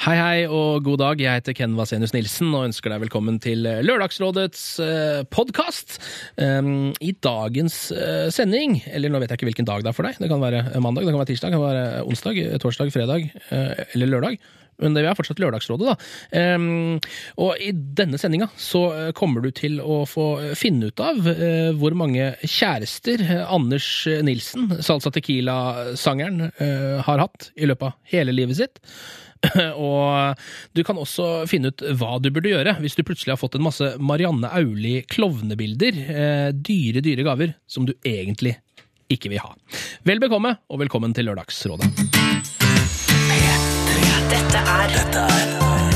Hei, hei og god dag. Jeg heter Ken Vasenius Nilsen og ønsker deg velkommen til Lørdagsrådets eh, podkast. Um, I dagens eh, sending, eller nå vet jeg ikke hvilken dag det er for deg, det kan være mandag, det kan være tirsdag, det kan være onsdag, torsdag, fredag eh, eller lørdag. Men det er fortsatt Lørdagsrådet, da. Um, og i denne sendinga så kommer du til å få finne ut av uh, hvor mange kjærester Anders Nilsen, Salsa Tequila-sangeren, uh, har hatt i løpet av hele livet sitt. Og du kan også finne ut hva du burde gjøre hvis du plutselig har fått en masse Marianne Aulie-klovnebilder. Eh, dyre, dyre gaver som du egentlig ikke vil ha. Vel bekomme, og velkommen til Lørdagsrådet. Dette er, Dette er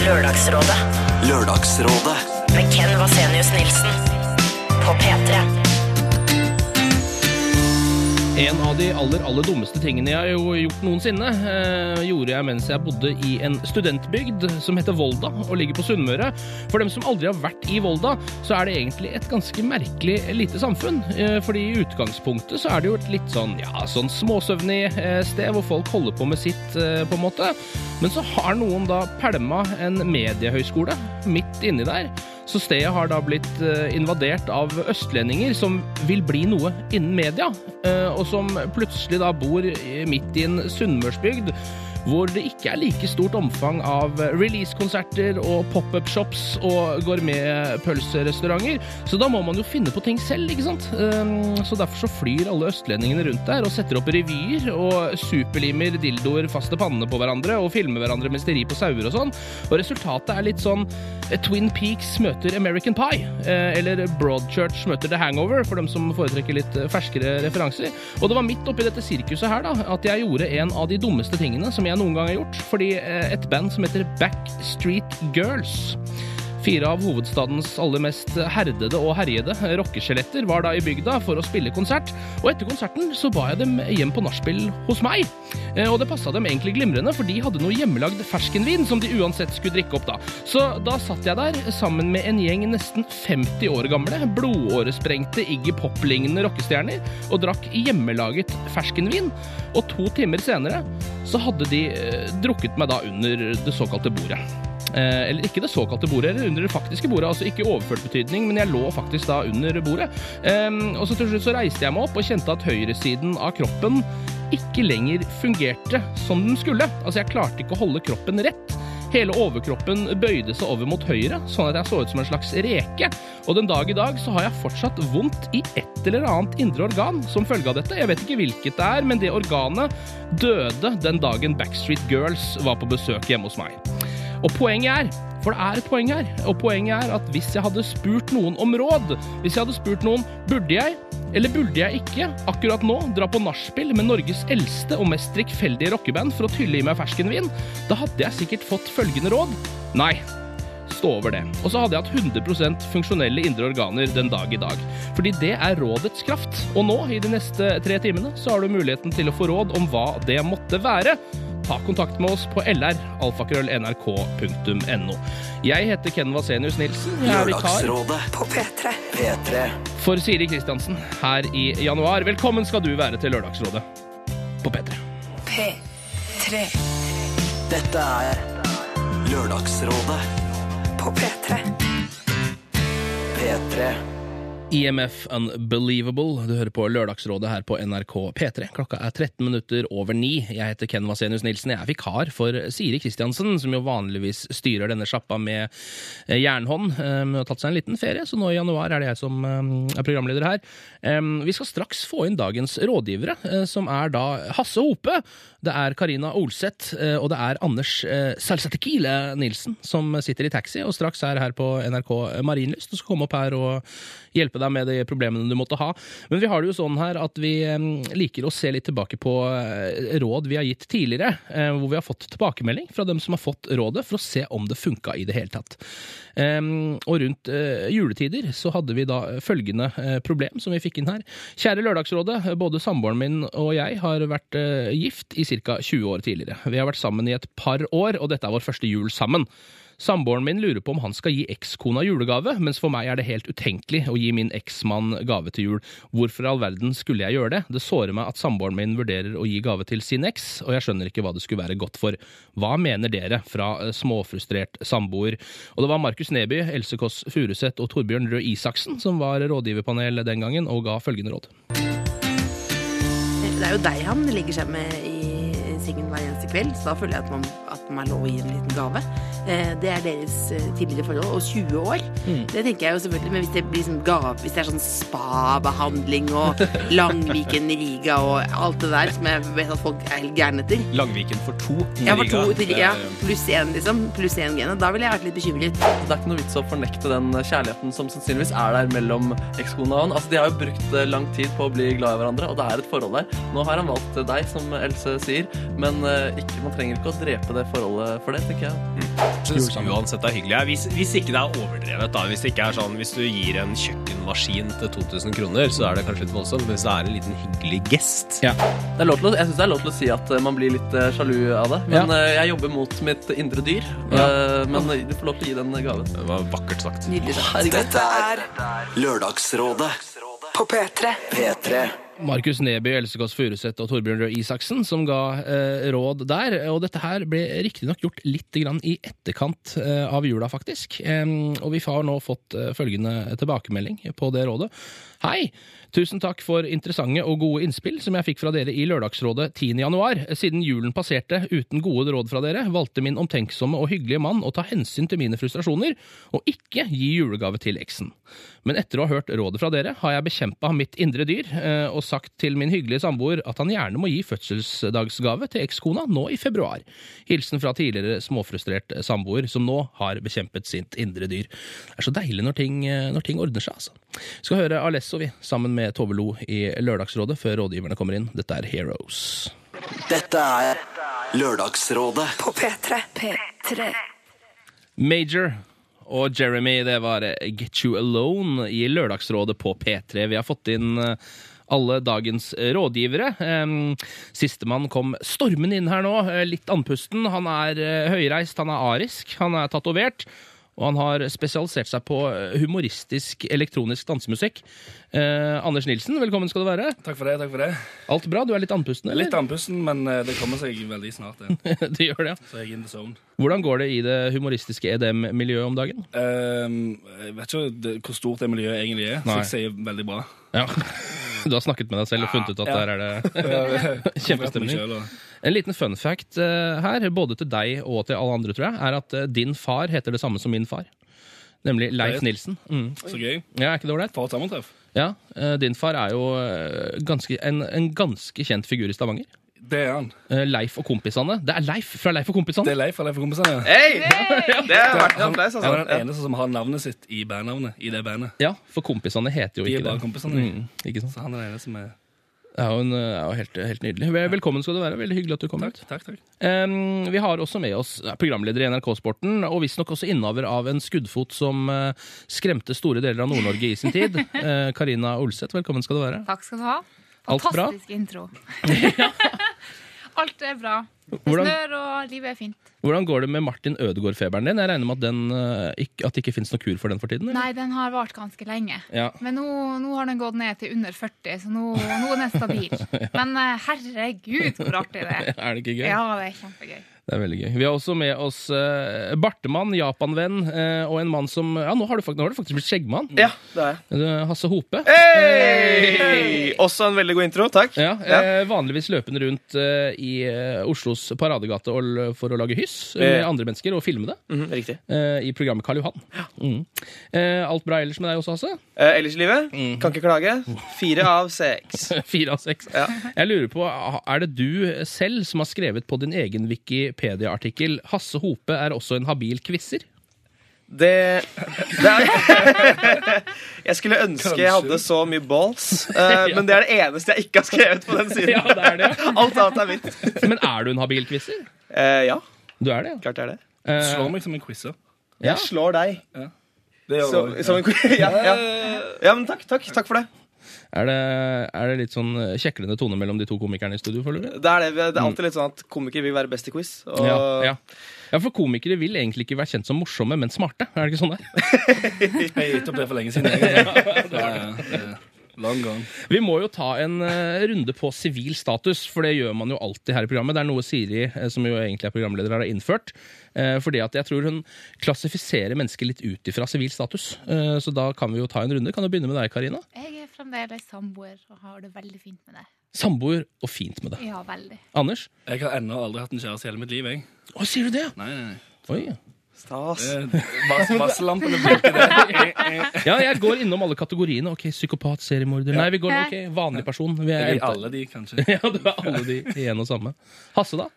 Lørdagsrådet. Lørdagsrådet. Med Ken Vasenius Nilsen. På P3. En av de aller aller dummeste tingene jeg har gjort noensinne, eh, gjorde jeg mens jeg bodde i en studentbygd som heter Volda og ligger på Sunnmøre. For dem som aldri har vært i Volda, så er det egentlig et ganske merkelig lite samfunn. Eh, fordi i utgangspunktet så er det jo et litt sånn ja, sånn småsøvnig eh, sted hvor folk holder på med sitt, eh, på en måte. Men så har noen da pælma en mediehøyskole midt inni der. Så stedet har da blitt eh, invadert av østlendinger som vil bli noe innen media, eh, og som plutselig da bor midt i en sunnmørsbygd hvor det ikke er like stort omfang av release-konserter og pop-up-shops og gourmetpølserestauranter. Så da må man jo finne på ting selv, ikke sant? Ehm, så derfor så flyr alle østlendingene rundt der og setter opp revyer og superlimer dildoer faste pannene på hverandre og filmer hverandre mens de rir på sauer og sånn. Og resultatet er litt sånn eh, Twin Peaks møter American Pie, eh, eller Broadchurch møter The Hangover, for dem som foretrekker litt eh, ferskere referanser. Og det var midt oppi dette sirkuset her da, at jeg gjorde en av de dummeste tingene som jeg jeg noen gang har gjort. Fordi eh, et band som heter Backstreet Girls Fire av hovedstadens aller mest herdede og herjede rockeskjeletter var da i bygda for å spille konsert, og etter konserten så ba jeg dem hjem på nachspiel hos meg. Eh, og det passa dem egentlig glimrende, for de hadde noe hjemmelagd ferskenvin som de uansett skulle drikke opp da. Så da satt jeg der sammen med en gjeng nesten 50 år gamle, blodåresprengte Iggy Pop-lignende rockestjerner og drakk hjemmelaget ferskenvin, og to timer senere så hadde de eh, drukket meg da under det såkalte bordet. Eh, eller ikke det såkalte bordet, eller under det faktiske bordet. Altså ikke overført betydning, men jeg lå faktisk da under bordet. Um, og så til slutt så reiste jeg meg opp og kjente at høyresiden av kroppen ikke lenger fungerte som den skulle. Altså jeg klarte ikke å holde kroppen rett. Hele overkroppen bøyde seg over mot høyre, sånn at jeg så ut som en slags reke. Og den dag i dag så har jeg fortsatt vondt i et eller annet indre organ som følge av dette. Jeg vet ikke hvilket det er, men det organet døde den dagen Backstreet Girls var på besøk hjemme hos meg. Og poenget er, for det er et poeng her, og poenget er at hvis jeg hadde spurt noen om råd, hvis jeg hadde spurt noen burde jeg, eller burde jeg ikke, akkurat nå dra på nachspiel med Norges eldste og mest drikkfeldige rockeband for å tylle i meg ferskenvin, da hadde jeg sikkert fått følgende råd. Nei, stå over det. Og så hadde jeg hatt 100% funksjonelle indre organer den dag i dag. Fordi det er rådets kraft. Og nå, i de neste tre timene, så har du muligheten til å få råd om hva det måtte være ta kontakt med oss på lralfakrøll.nrk.no. Jeg heter Ken Vasenius Nilsen. Jeg er vikar på P3. P3. for Siri Kristiansen her i januar. Velkommen skal du være til Lørdagsrådet på P3. P3. Dette er Lørdagsrådet På P3. P3. IMF Unbelievable. Du hører på Lørdagsrådet her på NRK P3. Klokka er 13 minutter over ni. Jeg heter Ken Vasenius Nilsen. Jeg er vikar for Siri Kristiansen, som jo vanligvis styrer denne sjappa med eh, jernhånd. Hun har tatt seg en liten ferie, så nå i januar er det jeg som eh, er programleder her. Vi skal straks få inn dagens rådgivere, eh, som er da Hasse Hope. Det er Karina Olseth, og det er Anders Salsatekile Nilsen som sitter i taxi og straks er her på NRK Marienlyst og skal komme opp her og hjelpe deg med de problemene du måtte ha. Men vi har det jo sånn her at vi liker å se litt tilbake på eh, råd vi har gitt tidligere, eh, hvor vi har fått tilbakemelding fra dem som har fått rådet, for å se om det funka i det hele tatt. Og rundt eh, juletider så hadde vi da følgende problem som vi fikk inn her. Kjære Lørdagsrådet, både samboeren min og jeg har vært gift i ca. 20 år tidligere. Vi har vært sammen i et par år, og dette er vår første jul sammen. Samboeren min lurer på om han skal gi ekskona julegave, mens for meg er det helt utenkelig å gi min eksmann gave til jul. Hvorfor i all verden skulle jeg gjøre det? Det sårer meg at samboeren min vurderer å gi gave til sin eks, og jeg skjønner ikke hva det skulle være godt for. Hva mener dere fra eh, småfrustrert samboer? Og det var Markus Neby, Else Kåss Furuseth og Torbjørn Røe Isaksen som var rådgiverpanel den gangen og ga følgende råd. Det er jo deg han ligger seg med i sengen hver eneste kveld, så da føler jeg at man, at man er lov å gi en liten gave. Eh, Det er deres eh, tidligere forhold, og 20 år. Det tenker jeg jo selvfølgelig, men hvis det blir sånn gave, hvis det er sånn spa-behandling og Langviken Riga og alt det der som jeg vet at folk er helt gærne etter Langviken for to. ja, for to, Riga. ja, pluss én, liksom. Pluss én gene. Da ville jeg vært litt bekymret. Det er ikke noe vits å fornekte den kjærligheten som sannsynligvis er der mellom ekskona og han. Altså, de har jo brukt eh, lang tid på å bli glad i hverandre, og det er et forhold der. Nå har han valgt deg, som Else sier, men eh, ikke, man trenger ikke å drepe det forholdet for det, tenker jeg. Synes uansett det er hyggelig. Ja, Hvis, hvis ikke det er overdrevet, da. Hvis det ikke er sånn Hvis du gir en kjøkkenmaskin til 2000 kroner, så er det kanskje litt voldsomt. Men hvis det er en liten hyggelig gest Ja. Det er lov til å, jeg syns det er lov til å si at eh, man blir litt eh, sjalu av det, men eh, jeg jobber mot mitt indre dyr. Eh, men du får lov til å gi den gaven. Det var vakkert sagt. Nydelig. da. Dette er Lørdagsrådet På P3. P3. Markus Neby, Else Kåss Furuseth og Torbjørn Røe Isaksen som ga eh, råd der. Og dette her ble riktignok gjort litt i etterkant eh, av jula, faktisk. Eh, og vi har nå fått eh, følgende tilbakemelding på det rådet. Hei! Tusen takk for interessante og gode innspill som jeg fikk fra dere i Lørdagsrådet 10. januar. Siden julen passerte uten gode råd fra dere, valgte min omtenksomme og hyggelige mann å ta hensyn til mine frustrasjoner, og ikke gi julegave til eksen. Men etter å ha hørt rådet fra dere, har jeg bekjempa mitt indre dyr eh, og sagt til min hyggelige samboer at han gjerne må gi fødselsdagsgave til ekskona nå i februar. Hilsen fra tidligere småfrustrert samboer som nå har bekjempet sitt indre dyr. Det er så deilig når ting, når ting ordner seg, altså. Vi skal høre Alesso, vi, sammen med Tove Lo i Lørdagsrådet, før rådgiverne kommer inn. Dette er Heroes. Dette er Lørdagsrådet På P3. P3. Major og Jeremy, det var eh, Get You Alone i Lørdagsrådet på P3. Vi har fått inn eh, alle dagens rådgivere. Em, Sistemann kom stormende inn her nå, eh, litt andpusten. Han er eh, høyreist, han er arisk, han er tatovert. Og han har spesialisert seg på eh, humoristisk elektronisk dansemusikk. Eh, Anders Nilsen, velkommen skal du være. Takk for det. takk for det. Alt bra? Du er litt andpusten, eller? Litt andpusten, men eh, det kommer seg veldig snart. igjen. det gjør det, ja. Så jeg er in the zone. Hvordan går det i det humoristiske EDM-miljøet om dagen? Ehm, jeg vet ikke det, hvor stort det miljøet egentlig er, Nei. så jeg sier veldig bra. Ja. Du har snakket med deg selv og funnet ut at Ja. der er det Kjempestemning. En liten fun fact eh, her, både til deg og til alle andre, tror jeg, er at eh, din far heter det samme som min far. Nemlig Leif Nilsen. Mm. Så gøy. Ja, er ikke det ålreit? For et sammentreff. Ja, eh, din far er jo ganske, en, en ganske kjent figur i Stavanger. Det er han. Leif og kompisene. Det er Leif fra Leif og kompisene. Det er Leif fra Leif og kompisene. Hei! Det er, vært Han, applaus, han er altså. den eneste som har navnet sitt i bandnavnet i det bandet. Ja, for kompisene heter jo De er bare det. kompisene. Mm, ikke sant? Så han er den eneste som er Det er jo, en, eh, er jo helt, helt nydelig. Velkommen skal du være. Veldig hyggelig at du kom Takk, ut. takk. takk. Um, vi har også med oss eh, programleder i NRK-sporten, og visstnok også innehaver av en skuddfot som uh, skremte store deler av Nord-Norge i sin tid. Karina Karina Olseth, velkommen skal du være. Takk skal du ha. Fantastisk intro. Alt er bra. Hvordan, snør, og livet er fint. hvordan går det med Martin Ødegaard-feberen din? Jeg regner med at, den, eh, at det ikke finnes noe kur for den for tiden? eller? Nei, den har vart ganske lenge. Ja. Men nå, nå har den gått ned til under 40, så nå, nå er den stabil. Men eh, herregud, hvor artig det er. Er det ikke gøy? Ja, det er kjempegøy. Det er veldig gøy. Vi har også med oss uh, Bartemann, Japan-venn, eh, og en mann som Ja, nå har du, nå har du faktisk blitt skjeggmann. Ja, det er. Du, Hasse Hope. Hei! Også en veldig god intro. Takk. Ja, eh, Vanligvis løpende rundt i Oslos paradegate og, for å lage hyss med andre mennesker og filme det. Mhm, riktig. eh, I programmet Karl Johan. Mm. Eh, alt bra ellers med deg også, Hasse? Ellers i livet, kan ikke klage. Fire av seks. Fire av seks. Ja. Jeg lurer på, Er det du selv som har skrevet på din egen Wikipedia-artikkel 'Hasse Hope er også en habil quizer. Det, det er Jeg skulle ønske jeg hadde så mye balls, uh, men det er det eneste jeg ikke har skrevet på den siden. Ja, det er det. Alt annet er mitt. Men er du en habil quizer? Uh, ja, Du er det, ja. klart jeg er det. Uh, Slår meg som en quizer. ja. Jeg slår deg. Det gjør du. som ja, ja. ja, men takk, takk, takk for det. Er, det, er det litt sånn kjeklende tone mellom de to komikerne i studio, føler du? Det er, det. det er alltid litt sånn at komikere vil være best i quiz. Og Ja, ja. Ja, for komikere vil egentlig ikke være kjent som morsomme, men smarte. Er det ikke sånn det er? Jeg har gitt opp det for lenge siden. egentlig. Det er, det er long gone. Vi må jo ta en uh, runde på sivil status, for det gjør man jo alltid her i programmet. Det er noe Siri, eh, som jo egentlig er programleder, har innført. Uh, fordi at jeg tror hun klassifiserer mennesker litt ut ifra sivil status. Uh, så da kan vi jo ta en runde. Kan du begynne med deg, Karina? Jeg er fremdeles samboer og har det veldig fint med det. Samboer og fint med det. Ja, veldig. Anders? Jeg har ennå aldri hatt en kjæreste i hele mitt liv. jeg. Å, sier du det? Nei, nei, nei. Oi. Stas. Eh, Vass, Vasselampene blinker der. Ja, jeg går innom alle kategoriene. Ok, Psykopat, seriemorder Nei, vi går ok, vanlig person. Vi er er alle de, kanskje. Ja, du er alle de i en og samme. Hasse, da?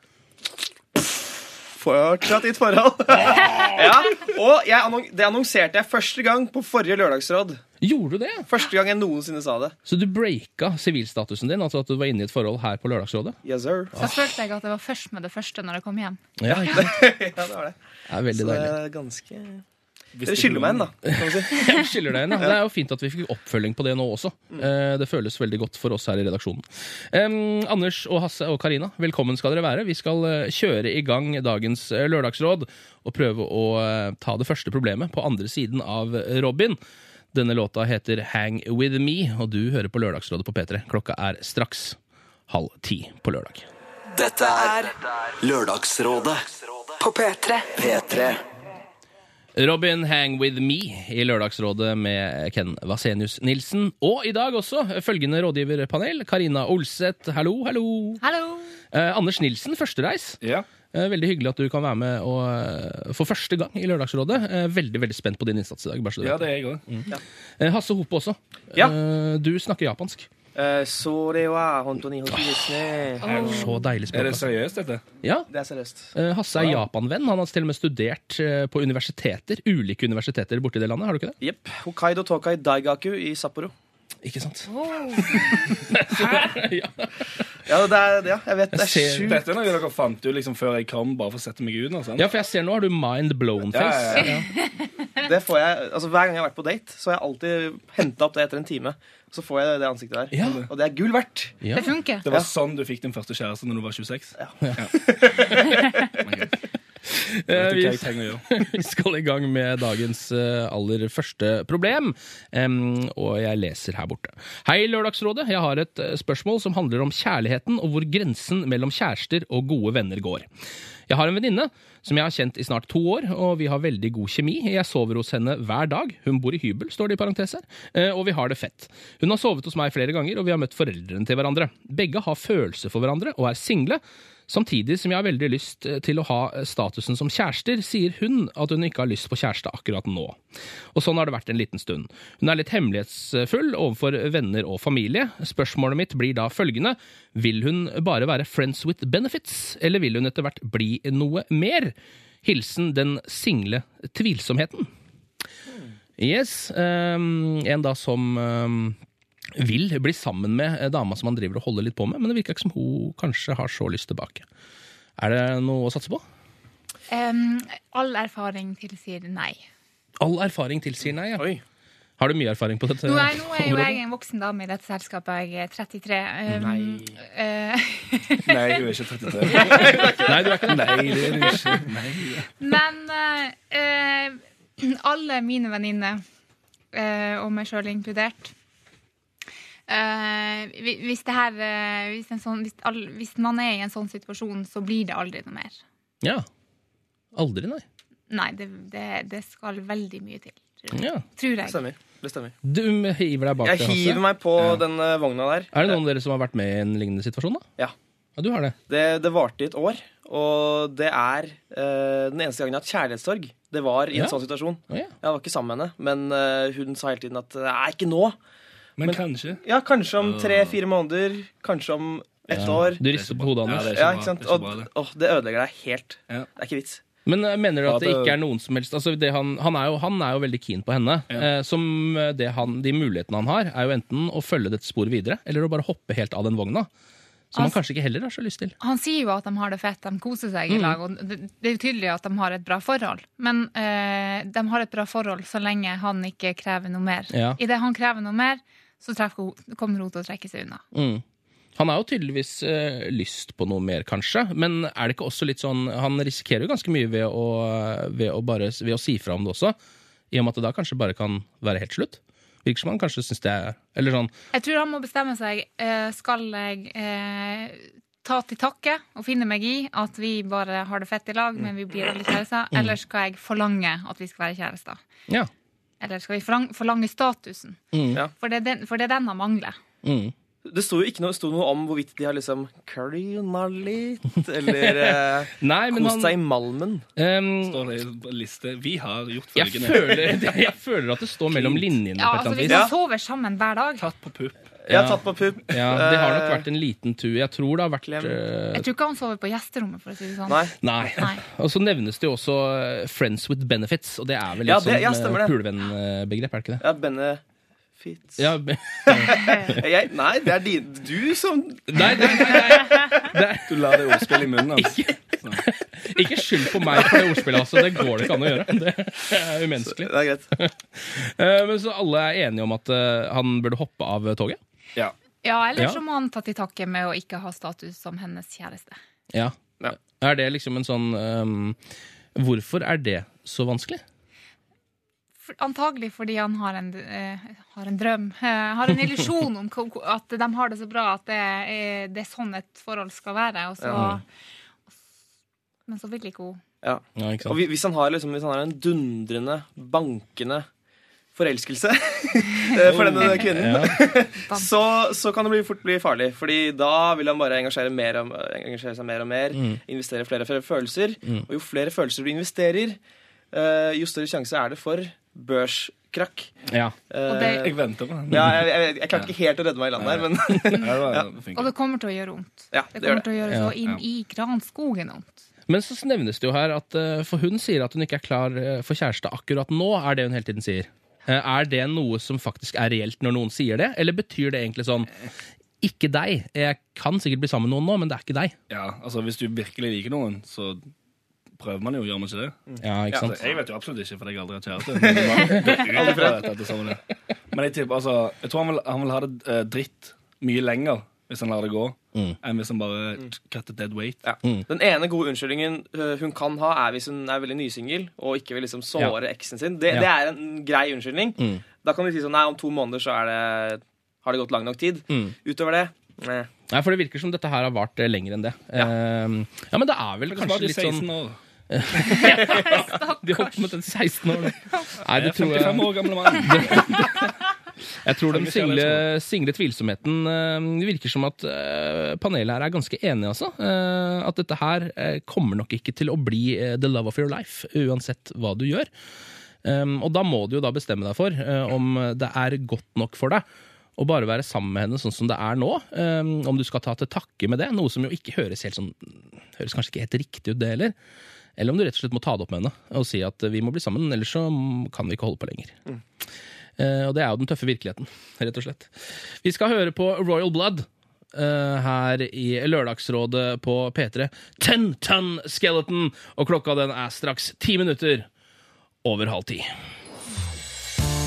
Fortsatt i et forhold. ja, og jeg annon det annonserte jeg første gang på forrige lørdagsråd. Gjorde du det? Første gang jeg noensinne sa det. Så du breaka sivilstatusen din, altså at du var inne i et forhold her på Lørdagsrådet? Yes, sir. Så følte jeg at det var først med det første når jeg kom hjem. Ja. Ja, det var det. Det er veldig Så det deilig. er ganske Dere det skylder meg en, da. Kan si. Jeg skylder deg en, da. Det er jo fint at vi fikk oppfølging på det nå også. Eh, Det føles veldig godt for oss her i redaksjonen. Um, Anders og Hasse og Karina, velkommen skal dere være. Vi skal eh, kjøre i gang dagens eh, lørdagsråd og prøve å ta det første problemet på andre siden av Robin. Denne låta heter Hang With Me, og du hører på Lørdagsrådet på P3. Klokka er straks halv ti på lørdag. Dette er Lørdagsrådet På P3. P3. Robin Hang With Me i Lørdagsrådet med Ken Vasenius Nilsen. Og i dag også følgende rådgiverpanel. Karina Olseth, hallo, hallo. Hallo! Eh, Anders Nilsen, førstereis. Ja. Eh, veldig hyggelig at du kan være med og, eh, for første gang i Lørdagsrådet. Eh, veldig veldig spent på din innsats i dag. bare så du ja, det er jeg også. Mm. Ja. Hasse Hope også. Ja. Eh, du snakker japansk. Eh, Så det var hontoni hontoni Så deilig Er det altså. seriøst, dette? Ja, Det er seriøst. eh, Hasse er japanvenn. Han har til og med studert på universiteter, ulike universiteter borti det landet. Har du ikke det? Jepp. Hokkaido Tokai Daigaku i Sapporo. Ikke sant? Ja, det er det. Ja. Jeg vet det er ser- sjukt. Dette er noe dere fant ut liksom før jeg kom, bare for å sette meg ut? nå. Ja, for jeg ser nå har du mind blown-face. ja, ja. Det får jeg, altså Hver gang jeg har vært på date, så har jeg alltid henta opp det etter en time. Så får jeg det ansiktet der. Ja. Og det er gull verdt. Ja. Det funker. Det var sånn du fikk din første kjæreste når du var 26? Ja. Ok. Eh, vi- skal i gang med dagens eh, aller første problem, Em, og jeg leser her borte. Hei, Lørdagsrådet. Jeg har et eh, spørsmål som handler om kjærligheten og hvor grensen mellom kjærester og gode venner går. Jeg har en venninne som jeg har kjent i snart to år, og vi har veldig god kjemi. Jeg sover hos henne hver dag. Hun bor i hybel, står det i parentes her, eh, og vi har det fett. Hun har sovet hos meg flere ganger, og vi har møtt foreldrene til hverandre. Begge har følelser for hverandre og er single. Samtidig som jeg har veldig lyst eh, til å ha statusen som kjærester, sier hun at hun ikke har lyst på kjæreste akkurat nå. Og sånn har det vært en liten stund. Hun er litt hemmelighetsfull overfor venner og familie. Spørsmålet mitt blir da følgende. Vil hun bare være friends with benefits, eller vil hun etter hvert bli noe mer? Hilsen den single tvilsomheten. Yes, Um, en da som um, vil bli sammen med dama som han driver og holder litt på med, men det virker ikke som hun kanskje har så lyst tilbake. Er det noe å satse på? Um, all erfaring tilsier nei. All erfaring tilsier nei. Ja. Oi. Har du mye erfaring på dette Nå er, nå er jo jeg en voksen dame i dette selskapet. Jeg er 33. Um, Nei. Uh, Nei, hun er ikke 33. Nei, du er ikke Nei, det er du ikke. Nei. men uh, eh, alle mine venninner, uh, og meg sjøl inkludert eh, hvis, det her, hvis, en sånn, hvis, all, hvis man er i en sånn situasjon, så blir det aldri noe mer. Ja. Aldri, nei. Nei, det, det, det skal veldig mye til. Tror jeg. Ja. Tror jeg. stemmer. Det stemmer. Du hiver deg bak Jeg det, hiver meg på den eh, vogna der. Er det noen av dere som har vært med i en lignende situasjon, da? Ja. Ja, du har det. Det, det varte i et år, og det er uh, den eneste gangen jeg har hatt kjærlighetssorg. Det var i en Ja. sånn situasjon. Å, ja. Jeg var ikke sammen med henne, men uh, hun sa hele tiden at Nei, ikke nå. Men kanskje. Ja, kanskje om tre-fire måneder. Kanskje om ett år. Du rister på hodet, Ja, Anders. det er Ja, bra. ikke sant? Det Og bra, det. det ødelegger deg helt. Ja. Det er ikke vits. Men eh, mener du at det ikke er noen som helst altså det han, han, er jo, han er jo veldig keen på henne. Ja. Eh, som eh, det han, De mulighetene han har, er jo enten å følge dette sporet videre, eller å bare hoppe helt av den vogna. Som han Altså- kanskje ikke heller har så lyst til. Han sier jo at de har det fett, de koser seg i lag. Og det, det er jo tydelig at de har et bra forhold. Men øh, de har et bra forhold så lenge han ikke krever noe mer. Ja. Idet han krever noe mer, så hun, kommer hun til å trekke seg unna. Mm. Han har jo tydeligvis eh, lyst på noe mer, kanskje. Men er det ikke også litt sånn Han risikerer jo ganske mye ved å, ved å, bare, ved å si fra om det også. I og med at det da kanskje bare kan være helt slutt. Virker som han kanskje syns det er Eller sånn Jeg tror han må bestemme seg. eh, Skal jeg eh, ta til takke og finne meg i at vi bare har det fett i lag, men vi blir aldri kjærester? Mm. Eller skal jeg forlange at vi skal være kjærester? Ja. Eller skal vi forlang- forlange statusen? Mm. Ja. For, det er den, for det er den han mangler. Mm. Det sto jo ikke noe, sto noe om hvorvidt de har liksom curryna litt, eller eh, Nei, men kost han seg i malmen. Um, Står det på liste Vi har gjort jeg, følgende. føler, jeg føler at det står mellom linjene Ja, på et altså eller Hvis annet vis. man sover sammen hver dag Tatt på pupp. Jeg har Ja. tatt på pupp. Ja, det har nok Eh, vært en liten tur. Jeg tror det har vært Klem. eh, Jeg tror ikke han sover på gjesterommet, for å si det sånn. Nei. Nei. Nei. Og så nevnes det jo også eh, 'friends with benefits', og det er vel Ja, litt det- ja, sånn stemmer det. pulevennbegrep, er det ikke det? Ja, Benefits Ja, jeg, Nei, det er din, du som nei, nei, nei, nei. Du lar det ordspillet i munnen hans. Ikke skyld på meg for det ordspillet, altså. Det går det ikke an å gjøre. Det er umenneskelig. Det er greit. Eh, Men så alle er enige om at eh, han burde hoppe av toget? Ja. Ja, eller så må han ta til takke med å ikke ha status som hennes kjæreste. Ja. Ja. Er det liksom en sånn um, Hvorfor er det så vanskelig? Antagelig fordi han har en, eh, har en drøm. eh, har en illusjon om at de har det så bra at det er, det er sånn et forhold skal være. Og så, Ja. Men så vil ikke hun. Ja. Ja, ikke Og hvis han har, liksom, hvis han har en dundrende, bankende forelskelse eh, for denne kvinnen, så, så kan det bli, fort bli farlig. Fordi da vil han bare engasjere, mer og, engasjere seg mer og mer, Mm. investere flere og flere følelser. Og jo flere følelser du investerer, eh, jo større sjanse er det for børskrakk. Ja. Uh, det- Eh, Jeg venter på den. ja, jeg, jeg, jeg klarte ikke helt å redde meg i land der, men Ja. Og det kommer til å gjøre vondt. ja, Det det kommer det. til å gjøre Ja. så inn i granskogen vondt. Men så nevnes det jo her at eh, For hun sier at hun ikke er klar eh, for kjæreste akkurat nå, er det hun hele tiden sier. Er det noe som faktisk er reelt når noen sier det, eller betyr det egentlig sånn ikke deg. Jeg kan sikkert bli sammen med noen nå, men det er ikke deg. Ja, altså Hvis du virkelig liker noen, så prøver man jo, gjør man ikke det? Ja, ikke sant? Altså, jeg vet jo absolutt ikke, fordi jeg aldri har kjæreste. Men. Men jeg typ, altså, jeg tror han vil, han vil ha det eh, dritt mye lenger hvis han lar det gå, Mm. enn hvis han bare cut the dead weight. Ja. Den ene gode unnskyldningen øh, hun kan ha, er hvis hun er veldig nysingel og ikke vil liksom såre eksen sin. Det, Ja. det er en grei unnskyldning. Mm. Da kan du si sånn Nei, om to måneder så er det, har det gått lang nok tid. Mm. Utover det nei. Nei, for det virker som dette her har vart eh, lenger enn det. Ja, ja men det er vel Det kanskje litt sånn 16 år. De har mot en med 16 år da. Nei, det Jeg er tror 55 jeg år gamle mann. Jeg tror den single, single tvilsomheten eh, Det virker som at eh, panelet her er ganske enige, altså. Eh, at dette her eh, kommer nok ikke til å bli eh, the love of your life, uansett hva du gjør. Um, og da må du jo da bestemme deg for eh, om det er godt nok for deg å bare være sammen med henne sånn som det er nå. Um, om du skal ta til takke med det, noe som jo ikke høres helt sånn Høres kanskje ikke helt riktig ut, det heller. Eller om du rett og slett må ta det opp med henne og si at vi må bli sammen, ellers så kan vi ikke holde på lenger. Eh, og det er jo den tøffe virkeligheten, rett og slett. Vi skal høre på Royal Blood Uh, her i Lørdagsrådet på P3. Ten Ton Skeleton! Og klokka den er straks ti minutter over halv ti.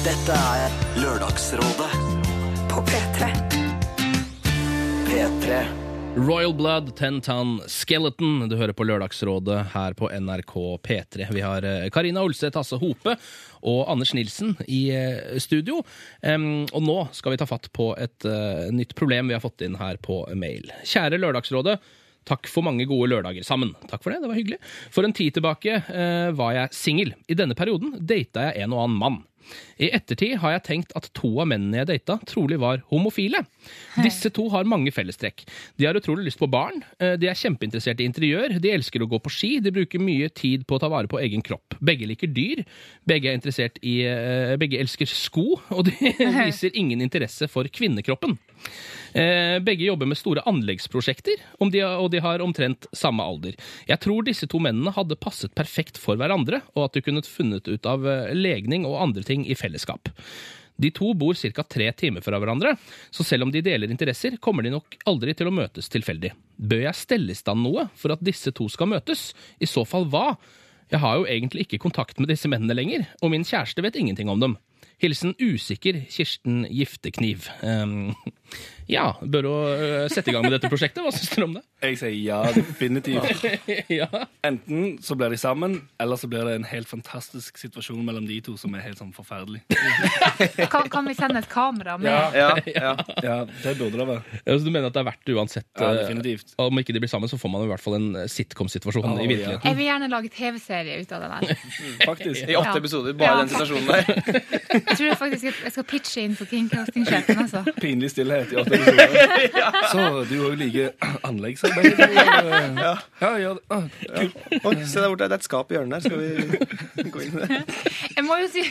Dette er Lørdagsrådet På P3. P3. Royal Blood, Ten Ton Skeleton. Du hører på Lørdagsrådet her på NRK P3. Vi har eh, Karina Olseth, Hasse Hope og Anders Nilsen i eh, studio. Um, og nå skal vi ta fatt på et uh, nytt problem vi har fått inn her på mail. Kjære Lørdagsrådet. Takk for mange gode lørdager sammen. Takk for det, det var hyggelig. For en tid tilbake uh, var jeg singel. I denne perioden data jeg en og annen mann. I ettertid har jeg tenkt at to av mennene jeg data, trolig var homofile. Disse to har mange fellestrekk. De har utrolig lyst på barn, eh, de er kjempeinteressert i interiør, de elsker å gå på ski, de bruker mye tid på å ta vare på egen kropp. Begge liker dyr, begge er interessert i eh, Begge elsker sko, og de viser ingen interesse for kvinnekroppen. Eh, Begge jobber med store anleggsprosjekter, og de har omtrent samme alder. Jeg tror disse to mennene hadde passet perfekt for hverandre, og at de kunne funnet ut av eh, legning og andre ting i fellesskap. De to bor ca. tre timer fra hverandre, så selv om de deler interesser, kommer de nok aldri til å møtes tilfeldig. Bør jeg stelle i stand noe for at disse to skal møtes? I så fall hva? Jeg har jo egentlig ikke kontakt med disse mennene lenger, og min kjæreste vet ingenting om dem. Hilsen usikker Kirsten Giftekniv. Um, ja, bør hun øh, sette i gang med dette prosjektet? Hva syns dere om det? Jeg sier ja, definitivt. ja. Enten så blir de sammen, eller så blir det en helt fantastisk situasjon mellom de to som er helt sånn forferdelig. Kan, kan vi sende et kamera med? Ja, ja. Ja, det burde det være. Ja, så du mener at det er verdt det uansett? Ja, øh, definitivt. om ikke de blir sammen, så får man i hvert fall en øh, sitcom-situasjon oh, i ja. virkeligheten. Jeg vil gjerne lage TV-serie ut av det der. Faktisk. I åtte Ja. episoder, bare Ja. den situasjonen der. Jeg tror jeg faktisk jeg skal pitche inn for Kringkastingssjefen, altså. Pinlig stillhet i åtte episoder. Så du òg liker anleggsarbeid? Ja, ja, ja. Ah, kult. Oi, se der borte, det er et skap i hjørnet der. Skal vi gå inn i det? Jeg må jo si,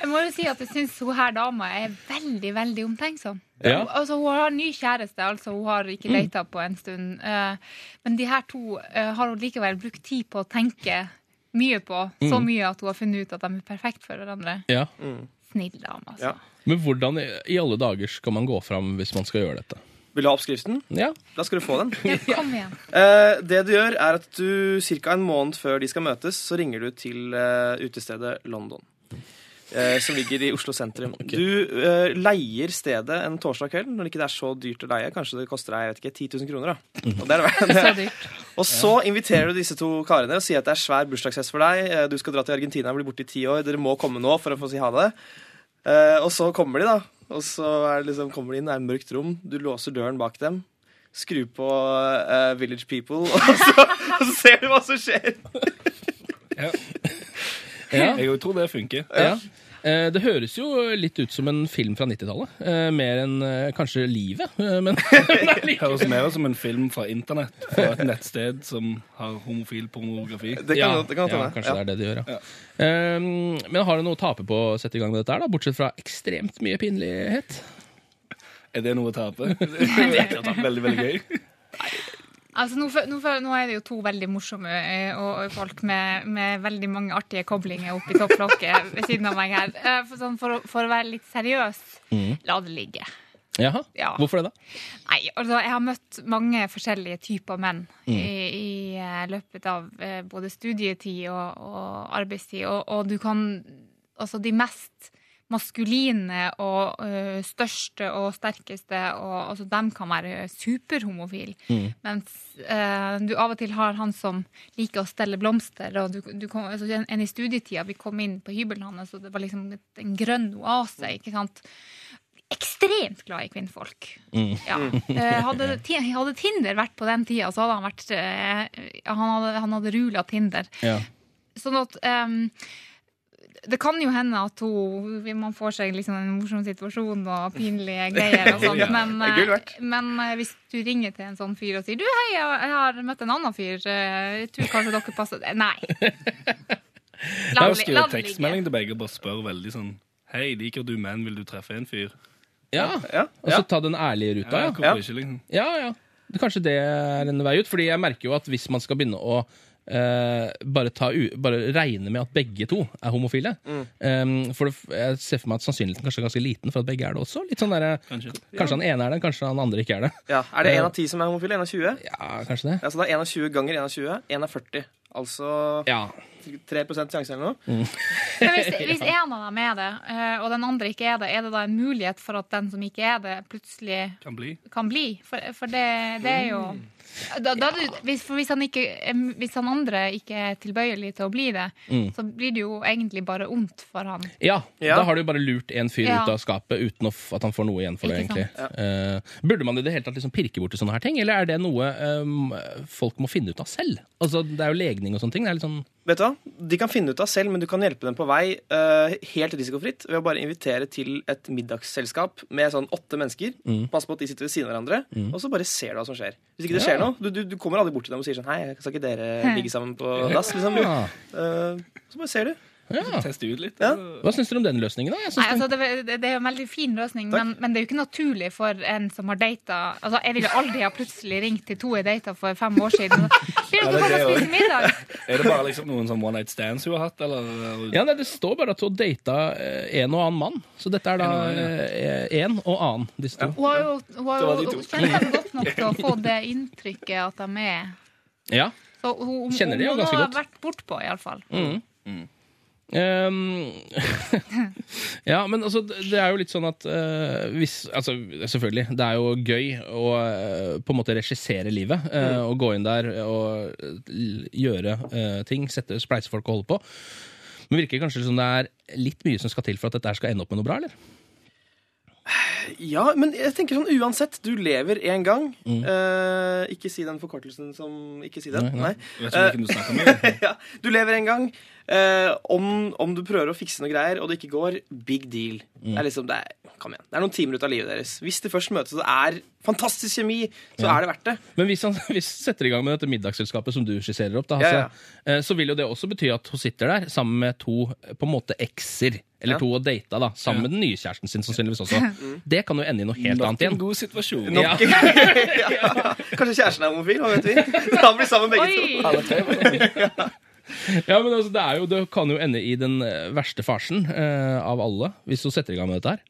jeg må jo si at jeg syns hun her dama er veldig, veldig omtenksom. Ja. Altså, hun har ny kjæreste, altså hun har ikke data på en stund. eh, men de her to eh, har hun likevel brukt tid på å tenke mye på. Så mye at hun har funnet ut at de er perfekt for hverandre. Ja. Snill dame, altså. Ja. Men hvordan i i alle dager skal man gå fram hvis man skal gjøre dette? Vil du ha oppskriften? Ja, Da skal du få den. Ja, kom igjen. Eh, det du gjør, er at du ca. en måned før de skal møtes, så ringer du til eh, utestedet London. Eh, som ligger i Oslo sentrum. Du eh, leier stedet en torsdag kveld når det ikke er så dyrt å leie. Kanskje det koster deg jeg vet ikke, 10 000 kroner. Da. Og, det er, det Så dyrt. og så inviterer du disse to karene og sier at det er svær bursdagsfest for deg. Eh, Du skal dra til Argentina og bli borte i ti år. Dere må komme nå for å få si ha det. Eh, og så kommer de, da. Og så er det liksom, kommer de inn, det er et mørkt rom. Du låser døren bak dem. Skru på uh, Village People, og så, og så ser du hva som skjer. ja. Jeg tror det funker. ja. Eh, Det høres jo litt ut som en film fra 90-tallet. Eh, Mer enn eh, kanskje livet. Men Det høres mer ut som en film fra internett. Fra et nettsted som har homofil pornografi. Det kan, ja, det kan godt ja, kanskje Ja. det er det de gjør, ja. Eh, Men har du noe å tape på å sette i gang med dette, her da? bortsett fra ekstremt mye pinlighet? Er det noe å tape? Veldig, veldig gøy. Altså, nå, nå, nå er det jo to veldig morsomme eh, og, og folk med, med veldig mange artige koblinger oppi topplokket ved siden av meg her. Eh, For, sånn, for, for å være litt seriøs, la det ligge. Jaha, Ja. Hvorfor det, da? Nei, altså, jeg har møtt mange forskjellige typer menn i, i eh, løpet av både studietid og, og arbeidstid, og, og du kan Altså, de mest maskuline og eh, største og sterkeste, og altså, de kan være superhomofile. Mens eh, du av og til har han som liker å stelle blomster, og du, du kom, altså, en, en i studietida, vi kom inn på hybelen hans, og det var liksom en grønn oase, ikke sant? ekstremt glad i kvinnfolk. Ja. Eh, hadde, hadde Tinder vært på den tida, så hadde han vært eh, Han hadde, han hadde rula Tinder. Ja. Sånn at ehm, Det kan jo hende at hun, man får seg liksom en morsom situasjon og pinlige greier og sånt, men, men eh, hvis du ringer til en sånn fyr og sier Du, hei, jeg har møtt en annen fyr. eh, Jeg tror kanskje dere passer Nei. La det skriver la det ligge. tekstmelding til begge og bare spør veldig sånn Hei, liker du menn? Vil du treffe en fyr? Ja. Ja, Og så ta den ærlige ruta, Ja, ja. Ja. ikke, liksom? Ja, ja. Kanskje det er en vei ut. Fordi jeg merker jo at hvis man skal begynne å eh, bare, ta u bare regne med at begge to er homofile eh, For det, jeg ser for meg at sannsynligheten kanskje er ganske liten for at begge er det også. Litt sånn der, Kanskje. Kanskje han ene er det, kanskje han andre ikke er det. Ja. Er det én av ti som er homofile? Én av 20? Ja, kanskje det. Ja, så det er én av 20 ganger én av 20. Én av 40. Altså Ja. 3 sjanse eller noe. Men hvis, hvis en av dem er det, eh, og den andre ikke er det, er det da en mulighet for at den som ikke er det, plutselig Kan bli. kan bli? For, for det, det er jo da, da, du- hvis, for hvis, han ikke, hvis han andre ikke er tilbøyelig til å bli det, så blir det jo egentlig bare ondt for han. Ja, Ja. da har du bare lurt en fyr Ja. ut av skapet uten å at han får noe igjen for det. Ikke egentlig. Uh, burde man i det hele tatt liksom pirke borti sånne her ting, eller er det noe um, folk må finne ut av selv? Altså, Det er jo legning og sånne ting. Det er litt sånn Vet du hva? De kan finne ut av selv, men du kan hjelpe dem på vei uh, helt risikofritt ved å bare invitere til et middagsselskap med sånn åtte mennesker. Pass på at de sitter ved siden av hverandre, og så bare ser du hva som skjer. Hvis ikke det skjer Ja. noe, du, du, du kommer aldri bort til dem og sier sånn Hei, skal ikke dere ligge sammen på dass? Liksom. Ja. Eh, så bare ser du. Ja. Teste ut litt. Ja. Hva syns dere om den løsningen, da? Jeg Nei, altså, det, det, det er jo en veldig fin løsning, men, men det er jo ikke naturlig for en som har data altså, Jeg ville aldri ha plutselig ringt til to jeg data for fem år siden. Vil Ja, det er komme det og spise middag? Er det bare liksom noen sånn one night stands hun har hatt, eller? Ja, nei, Det står bare at hun data eh, en og annen mann. Så dette er da En og annen, eh, en og annen, disse to. Hun har jo, hun har Det var jo kjenner dem godt nok til å få det inntrykket at de er Ja. Så hun, hun, Kjenner de jo hun ganske godt. vært bortpå, iallfall. Mm. Ehm, ja, men altså, det er jo litt sånn at uh, hvis Altså, selvfølgelig, det er jo gøy å uh, på en måte regissere livet. eh, Og gå inn der og gjøre eh, ting. Sette spleisefolk og holde på. Men virker det kanskje som det er litt mye som skal til for at dette skal ende opp med noe bra, eller? Ja, men jeg tenker sånn uansett. Du lever én gang. Eh, ikke si den forkortelsen som Ikke si den. Nei. Nei, Nei. Jeg Vet ikke hvilken du om. ja, du lever en gang. Eh, om, om du prøver å fikse noe greier, og det ikke går, big deal. Mm. Det er liksom, det er, kom igjen. Det er noen timer ut av livet deres. Hvis de først møtes og det er fantastisk kjemi, så Ja. er det verdt det. Men hvis han hvis setter i gang med dette middagsselskapet som du skisserer opp, da, Ja, ja. eh, så vil jo det også bety at hun sitter der sammen med to på en måte ekser. Eller Ja. to og data, da, sammen med den nye kjæresten sin, sannsynligvis også. Det kan jo ende i noe helt Nok annet igjen. en god situasjon. Ja. ja. Kanskje kjæresten er homofil, hva vet vi? Han blir sammen begge to. Ja, men altså, det, jo, det kan jo ende i den eh, verste farsen eh, av alle, hvis hun setter i gang med dette her.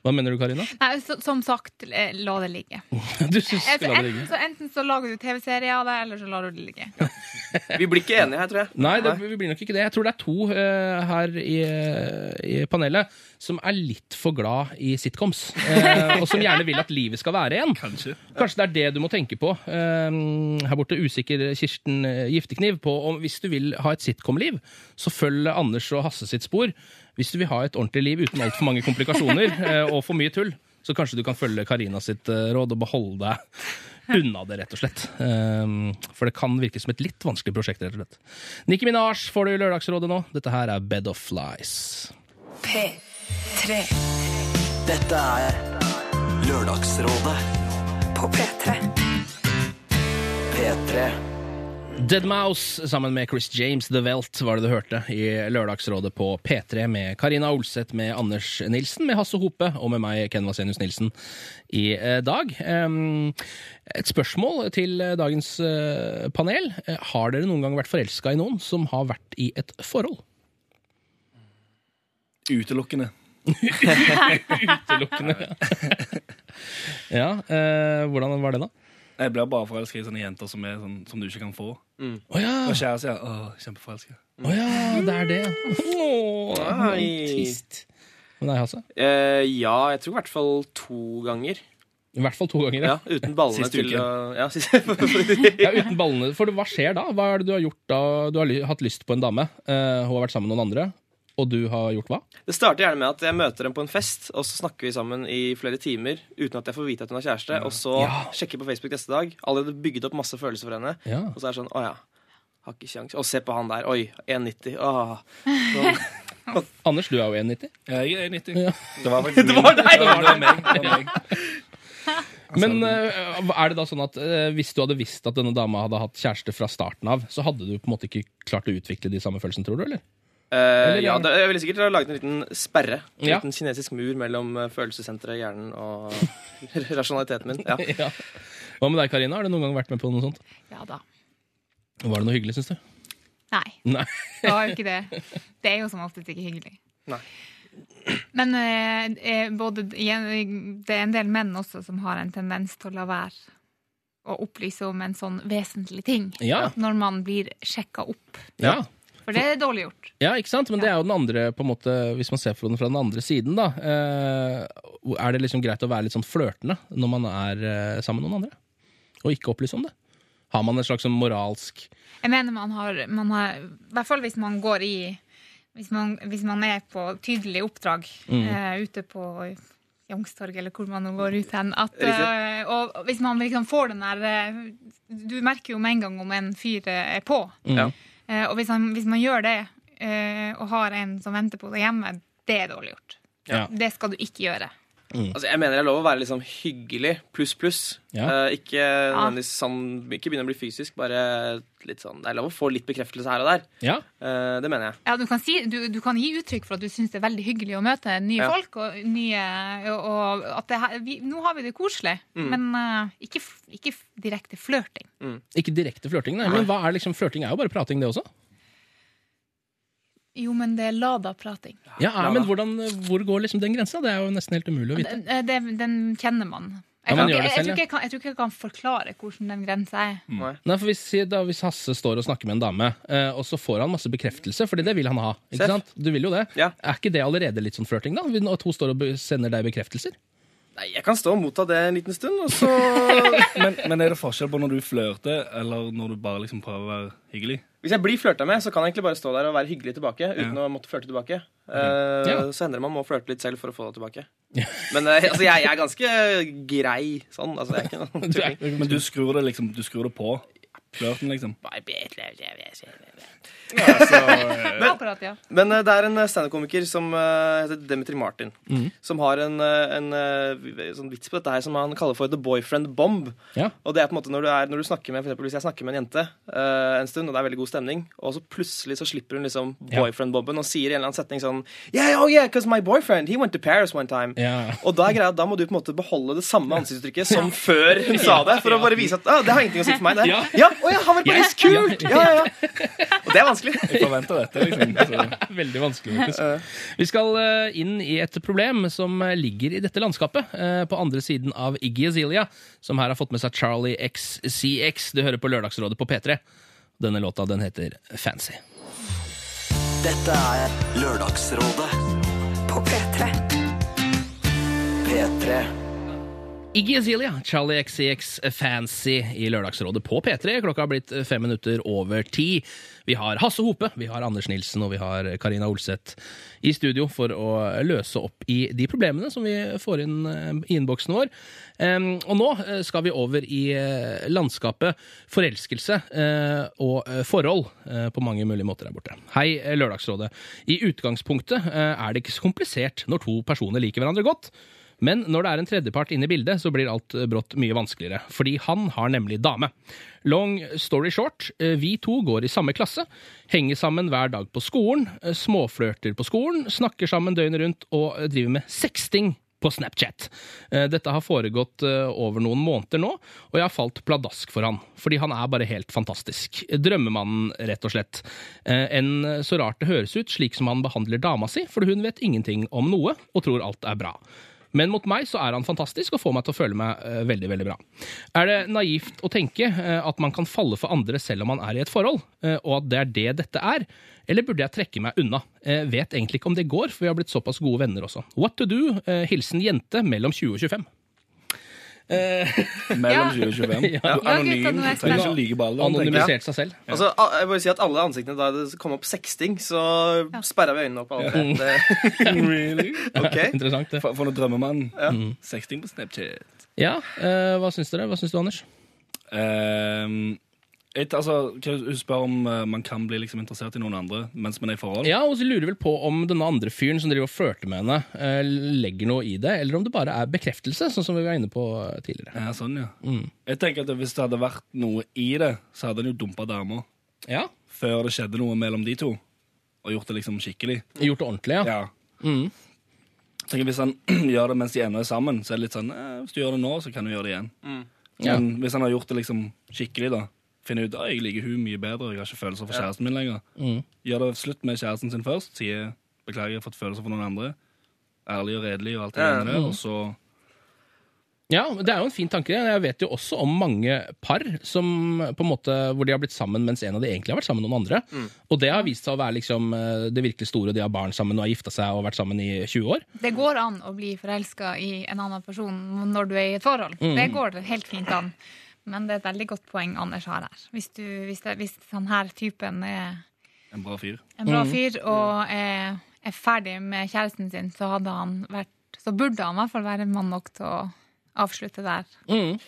Hva mener du, Karina? Nei, så, som sagt, eh, la det ligge. Du synes Altså, la det enten, ligge? så, enten så lager du TV-serie av det, eller så lar du det ligge. Vi blir ikke enige her, tror jeg. Nei, det, vi blir nok ikke det. Jeg tror det er to uh, her i, i panelet som er litt for glad i sitcoms. Uh, og som gjerne vil at livet skal være en. Kanskje. Kanskje det er det du må tenke på. Uh, her borte, usikker Kirsten Giftekniv, på om hvis du vil ha et sitcom-liv, så følg Anders og Hasse sitt spor. Hvis du vil ha et ordentlig liv uten altfor mange komplikasjoner eh, og for mye tull, så kanskje du kan følge Karina sitt eh, råd og beholde deg unna det, rett og slett. Um, for det kan virke som et litt vanskelig prosjekt, rett og slett. Nicki Minaj får du i Lørdagsrådet nå. Dette her er Bed of Flies. P3 Dette er Lørdagsrådet på P3. P3. Deadmouse sammen med Chris James The Welt var det du hørte i Lørdagsrådet på P3 med Karina Olseth, med Anders Nilsen, med Hasse Hope og med meg, Ken Vasenius Nilsen, i eh, dag. Et spørsmål til eh, dagens eh, panel. Har dere noen gang vært forelska i noen som har vært i et forhold? Utelukkende. Utelukkende. ja, hvordan var det, da? Jeg blir bare forelska i sånne jenter som, er sånn, som du ikke kan få. Å ja. Og kjæreste, sier åh, kjempeforelska. Å ja, det er det. Oh, Nei. trist. Men nei, Hasse? Eh, ja, jeg tror i hvert fall to ganger. I hvert fall to ganger. Ja, uten ballene Siste til uke. å Ja, siste Ja, uten ballene. For hva skjer da? Hva er det du har gjort da? Du har hatt lyst på en dame, Uh, hun har vært sammen med noen andre, og du har gjort hva? Det starter gjerne med at jeg møter henne på en fest, og så snakker vi sammen i flere timer uten at jeg får vite at hun har kjæreste, og så Ja. sjekker på Facebook neste dag. Allerede bygget opp masse følelser for henne. Ja. Og så er det sånn Å ja. Har ikke kjangs. Og se på han der. Oi, 1,90. Åh. Sånn. Anders, du er jo 1,90. Jeg er 1,90. Ja. Det var faktisk Det var deg! Det var, det var meg. Det var meg. Men eh, er det da sånn at eh, hvis du hadde visst at denne dama hadde hatt kjæreste fra starten av, så hadde du på en måte ikke klart å utvikle de samme følelsene, tror du, eller? Eh, Eller ja, det, jeg ville sikkert laget en liten sperre. En Ja. liten kinesisk mur mellom eh, følelsessenteret hjernen og rasjonaliteten min. Ja. Ja. Hva med deg, Karina? Har du noen gang vært med på noe sånt? Ja da. Var det noe hyggelig, syns du? Nei, Nei. det var jo ikke det. Det er jo som oftest ikke hyggelig. Nei. Men eh, eh, både, det er en del menn også som har en tendens til å la være å opplyse om en sånn vesentlig ting Ja. når man blir sjekka opp. Ja. For det er dårlig gjort. Ja, ikke sant? Men det er jo den andre, på en måte, hvis man ser på den fra den andre siden, da. Eh, er det liksom greit å være litt sånn flørtende når man er eh, sammen med noen andre? Og ikke opplyse om det? Har man en slags sånn moralsk Jeg mener man har, man har I hvert fall hvis man går i Hvis man, hvis man er på tydelig oppdrag Mm. eh, ute på Youngstorget, eller hvor man nå går ut hen. At, og hvis man liksom får den der Du merker jo med en gang om en fyr er på. Mm. Ja. Og hvis, han, hvis man gjør det, eh, og har en som venter på deg hjemme, det er dårlig gjort. Ja. Det skal du ikke gjøre. Altså, jeg mener det er lov å være liksom hyggelig pluss pluss. Ja. Uh, ikke, ja. sånn, ikke begynne å bli fysisk, bare litt sånn Det er lov å få litt bekreftelse her og der. Ja. Uh, det mener jeg. Ja, du kan, si, du, du kan gi uttrykk for at du syns det er veldig hyggelig å møte nye Ja. folk. Og, nye, og, og at det vi, nå har vi det koselig, Mm. men uh, ikke, ikke direkte flørting. Ikke direkte flørting, nei. Men hva er liksom, flørting er jo bare prating, det også. Jo, men det er lada prating. Ja, ja, Men hvordan, hvor går liksom den grensa? Det er jo nesten helt umulig å vite. Den, eh, det, den kjenner man. Jeg, gjør ikke, jeg, selv, tror ja. jeg, kan, jeg tror ikke jeg kan forklare hvordan den grensa er. Nei, for hvis, da, hvis Hasse står og snakker med en dame, eh, og så får han masse bekreftelse, fordi det vil han ha. ikke Sef. sant? Du vil jo det. Ja. Er ikke det allerede litt sånn flørting, da? At hun står og sender deg bekreftelser? Nei, jeg kan stå og motta det en liten stund, og så Men, men er det forskjell på når du flørter, eller når du bare liksom prøver å være hyggelig? Hvis jeg blir flørta med, så kan jeg egentlig bare stå der og være hyggelig tilbake. Uten å måtte flørte tilbake. Eh, Ja. Så hender det man må flørte litt selv for å få det tilbake. Men uh, altså, jeg, jeg er ganske grei sånn. Altså, jeg er ikke noen tulling. Men du skrur det liksom Du skrur det på? Flørten, liksom? Akkurat, ja. Men eh, det er en eh, standup-komiker som eh, heter Demetri Martin. Som har en, eh, en eh, sånn vits på dette her som han kaller for the boyfriend bomb. Ja. Og det er på en måte når du, er, når du snakker med for eksempel, Hvis jeg snakker med en jente uh, en stund, og det er veldig god stemning, og så plutselig så slipper hun liksom boyfriend-bomben og sier i en eller annen setning sånn Yeah, oh yeah, because my boyfriend, he went to Paris one time. Ja. Og da er greia, da må du på en måte beholde det samme ansiktsuttrykket som før hun sa det, for å bare vise at ah, det har ingenting å si for meg. Det. Ja. Ja, oh, ja, han var i Paris, kult! Ja, ja, ja. Og det er vanskelig. Jeg forventa dette, liksom. Så. Veldig vanskelig. faktisk. Vi skal eh, inn i et problem som eh, ligger i dette landskapet. eh, På andre siden av Iggy Azelia, som her har fått med seg Charlie XCX. Du hører på Lørdagsrådet på P3. Denne låta den heter Fancy. Dette er Lørdagsrådet På P3. P3. Iggy Azelia, Charlie XCX Fancy i Lørdagsrådet på P3. Klokka har blitt fem minutter over ti. Vi har Hasse Hope, vi har Anders Nilsen og vi har Karina Olseth i studio for å løse opp i de problemene som vi får inn eh, i innboksen vår. Og nå eh, skal vi over i eh, landskapet forelskelse eh, og eh, forhold eh, på mange mulige måter der borte. Hei, eh, Lørdagsrådet. I utgangspunktet eh, er det ikke så komplisert når to personer liker hverandre godt. Men når det er en tredjepart inne i bildet, så blir alt eh, brått mye vanskeligere. Fordi han har nemlig dame. Long story short, eh, vi to går i samme klasse, henger sammen hver dag på skolen, eh, småflørter på skolen, snakker sammen døgnet rundt og driver med sexting på Snapchat. Dette har foregått over noen måneder nå, og jeg har falt pladask for han. Fordi han er bare helt fantastisk. Drømmemannen, rett og slett. Enn så rart det høres ut, slik som han behandler dama si, for hun vet ingenting om noe og tror alt er bra. Men mot meg så er han fantastisk og får meg til å føle meg uh, veldig veldig bra. Er det naivt å tenke uh, at man kan falle for andre selv om man er i et forhold, uh, og at det er det dette er? Eller burde jeg trekke meg unna? Vet egentlig ikke om det går, for vi har blitt såpass gode venner også. What to do? Hilsen jente mellom 20 og 25. Mellom 20 og 25. Ja. Du er Ja, anonym. gutta, trenger ikke lyge på alderen. Anonymisert seg selv. Altså, jeg må bare si at alle ansiktene Da det kom opp sexting, så sperra vi øynene opp. Alle. ja. Really? ok. Interessant, det. For, for noen drømmemann. Sexting på Snapchat. Ja, uh, hva syns dere? Hva syns du, Anders? Ehm, et, altså, hun spør om uh, man kan bli liksom interessert i noen andre mens man er i forhold. Ja, og så lurer vel på om denne andre fyren som driver og flørter med henne, uh, legger noe i det, eller om det bare er bekreftelse, sånn som vi var inne på tidligere. Ja, sånn, ja. Mm. Jeg tenker at Hvis det hadde vært noe i det, så hadde han jo dumpa dama Ja, før det skjedde noe mellom de to. Og gjort det liksom skikkelig. Gjort det ordentlig, ja. Ja. Mm. tenker Hvis han gjør det mens de ennå er sammen, så er det litt sånn eh, Hvis du gjør det nå, så kan du gjøre det igjen. Mm. Men hvis han har gjort det liksom skikkelig, da finner ut at jeg liker hun mye bedre, jeg har ikke følelser for kjæresten min lenger, Mm. gjør det slutt med kjæresten sin først, sier beklager, jeg har fått følelser for noen andre, ærlig og redelig og alt det der, mm. og så Ja, det er jo en fin tanke. Jeg vet jo også om mange par som på en måte, hvor de har blitt sammen mens en av de egentlig har vært sammen med noen andre. Og det har vist seg å være liksom eh, det virkelig store. De har barn sammen og har gifta seg og vært sammen i 20 år. Det går an å bli forelska i en annen person når du er i et forhold. Mm. Det går helt fint an. Men det er et veldig godt poeng Anders har her. Hvis, du, hvis, det, hvis sånn her typen er en bra fyr. en Mm. bra fyr og er, er ferdig med kjæresten sin, så, hadde han vært, så burde han i hvert fall være mann nok til å avslutte der. Mm.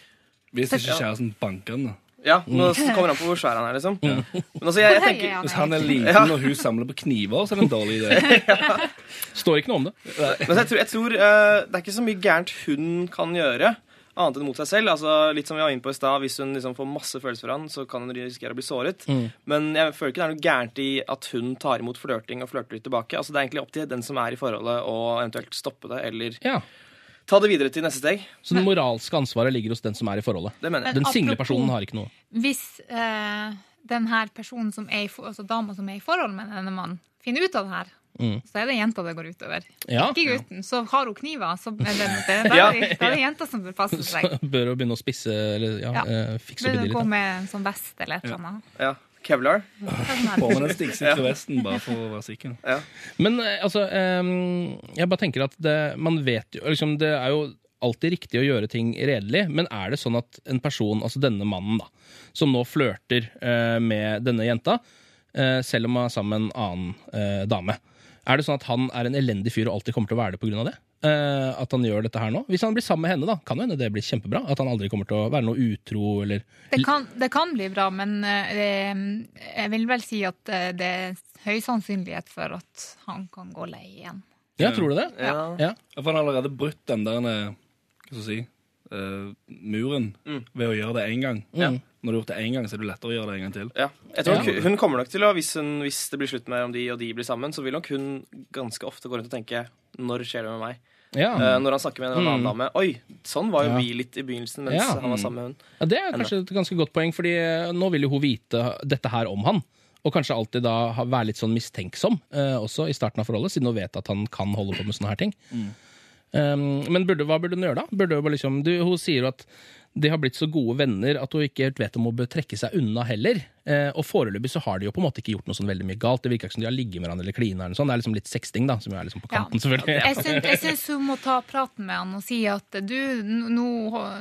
Hvis ikke kjæresten banker han, da. Ja, nå kommer han på hvor svær han er, liksom. Men altså, jeg, jeg tenker er Hvis han er liten og hun samler på kniver, så er det en dårlig idé. Står ikke noe om det. Men jeg tror, jeg tror uh, det er ikke så mye gærent hun kan gjøre, annet enn mot seg selv. Altså, litt som vi var inne på i stad, Hvis hun liksom får masse følelser for han, så kan hun risikere å bli såret. Men jeg føler ikke det er noe gærent i at hun tar imot flørting og flørter litt tilbake. Altså, det er egentlig opp til den som er i forholdet, å eventuelt stoppe det, eller Ja. ta det videre til neste steg. Så det moralske ansvaret ligger hos den som er i forholdet. Det mener jeg. Den single personen har ikke noe. Hvis eh, den her personen som er i, altså dama som er i forhold med denne mannen, finner ut av det her, så er det jenta det går utover. Ja. Ikke gutten. Så har hun kniver, så er det, det, det, Ja. er det, det er det jenta som bør passe seg. Så bør hun begynne å spisse eller ja, Ja. eh, fikse opp i Bør det gå litt. da. med en sånn vest eller et eller annet. Ja. Kevlar. Får med den stikksikre vesten bare for å være sikker. Men eh, altså, ehm, jeg bare tenker at det, man vet jo liksom, Det er jo alltid riktig å gjøre ting redelig, men er det sånn at en person, altså denne mannen, da, som nå flørter eh, med denne jenta, eh, selv om han er sammen med en annen eh, dame, er det sånn at han er en elendig fyr og alltid kommer til å være det pga. det? Uh, at han gjør dette her nå? Hvis han blir sammen med henne, da, kan jo hende det blir kjempebra. At han aldri kommer til å være noe utro eller Det kan, det kan bli bra, men uh, jeg vil vel si at eh, det er høy sannsynlighet for at han kan gå lei igjen. Ja, tror du det? Ja. Ja. For han har allerede brutt den der Hva skal jeg si eh, muren ved å gjøre det én gang. Ja. Når du har gjort det én gang, så er det lettere å gjøre det en gang til. Ja. Jeg tror nok, hun kommer nok til å, hvis, hun, hvis det blir slutt med om de og de blir sammen, så vil nok hun ganske ofte gå rundt og tenke Når skjer det med meg? Ja. Uh, når han snakker med en annen dame. Oi, sånn var jo Ja. vi litt i begynnelsen mens Ja. han var sammen med hun. Ja, Det er kanskje et ganske godt poeng, Fordi eh, nå vil jo hun vite dette her om han. Og kanskje alltid da være litt sånn mistenksom, uh, også i starten av forholdet, siden hun vet at han kan holde på med sånne her ting. Um, men burde, hva burde hun gjøre, da? Burde hun, liksom, du, hun sier jo at de har blitt så gode venner at hun ikke helt vet om hun bør trekke seg unna heller. Eh, og foreløpig så har de jo på en måte ikke gjort noe sånn veldig mye galt. Det virker ikke som de har ligget med hverandre eller klina eller. Det er liksom litt sexting, da, som er liksom på Ja. selvfølgelig. Ja. Jeg syns, jeg syns hun må ta praten med han og si at du, nå,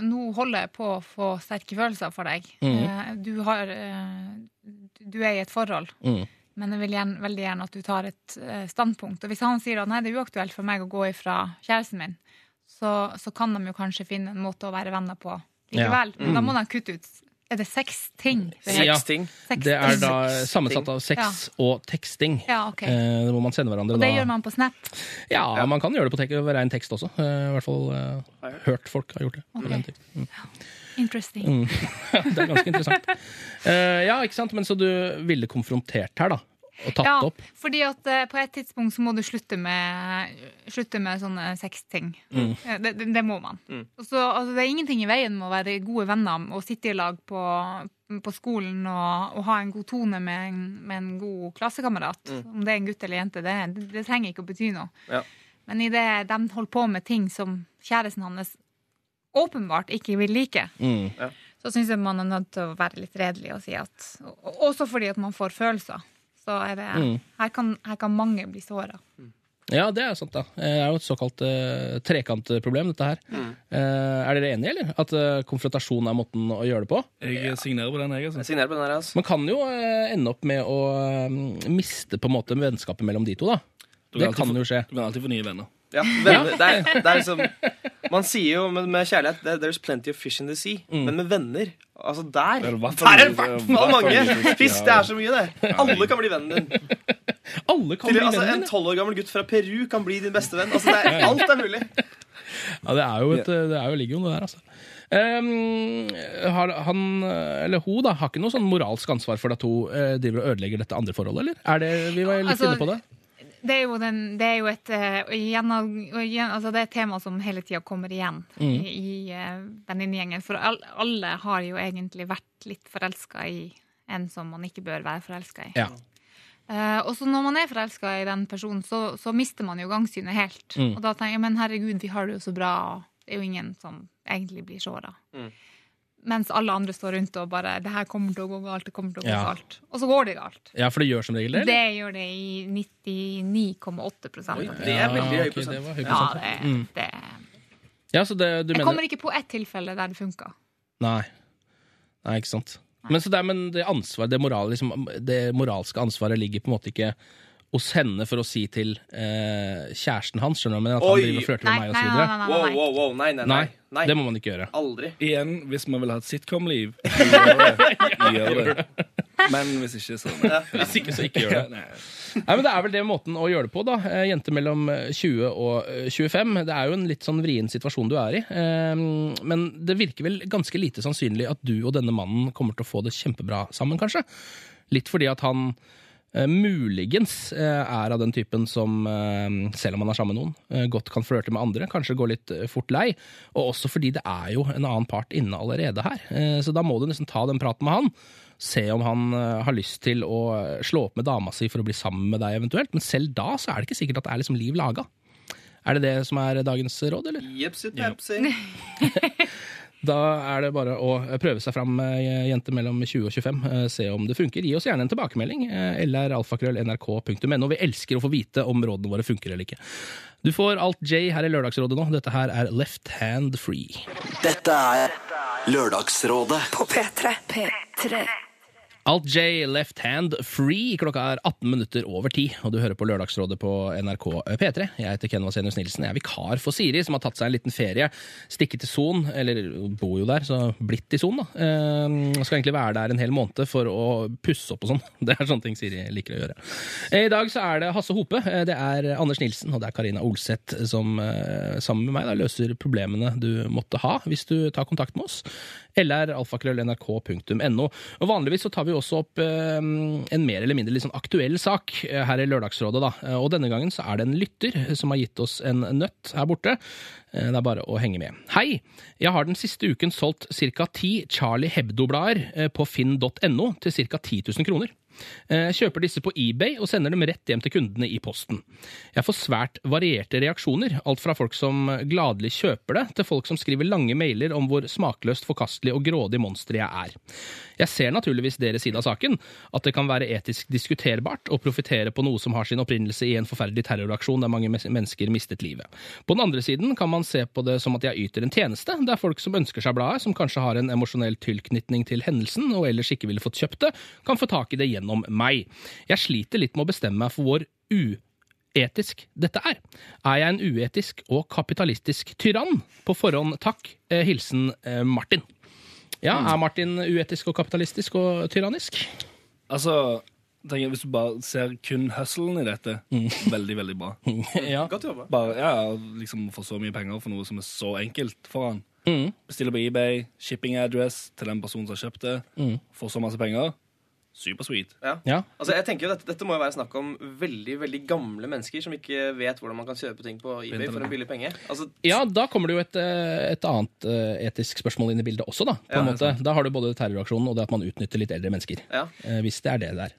nå holder jeg på å få sterke følelser for deg. Eh, Du, har, eh, du er i et forhold. Mm. Men jeg vil gjerne, veldig gjerne at du tar et eh, standpunkt. Og hvis han sier at nei, det er uaktuelt for meg å gå ifra kjæresten min, så, så kan de jo kanskje finne en måte å være venner på likevel. Men da må de kutte ut Er det seks ting? Ja. Sexting. Det er da sammensatt av sex og teksting. Ja, okay. Eh, hvor man sende hverandre Og det da gjør man på Snap. Ja, man kan gjøre det på tek ren tekst også. Eh, I hvert fall eh, hørt folk har gjort det. Okay. Mm. Interesting. det er ganske interessant. Eh, ja, ikke sant? Men så du ville konfrontert her, da? Og tatt Ja, opp? fordi at eh, på et tidspunkt så må du slutte med, slutte med sånne sexting. Mm. Ja, Det, det, det må man. Og så, altså, det er ingenting i veien med å være gode venner og sitte i lag på, på skolen og, og ha en god tone med en, med en god klassekamerat. Om det er en gutt eller jente, det, det, det trenger ikke å bety noe. Ja. Men idet de holder på med ting som kjæresten hans åpenbart ikke vil like, Mm. så syns jeg man er nødt til å være litt redelig og si at Også fordi at man får følelser. Så er det Mm. her, kan, her kan mange bli såra. Ja, det er sant, da. Eh, Det er jo et såkalt uh, trekantproblem, dette her. Eh, er dere enige, eller? At uh, konfrontasjon er måten å gjøre det på? Jeg signerer på den, jeg. Jeg Altså. signerer på den her, altså. Man kan jo ende opp med å miste på en måte vennskapet mellom de to, da. Du Det kan få- jo skje. Du kan alltid få nye venner. Ja, venner, det, er, det er liksom Man sier jo med, med kjærlighet det- There's plenty of fish in the sea. Men med venner Altså der er Der er det i det er hvert fall mange! fisk, det er så mye, det. Alle kan bli vennen din. Alle kan Til, bli altså, venner. en tolv år gammel gutt fra Peru kan bli din beste venn. Altså, det er, alt er mulig. Ja, det er jo et, det er jo ligger jo noe der, altså. Um, har han, eller hun, da, har ikke noe sånn moralsk ansvar for at hun uh, driver og ødelegger dette andre forholdet, eller? Er det, vi var litt Altså, inne på det. Det er jo, den, det er jo et uh, igjen, igjen, altså Det er et tema som hele tida kommer igjen Mm. i, i uh, venninnegjengen. For all, alle har jo egentlig vært litt forelska i en som man ikke bør være forelska i. Ja. Uh, og så når man er forelska i den personen, så, så mister man jo gangsynet helt. Mm. Og da tenker jeg men herregud, vi har det jo så bra. og Det er jo ingen som egentlig blir såra. Mm. Mens alle andre står rundt og bare 'Det her kommer til å gå galt', det kommer til å gå Ja. galt. Og så går det galt. ja, for det gjør som regel det, Det gjør det i 99,8 av det er veldig høy prosent. det var høy Ja, det, Mm. det Ja, det, Jeg mener kommer ikke på ett tilfelle der det funka. Nei. Nei, ikke sant. Men, så det, men det, ansvar, det, moral, liksom, det moralske ansvaret ligger på en måte ikke hos henne for å si til eh, kjæresten hans, skjønner du, men at han Oi. driver og flørter Nei, med meg, nei, og så nei. videre. nei, Wow, nei, wow, wow. Nei, nei, nei. Nei, nei. det må man ikke gjøre. Aldri. Igjen, hvis man vil ha et sitcom-liv, gjør det. Gjør det. Men hvis ikke, så nei. Hvis ikke, så ikke gjør det. Nei. Nei, men Det er vel det måten å gjøre det på, da. Eh, Jente mellom eh, 20 og eh, 25. Det er jo en litt sånn vrien situasjon du er i. Eh, Men det virker vel ganske lite sannsynlig at du og denne mannen kommer til å få det kjempebra sammen, kanskje. Litt fordi at han eh, muligens eh, er av den typen som, eh, selv om man er sammen med noen, eh, godt kan flørte med andre, kanskje gå litt eh, fort lei. Og også fordi det er jo en annen part inne allerede her. Eh, Så da må du nesten ta den praten med han. Se om han eh, har lyst til å slå opp med dama si for å bli sammen med deg eventuelt. Men selv da så er det ikke sikkert at det er liksom liv laga. Er det det som er dagens råd, eller? Jepsi pepsi. Da er det bare å prøve seg fram, eh, jenter mellom 20 og 25. eh, Se om det funker. Gi oss gjerne en tilbakemelding. eh, Eller alfakrøll.nrk.no. Vi elsker å få vite om rådene våre funker eller ikke. Du får alt J her i Lørdagsrådet nå. Dette her er Left Hand Free. Dette er Lørdagsrådet På P3. P3. Alt J Left Hand Free. Klokka er 18 minutter over 10, og du hører på Lørdagsrådet på NRK P3. Jeg heter Ken Vasenius Nilsen. Jeg er vikar for Siri, som har tatt seg en liten ferie. Stikket til Son, eller bor jo der, så blitt i Son, da. Jeg skal egentlig være der en hel måned for å pusse opp og sånn. Det er sånne ting Siri liker å gjøre. Eh, I dag så er det Hasse Hope, eh, det er Anders Nilsen og det er Karina Olseth som eh, sammen med meg da, løser problemene du måtte ha hvis du tar kontakt med oss. Eller alfakrøll.nrk.no. Og Vanligvis så tar vi også opp eh, en mer eller mindre sånn aktuell sak eh, her i Lørdagsrådet. da. Eh, Og denne gangen så er det en lytter som har gitt oss en nøtt her borte. Eh, Det er bare å henge med. Hei! Jeg har den siste uken solgt ca. ti Charlie Hebdo-blader eh, på finn.no til ca. 10 000 kroner. Eh, Jeg kjøper disse på eBay og sender dem rett hjem til kundene i posten. Jeg får svært varierte reaksjoner, alt fra folk som gladelig kjøper det, til folk som skriver lange mailer om hvor smakløst, forkastelig og grådig monster jeg er. Jeg ser naturligvis deres side av saken, at det kan være etisk diskuterbart å profitere på noe som har sin opprinnelse i en forferdelig terroraksjon der mange mennesker mistet livet. På den andre siden kan man se på det som at jeg yter en tjeneste, der folk som ønsker seg bladet, som kanskje har en emosjonell tilknytning til hendelsen og ellers ikke ville fått kjøpt det, kan få tak i det gjennom meg. Jeg sliter litt med å bestemme meg for hvor uetisk dette er. Er jeg en uetisk og kapitalistisk tyrann? På forhånd takk. Eh, Hilsen eh, Martin. Ja, er Martin uetisk og kapitalistisk og tyrannisk? Altså, tenker jeg, Hvis du bare ser kun hustlen i dette, veldig, veldig bra. ja. Godt jobba. Bare, ja, liksom Få så mye penger for noe som er så enkelt for han. Mm. Bestiller på eBay, shipping address til den personen som har kjøpt det. Mm. Får så masse penger. Supersweet. Ja. Ja. Altså, jeg tenker jo dette, dette må jo være snakk om veldig veldig gamle mennesker som ikke vet hvordan man kan kjøpe ting på eBay for en billig penge. Altså, Ja, da kommer det jo et, eh, et annet eh, etisk spørsmål inn i bildet også, da. På en måte. Da har du både terroraksjonen og det at man utnytter litt eldre mennesker. ja. Eh, Hvis det er det der.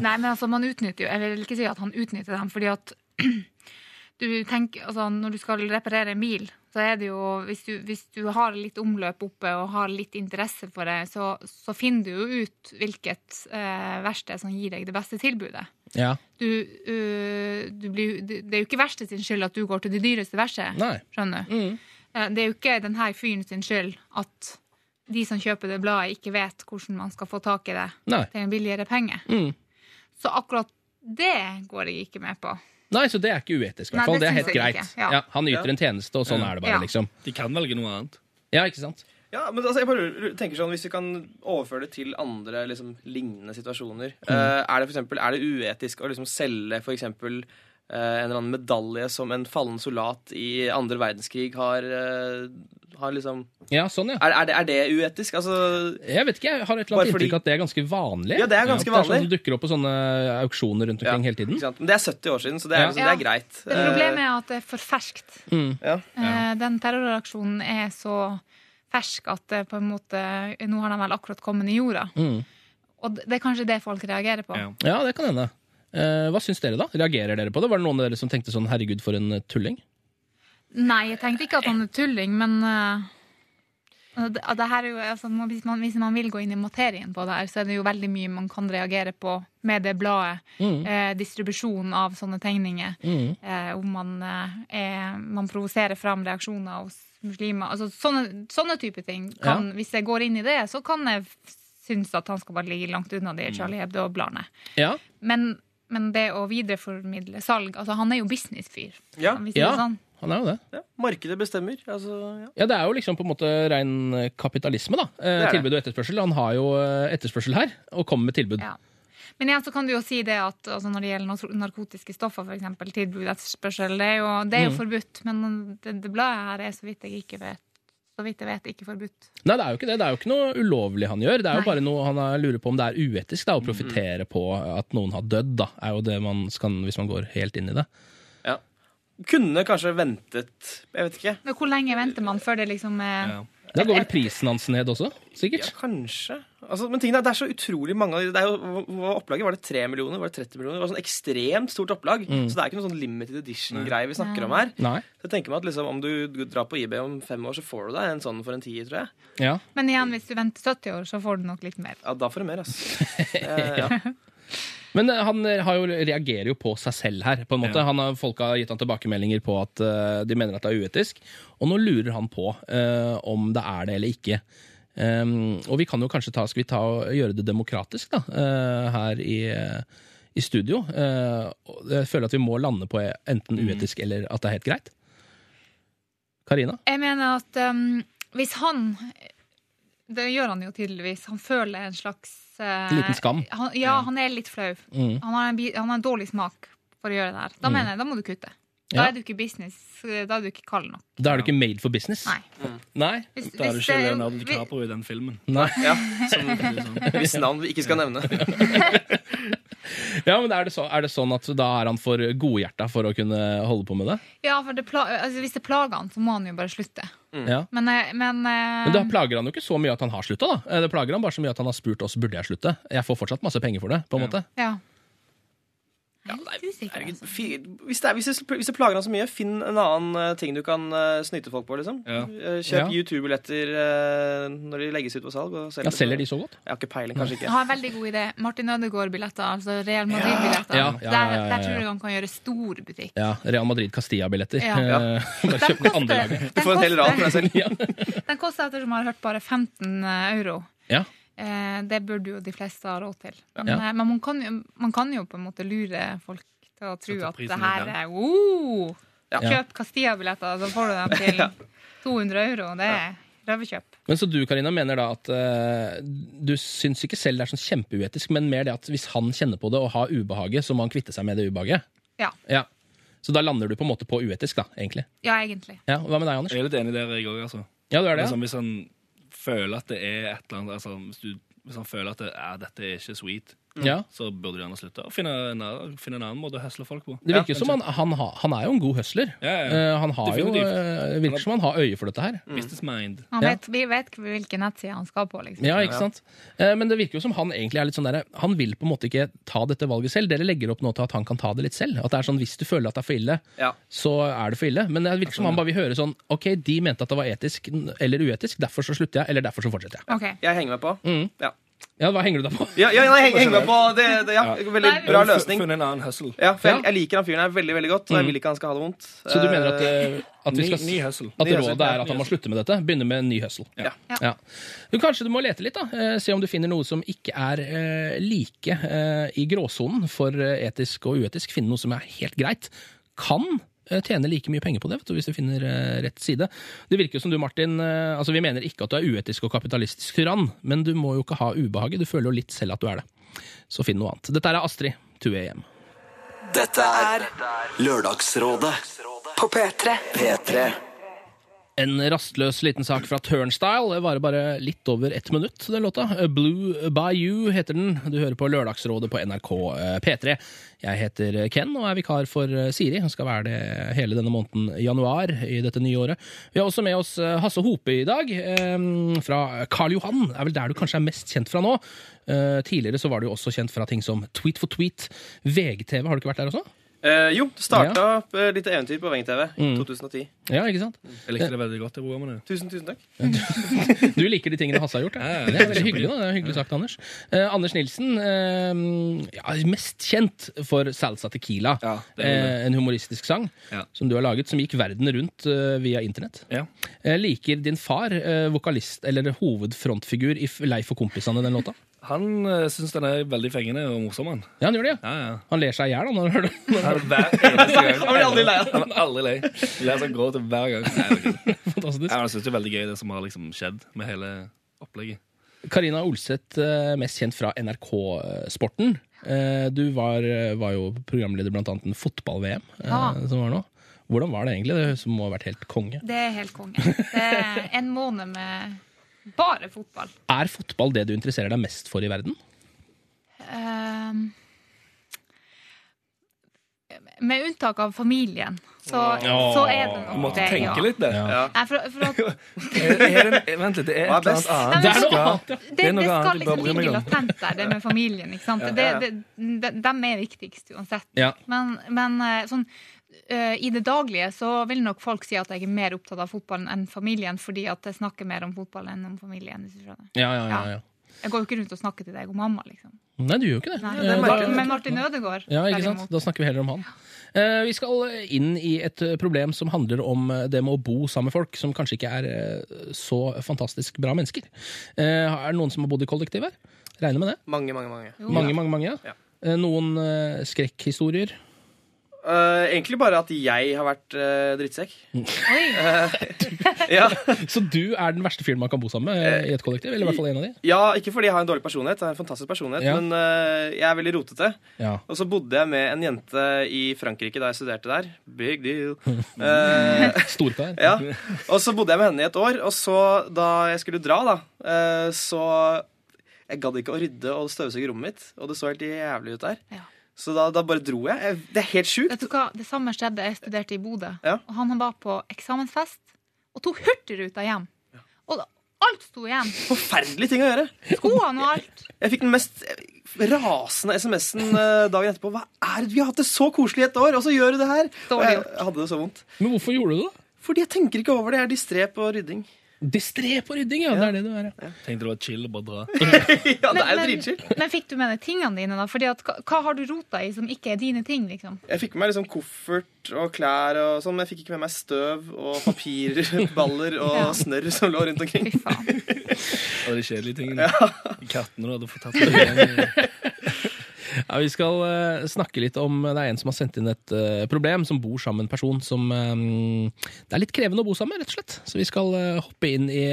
Nei, men altså, man utnytter jo Jeg vil ikke si at han utnytter dem, fordi at du tenker, altså, Når du skal reparere en bil, så er det jo Hvis du, hvis du har litt omløp oppe og har litt interesse for det, så, så finner du jo ut hvilket eh, verksted som gir deg det beste tilbudet. Ja. Du, uh, du blir, det er jo ikke verste sin skyld at du går til det dyreste verkstedet. Skjønner du? Mm. Eh, Det er jo ikke denne fyren sin skyld at de som kjøper det bladet, ikke vet hvordan man skal få tak i det Nei. til en billigere penge. Mm. Så akkurat det går jeg ikke med på. Nei, så det er ikke uetisk, i Nei, hvert fall. det Det er helt greit. ja. Ja, han yter en tjeneste, og sånn er det bare, liksom. De kan velge noe annet. Ja, ikke sant? Ja, men altså, jeg bare tenker sånn, Hvis vi kan overføre det til andre liksom, lignende situasjoner Mm. uh, Er det for eksempel, er det uetisk å liksom, selge for eksempel, en eller annen medalje som en fallen soldat i andre verdenskrig har, eh, har liksom Ja, sånn, ja. er, er, det, er det uetisk? Altså, Jeg vet ikke, jeg har et eller annet fordi- inntrykk at det er ganske vanlig. Ja, det er ganske Det er sånn vanlig. som dukker opp på sånne auksjoner rundt omkring hele tiden. Men det er 70 år siden, så det er, Ja. liksom, det er greit. Det Problemet er at det er for ferskt. Mm. Eh, ja. Eh, Den terroraksjonen er så fersk at det på en måte Nå har de vel akkurat kommet i jorda. Mm. Og det er kanskje det folk reagerer på. Ja. Ja, det kan hende. Eh, hva syns dere, da? Reagerer dere på det? Var det noen av dere som tenkte sånn 'herregud, for en tulling'? Nei, jeg tenkte ikke at han er tulling, men uh, det, det her er jo, altså, hvis, man, hvis man vil gå inn i materien på det her, så er det jo veldig mye man kan reagere på med det bladet. Mm. Uh, distribusjonen av sånne tegninger. Mm. Uh, om man, eh, er, man provoserer fram reaksjoner hos muslimer. Altså, sånne, sånne type ting. Kan, Hvis jeg går inn i det, så kan jeg synes at han skal bare ligge langt unna de Charlie Hebdo-bladene. Ja. Men, men det å videreformidle salg altså Han er jo businessfyr. Ja. Ja. sånn? Han er jo det. ja. Markedet bestemmer. Altså, ja. Ja, Det er jo liksom på en måte rein eh, kapitalisme, da. Eh, tilbud og etterspørsel. Han har jo eh, etterspørsel her, og kommer med tilbud. Ja. Men igjen så kan du jo si det at altså når det gjelder narkotiske stoffer, f.eks. tilbud etterspørsel, det er jo, det er jo Mm. forbudt. Men det, det bladet her er så vidt jeg ikke vet så vidt jeg vet, ikke forbudt. Nei, det er jo ikke det. Det er jo ikke noe ulovlig han gjør. Det er jo Nei. bare noe han er- lurer på om det er uetisk da, å profitere på at noen har dødd. da, er jo det man skal, hvis man går helt inn i det. Ja. Kunne kanskje ventet Jeg vet ikke. Men hvor lenge venter man før det liksom er Ja. Da går vel prisen hans ned også? Sikkert. Ja, kanskje. Altså, men tingene, er, det er så utrolig mange av de- det er jo, Opplaget var det 3 millioner? Var det 30 millioner? Det var sånn ekstremt stort opplag. Så det er ikke noe sånn limited edition-greie vi snakker om her. Nei. Så jeg tenker meg at liksom, Om du drar på eBay om fem år, så får du deg en sånn for en tier, tror jeg. Ja. Men igjen, hvis du venter 70 år, så får du nok litt mer. Ja, Da får du mer, altså. Eh, ja. Men eh, han eh, har jo, reagerer jo på seg selv her. på en måte. Ja. Han har, folk har gitt han tilbakemeldinger på at uh, de mener at det er uetisk. Og nå lurer han på uh, om det er det eller ikke. Um, og vi kan jo kanskje ta, skal vi ta og gjøre det demokratisk da, uh, her i, eh, i studio. Jeg føler at vi må lande på enten uetisk eller at det er helt greit. Karina? Jeg mener at um, hvis han Det gjør han jo tydeligvis. Han føler en slags eh, Liten skam. Han, ja, han er litt flau. Mm. Han, har en, han har en dårlig smak for å gjøre det her. Da mener jeg, da må du kutte. Da er du ikke business. Da er du ikke kald nok. Da er du ikke made for business. Nei. Nei? Hvis, Da er du ikke Leonardo DiCaprio i den filmen. Nei. ja. Sånn. Hvis navn vi ikke skal nevne. Ja, men er det, så, er det sånn at da er han for godhjerta for å kunne holde på med det? Ja, for det pla altså, hvis det plager han, så må han jo bare slutte. Ja. Men, eh, men, uh, Men da plager han jo ikke så mye at han har slutta, da. Eh, Det plager han bare så mye at han har spurt oss burde jeg slutte. Jeg får fortsatt masse penger for det, på en måte. Ja. Usikker, Herregud, altså. Hvis det, er, hvis, det, hvis det plager han så mye, finn en annen eh, ting du kan uh, snyte folk på. liksom Ja. Eh, Kjøp Ja. U2-billetter uh, når de legges ut på salg. Og selger, Ja, selger de så godt? Jeg har ikke peiling, kanskje Jeg har en veldig god idé. Martin Ødegaard-billetter, altså Real Madrid-billetter. Ja, ja, ja, ja, der, ja, ja. der tror jeg han kan gjøre stor butikk. Ja, Real Madrid Castilla-billetter. Ja. Bare kjøp det andre laget. Du får en hel rad for deg selv. Den koster ettersom jeg har hørt bare 15 euro. Ja. Eh, det burde jo de fleste ha råd til. Men, Ja. eh, men man, kan jo, man kan jo på en måte lure folk til å tro at det her er oh, Ja. Kjøp Castilla-billetter, så får du dem til 200 euro. Det er røverkjøp. Men så du, Karina, mener da at uh, du syns ikke selv det er sånn kjempeuetisk, men mer det at hvis han kjenner på det og har ubehaget, så må han kvitte seg med det ubehaget? Ja. Ja. Så da lander du på en måte på uetisk, da, egentlig. Ja, egentlig. Ja, Hva med deg, Anders? Jeg er litt enig der, jeg òg. Altså. Ja, du er det? Liksom, hvis han føler at det er et eller annet altså, hvis, du, hvis han føler at det, ja, dette er ikke sweet, ja. så burde du gjerne slutte. å finne finne en annen måte å hustle folk på. Det virker ja, som han, han, han er jo en god høsler. Ja, ja. Eh, han har Definitivt. jo, det virker som han har øye for dette her. Business mind. Han Ja. vet, vi vet hvilken nettside han skal på, liksom. Ja, ikke sant? Eh, Men det virker jo som han egentlig er litt sånn der, han vil på en måte ikke ta dette valget selv. Dere legger opp nå til at han kan ta det litt selv. At det er sånn, Hvis du føler at det er for ille, Ja. så er det for ille. Men det virker som han bare vil høre sånn Ok, de mente at det var etisk eller uetisk, derfor så slutter jeg, eller derfor så fortsetter jeg. Okay. Jeg henger meg på. Mm. Ja, Ja, Hva henger du deg på? ja, ja nei, heng, heng meg på det, det, ja. Veldig Nei, bra løsning. Funnet en annen hustle. Ja, for jeg, jeg liker han fyren her veldig veldig godt, og jeg vil ikke han skal ha det vondt. Så du mener at, eh, at, vi Ny, skal, ny hustle. at rådet er at han må slutte med dette? Begynne med en ny hustle? Ja. Ja. Du, kanskje du må lete litt, da. Eh, Se om du finner noe som ikke er eh, like i gråsonen for etisk og uetisk. Finne noe som er helt greit. Kan tjene like mye penger på det vet du, hvis du finner eh, rett side. Det virker jo som du, Martin, eh, altså Vi mener ikke at du er uetisk og kapitalistisk tyrann, men du må jo ikke ha ubehaget. Du føler jo litt selv at du er det. Så finn noe annet. Dette er Astrid, 2 AM. Dette er Lørdagsrådet på P3. P3. En rastløs liten sak fra Turnstyle. Det varer bare litt over ett minutt, den låta. Blue by You heter den. Du hører på Lørdagsrådet på NRK eh, P3. Jeg heter Ken og er vikar for eh, Siri. Hun skal være det hele denne måneden januar i dette nye året. Vi har også med oss eh, Hasse Hope i dag, fra Karl Johan. Det er vel der du kanskje er mest kjent fra nå. Tidligere så var du også kjent fra ting som Tweet for tweet. VGTV, har du ikke vært der også? Eh, jo, det starta opp eh, litt eventyr på VGTV i 2010. Ja, ikke sant? Jeg likte det veldig godt, det programmet. Tusen, tusen takk. Du liker de tingene Hasse har gjort? Ja. Ja, ja, Det er veldig hyggelig. da, det er hyggelig sagt, Anders. Eh, Anders Nilsen, eh, ja, mest kjent for Salsa Tequila. Ja, det er eh, en humoristisk sang Ja. som du har laget, som gikk verden rundt eh, via internett. Ja. Eh, liker din far eh, vokalist eller hovedfrontfigur i F- Leif og kompisene, den låta? Han uh, syns den er veldig fengende og morsom. Han. Ja, han gjør det, ja. Ja, ja. Han ler seg i hjel når han hører det. Han er hver eneste gang. Han blir aldri lei. Han er aldri lei. Ler seg gråter hver gang. Nei, det er gøy. Fantastisk. Ja, jeg synes det er veldig gøy, det som har liksom skjedd med hele opplegget. Karina Olseth, eh, mest kjent fra NRK-sporten. Eh, Du var, var jo programleder blant annet en fotball-VM eh, Ja. som var nå. Hvordan var det egentlig? Det som må ha vært helt konge. Det er helt konge. Det er en måned med bare fotball. Er fotball det du interesserer deg mest for i verden? Um, med unntak av familien, så, oh. så er det Du måtte det. tenke ja. litt, det. Nei, for, for at Er, er vent litt, det er et eller annet annet. Det skal- det, det det, noe skal liksom ligge latent der, det med familien. ikke sant? Det, ja. det, de, de er viktigst uansett. Ja. Men, men eh, sånn, i det daglige så vil nok folk si at jeg er mer opptatt av fotballen enn familien, fordi at jeg snakker mer om fotball enn om familien. hvis du skjønner. Ja, ja, ja, ja. Jeg går jo ikke rundt og snakker til deg om mamma, liksom. Nei, du gjør jo ikke det. Nei, Eh, da- Men Martin Ødegaard, Ja, ikke sant? Da snakker vi heller om han. Eh, vi skal inn i et eh, problem som handler om eh, det med å bo sammen med folk som kanskje ikke er eh, så fantastisk bra mennesker. Eh, er det noen som har bodd i kollektiv her? Regner med det? Mange, mange, mange. Jo. Mange, mange, mange. Ja. Eh, noen eh, skrekkhistorier? Eh, egentlig bare at jeg har vært uh, drittsekk. Oi, Ja. Så du er den verste fyren man kan bo sammen med i et kollektiv? Eller i hvert fall en av de? ja, ikke fordi jeg har en dårlig personlighet, jeg har en fantastisk personlighet, Ja. men jeg er veldig rotete. Ja. Og så bodde jeg med en jente i Frankrike da jeg studerte der. Big deal. Storkar? ja. Og så bodde jeg med henne i et år, og så da jeg skulle dra, da, eh, så Jeg gadd ikke å rydde og støvsuge rommet mitt, og det så helt jævlig ut der. Ja. Så da, da bare dro jeg. jeg. Det er helt sjukt. vet du hva? Det samme skjedde. Jeg studerte i Bodø. Ja. Og han var på eksamensfest og tok Hurtigruta hjem. Og alt sto igjen. Forferdelige ting å gjøre. Skoene og alt. Jeg fikk den mest rasende SMS-en eh, dagen etterpå. Hva er det? Vi har hatt det så koselig i et år, og så gjør du det her! Og jeg, jeg hadde det så vondt. Men hvorfor gjorde du det? Fordi jeg tenker ikke over det. Jeg er distré på rydding. Distré på rydding, ja. Det er det du er. ja. Tenkte det var chill å bare dra. ja, det er jo men, dritchill. men fikk du med deg tingene dine, da? Fordi at, hva, hva har du rota i som ikke er dine ting, liksom? Jeg fikk med meg liksom koffert og klær og sånn, men jeg fikk ikke med meg støv og papirballer og Ja. snørr som lå rundt omkring. Fy faen. Og de kjedelige tingene. Kattene du hadde fått tatt med igjen. Ja, Vi skal uh, snakke litt om Det er en som har sendt inn et uh, problem, som bor sammen med en person som um, Det er litt krevende å bo sammen med, rett og slett. Så vi skal uh, hoppe inn i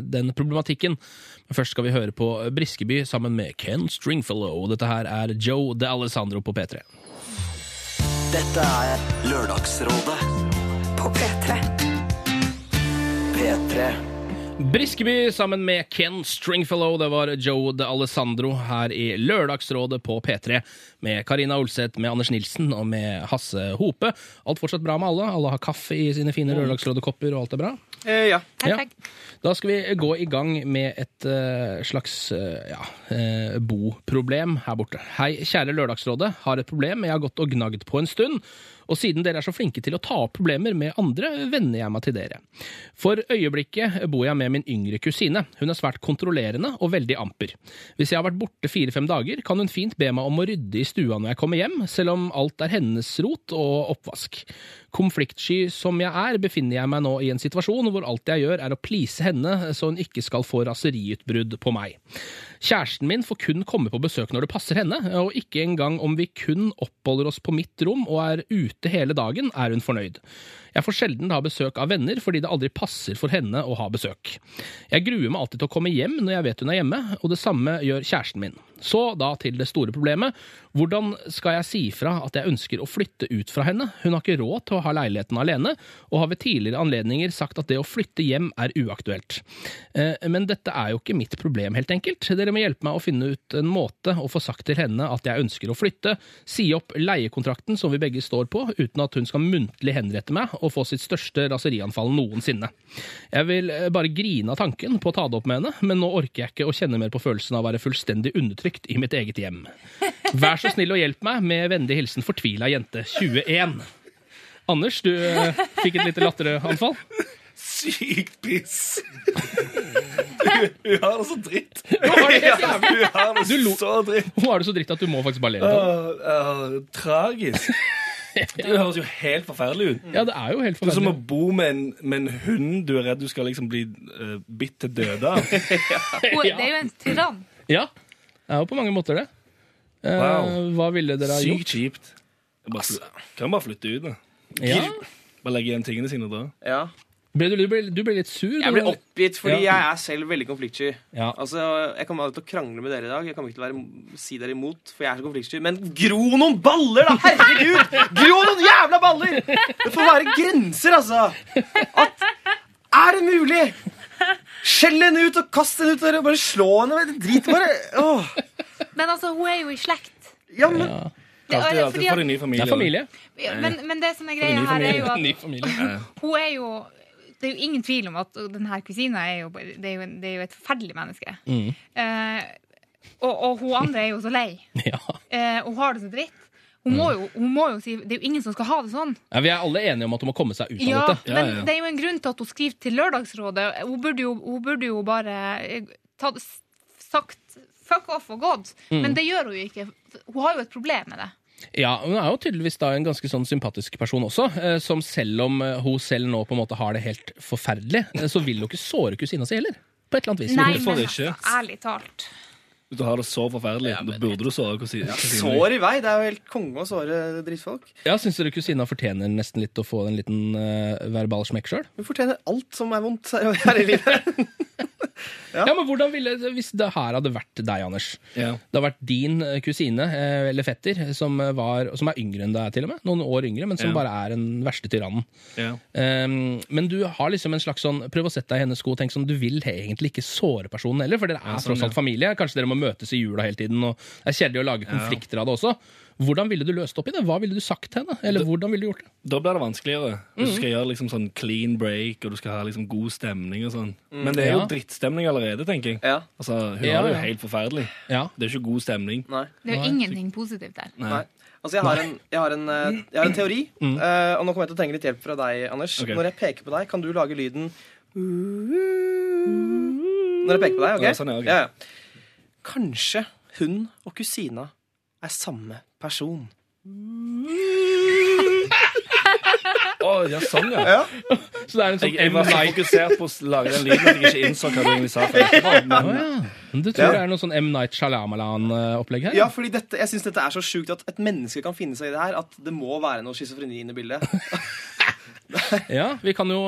den problematikken. Men først skal vi høre på Briskeby sammen med Ken Stringfellow. Dette her er Joe De Alessandro på P3. Dette er Lørdagsrådet på P3. P3. Briskeby sammen med Ken Stringfellow. Det var Joe De Alessandro her i Lørdagsrådet på P3 med Karina Olseth, med Anders Nilsen og med Hasse Hope. Alt fortsatt bra med alle? Alle har kaffe i sine fine Lørdagsrådet-kopper, og alt er bra? Eh, ja. ja. Da skal vi gå i gang med et uh, slags uh, ja, uh, boproblem her borte. Hei, kjære Lørdagsrådet. Har et problem jeg har gått og gnagd på en stund. Og siden dere er så flinke til å ta opp problemer med andre, venner jeg meg til dere. For øyeblikket bor jeg med min yngre kusine. Hun er svært kontrollerende og veldig amper. Hvis jeg har vært borte fire-fem dager, kan hun fint be meg om å rydde i stua når jeg kommer hjem, selv om alt er hennes rot og oppvask. Konfliktsky som jeg er, befinner jeg meg nå i en situasjon hvor alt jeg gjør er å please henne, så hun ikke skal få raseriutbrudd på meg. Kjæresten min får kun komme på besøk når det passer henne, og ikke engang om vi kun oppholder oss på mitt rom og er ute hele dagen, er hun fornøyd. Jeg får sjelden ha besøk av venner fordi det aldri passer for henne å ha besøk. Jeg gruer meg alltid til å komme hjem når jeg vet hun er hjemme, og det samme gjør kjæresten min. Så da til det store problemet. Hvordan skal jeg si fra at jeg ønsker å flytte ut fra henne? Hun har ikke råd til å ha leiligheten alene, og har ved tidligere anledninger sagt at det å flytte hjem er uaktuelt. Eh, Men dette er jo ikke mitt problem, helt enkelt. Dere må hjelpe meg å finne ut en måte å få sagt til henne at jeg ønsker å flytte, si opp leiekontrakten som vi begge står på, uten at hun skal muntlig henrette meg og få sitt største raserianfall noensinne. Jeg vil eh, bare grine av tanken på å ta det opp med henne, men nå orker jeg ikke å kjenne mer på følelsen av å være fullstendig undertrykt i mitt eget hjem. Vær så snill å hjelpe meg, med vennlig hilsen fortvila jente 21. Anders, du eh, fikk et lite latteranfall. Sykt piss. Hun har det så dritt. Nå har det. Hun har det så dritt. Hun har det så dritt at du må faktisk bare le litt av det. Åh, tragisk. Det høres jo helt forferdelig ut. Ja, det er jo helt forferdelig. Det er som å bo med en, med en hund du er redd du skal liksom bli uh, bitt til døde av. ja. det er jo en tyrann. Ja, det er jo på mange måter det. Uh, Wow. Hva ville dere ha gjort? Sykt kjipt. Bare, fly- kan bare flytte ut, da. Ja. Bare legge igjen tingene sine og dra. Ja. Ble du, du, ble, du ble litt sur? Jeg ble oppgitt fordi Ja. jeg er selv veldig konfliktsky. Ja. Altså, Jeg kommer aldri til å krangle med dere i dag. Jeg kommer ikke til å være, si dere imot, for jeg er så konfliktsky. Men gro noen baller, da! Herregud! Gro noen jævla baller! Det får være grenser, altså. At, er det mulig? Skjell henne ut og kast henne ut og bare slå henne. Drit bare. Åh. Men altså, hun er jo i slekt. Ja, men Ja. Det er at- får ny Det familie. er familie. Men, men det som er greia her, er jo at hun er jo Det er jo ingen tvil om at denne kusina er jo, det er jo, det er jo et forferdelig menneske. Mm. Eh, og, og hun andre er jo så lei. Ja. Eh, hun har det så dritt. Hun må, jo, hun må jo si Det er jo ingen som skal ha det sånn. Ja, vi er alle enige om at hun må komme seg ut av Ja, dette. men det er jo en grunn til at hun skriver til Lørdagsrådet. Hun burde jo, hun burde jo bare eh, tatt, sagt fuck off og gått. Mm. Men det gjør hun jo ikke. Hun har jo et problem med det. Ja, Hun er jo tydeligvis da en ganske sånn sympatisk person også, eh, som selv om eh, hun selv nå på en måte har det helt forferdelig, eh, så vil hun ikke såre kusina si heller. På et eller annet vis. Nei, men altså, ærlig talt. Du har det så forferdelig, da burde du såre kusinen. Sår i vei. Det er jo helt konge å såre drittfolk. Ja, Syns dere kusina fortjener nesten litt å få en liten uh, verbal smekk sjøl? Hun fortjener alt som er vondt her i livet. Ja. men hvordan ville Hvis det her hadde vært deg, Anders Ja. Det hadde vært din eh, kusine, eh, eller fetter, som, var, som er yngre enn deg til og med. Noen år yngre, men som Ja. bare er den verste tyrannen. Ja. Um, men du har liksom en slags sånn Prøv å sette deg i hennes sko og tenk sånn Du vil egentlig ikke såre personen heller, for dere er Ja, sånn, tross alt familie. Kanskje dere må møtes i jula hele tiden, og det er kjedelig å lage konflikter av det også. Hvordan ville du løst opp i det? Hva ville du sagt til henne? Eller hvordan ville du gjort det? Da blir det vanskeligere. Mm. du skal gjøre liksom sånn clean break, og du skal ha liksom god stemning og sånn. Men det er jo Ja. drittstemning allerede, tenker jeg. Ja. Altså, Hun Ja, har det ja. jo helt forferdelig. Ja. Det er ikke god stemning. Nei. Det er jo ingenting positivt der. Nei. Altså, jeg har en, jeg har en, eh, jeg har en teori, Mm. eh, og nå kommer jeg til å trenge litt hjelp fra deg, Anders. Okay. Når jeg peker på deg, kan du lage lyden Når jeg peker på deg, OK? Ja, sånn, ja, ok. Ja, ja. Kanskje hun og kusina er samme person. Oh, ja, sånn, ja. Ja. Så det er en sånn Jeg, jeg var så fokusert på å lage den lyden at jeg ikke innså hva du egentlig sa. ja. Du tror Ja. det er noe sånn M. Night Shyamalan-opplegg her? Ja, fordi dette, jeg syns dette er så sjukt at et menneske kan finne seg i det her. At det må være noe schizofreni inne i bildet. Ja, Vi kan jo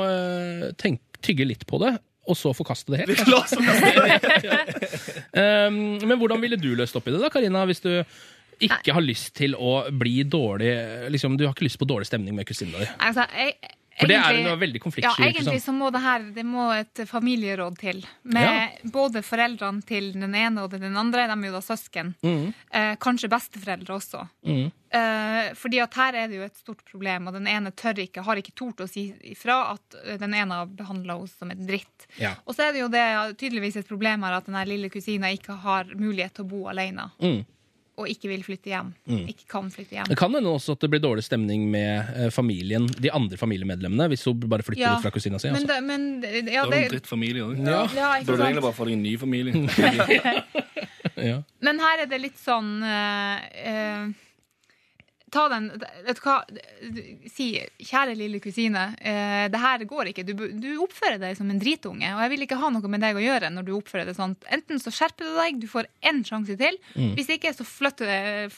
tenk, tygge litt på det, og så forkaste det helt. La oss forkaste det. Um, men hvordan ville du løst opp i det, da, Karina? Hvis du ikke har lyst til å bli dårlig liksom, Du har ikke lyst på dårlig stemning med kusina di. Altså, jeg, For det er egentlig- noe veldig Ja, konfliktsky. Ja, egentlig så må det her Det må et familieråd til. Med både foreldrene til den ene og den andre. De er jo da søsken. Mm. Eh, kanskje besteforeldre også. Mm. Eh, fordi at her er det jo et stort problem, og den ene tør ikke, har ikke tort å si ifra at eh, den ene har behandla henne som et dritt. Ja. Og så er det jo det, tydeligvis et problem her at den lille kusina ikke har mulighet til å bo alene. Mm. Og ikke vil flytte hjem. Ikke kan flytte hjem. Det kan hende også at det blir dårlig stemning med eh, familien, de andre familiemedlemmene hvis hun bare flytter Ja, ut fra kusina si. Men, Altså. det, men ja, det, er en det, drittfamilie òg. Ja. ja, Burde egentlig bare få deg en ny familie. Ja. Men her er det litt sånn uh, eh, Ta den Vet du hva? Si, kjære lille kusine, eh, det her går ikke. Du, du oppfører deg som en dritunge, og jeg vil ikke ha noe med deg å gjøre når du oppfører deg sånn. Enten så skjerper du deg, du får én sjanse til. Hvis ikke, så flytter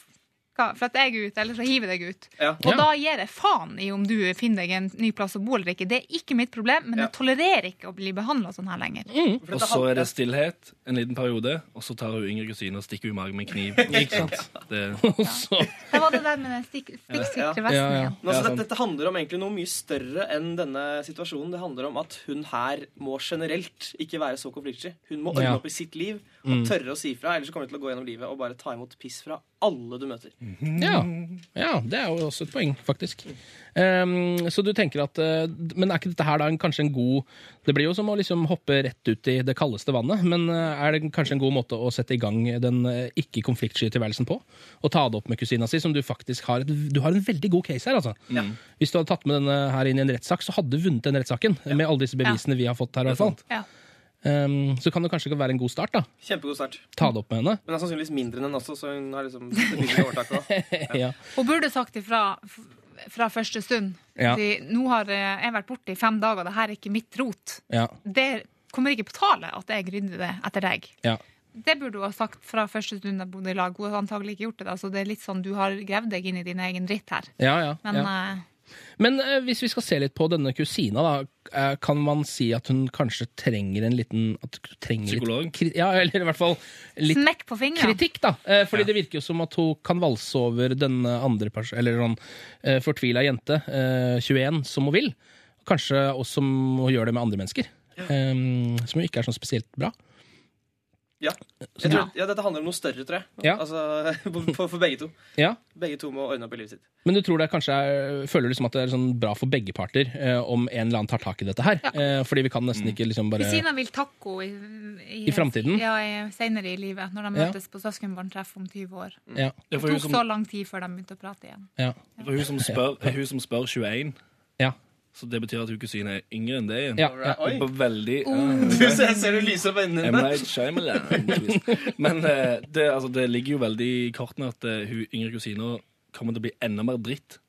det hva, flytter jeg ut, eller så hiver jeg deg ut. Ja. Og Ja. da gir jeg faen i om du finner deg en ny plass å bo eller ikke. Det er ikke mitt problem, men Ja. jeg tolererer ikke å bli behandla sånn her lenger. Mm. Og så er det stillhet en liten periode, og så tar hun yngre kusine og stikker hun i magen med en kniv. Ikke sant? Det, ja. Det var det der med den stikk, stikksikre vesten Ja, ja. igjen. Men altså, Ja, dette, sant. dette handler om egentlig noe mye større enn denne situasjonen. Det handler om at hun her må generelt ikke være så konfliktsky. Hun må ordne Ja. opp i sitt liv og tørre å si fra, ellers så kommer hun til å gå gjennom livet og bare ta imot piss fra alle du møter. ja. ja, det er jo også et poeng, faktisk. Um, så du tenker at uh, Men er ikke dette her da en, kanskje en god Det blir jo som å liksom hoppe rett ut i det kaldeste vannet, men eh, er det kanskje en god måte å sette i gang den uh, ikke-konfliktsky tilværelsen på? Og ta det opp med kusina si, som du faktisk har et, Du har en veldig god case her, altså. Hvis du hadde tatt med denne her inn i en rettssak, så hadde du vunnet den rettssaken. Med alle disse bevisene vi har fått her, i hvert fall. Ja. Um, så kan det kanskje være en god start, da. Kjempegod start. Ta det opp med henne. Men det er sannsynligvis mindre enn henne også, så hun har liksom overtak Ja. ja. Hun burde sagt ifra fra første stund. Ja. Fordi nå har eh, jeg vært borte i fem dager, det her er ikke mitt rot. Ja. Det kommer ikke på tale at jeg rydder det etter deg. ja. Det burde hun ha sagt fra første stund jeg bodde i lag. Hun har antagelig ikke gjort det. da, så det er litt sånn du har gravd deg inn i din egen dritt her. ja, ja, Men ja. Men eh, hvis vi skal se litt på denne kusina, da, eh, kan man si at hun kanskje trenger en liten at hun trenger Psykolog? Litt, kri- ja, eller i hvert fall litt smekk på kritikk, da. Eh, fordi det virker jo som at hun kan valse over denne andre pers eller sånn eh, fortvila jente, eh, 21, som hun vil. Kanskje også som hun gjør det med andre mennesker. Eh, som jo ikke er sånn spesielt bra. Ja. Jeg tror, ja, dette handler om noe større, tror jeg. Ja. Altså, for, for begge to. Ja. Begge to må ordne opp i livet sitt. Men du tror det kanskje er, føler du liksom at det er sånn bra for begge parter eh, om en eller annen tar tak i dette her? Eh, fordi vi kan nesten ikke liksom bare Kristina vil taco i, I fremtiden? Ja, seinere senere i livet, når de Ja. møtes på søskenbarntreff om 20 år. Det tok som- så lang tid før de begynte å prate igjen. Ja. For hun som spør, hun som spør 21. Så det betyr at hun kusina er yngre enn deg igjen. Ja, ja. Oi. Veldig, uh, Du ser, ser du lyser på øynene dine. Men uh, det, altså, det ligger jo veldig i kortene at uh, hun yngre kusina kommer til å bli enda mer dritt.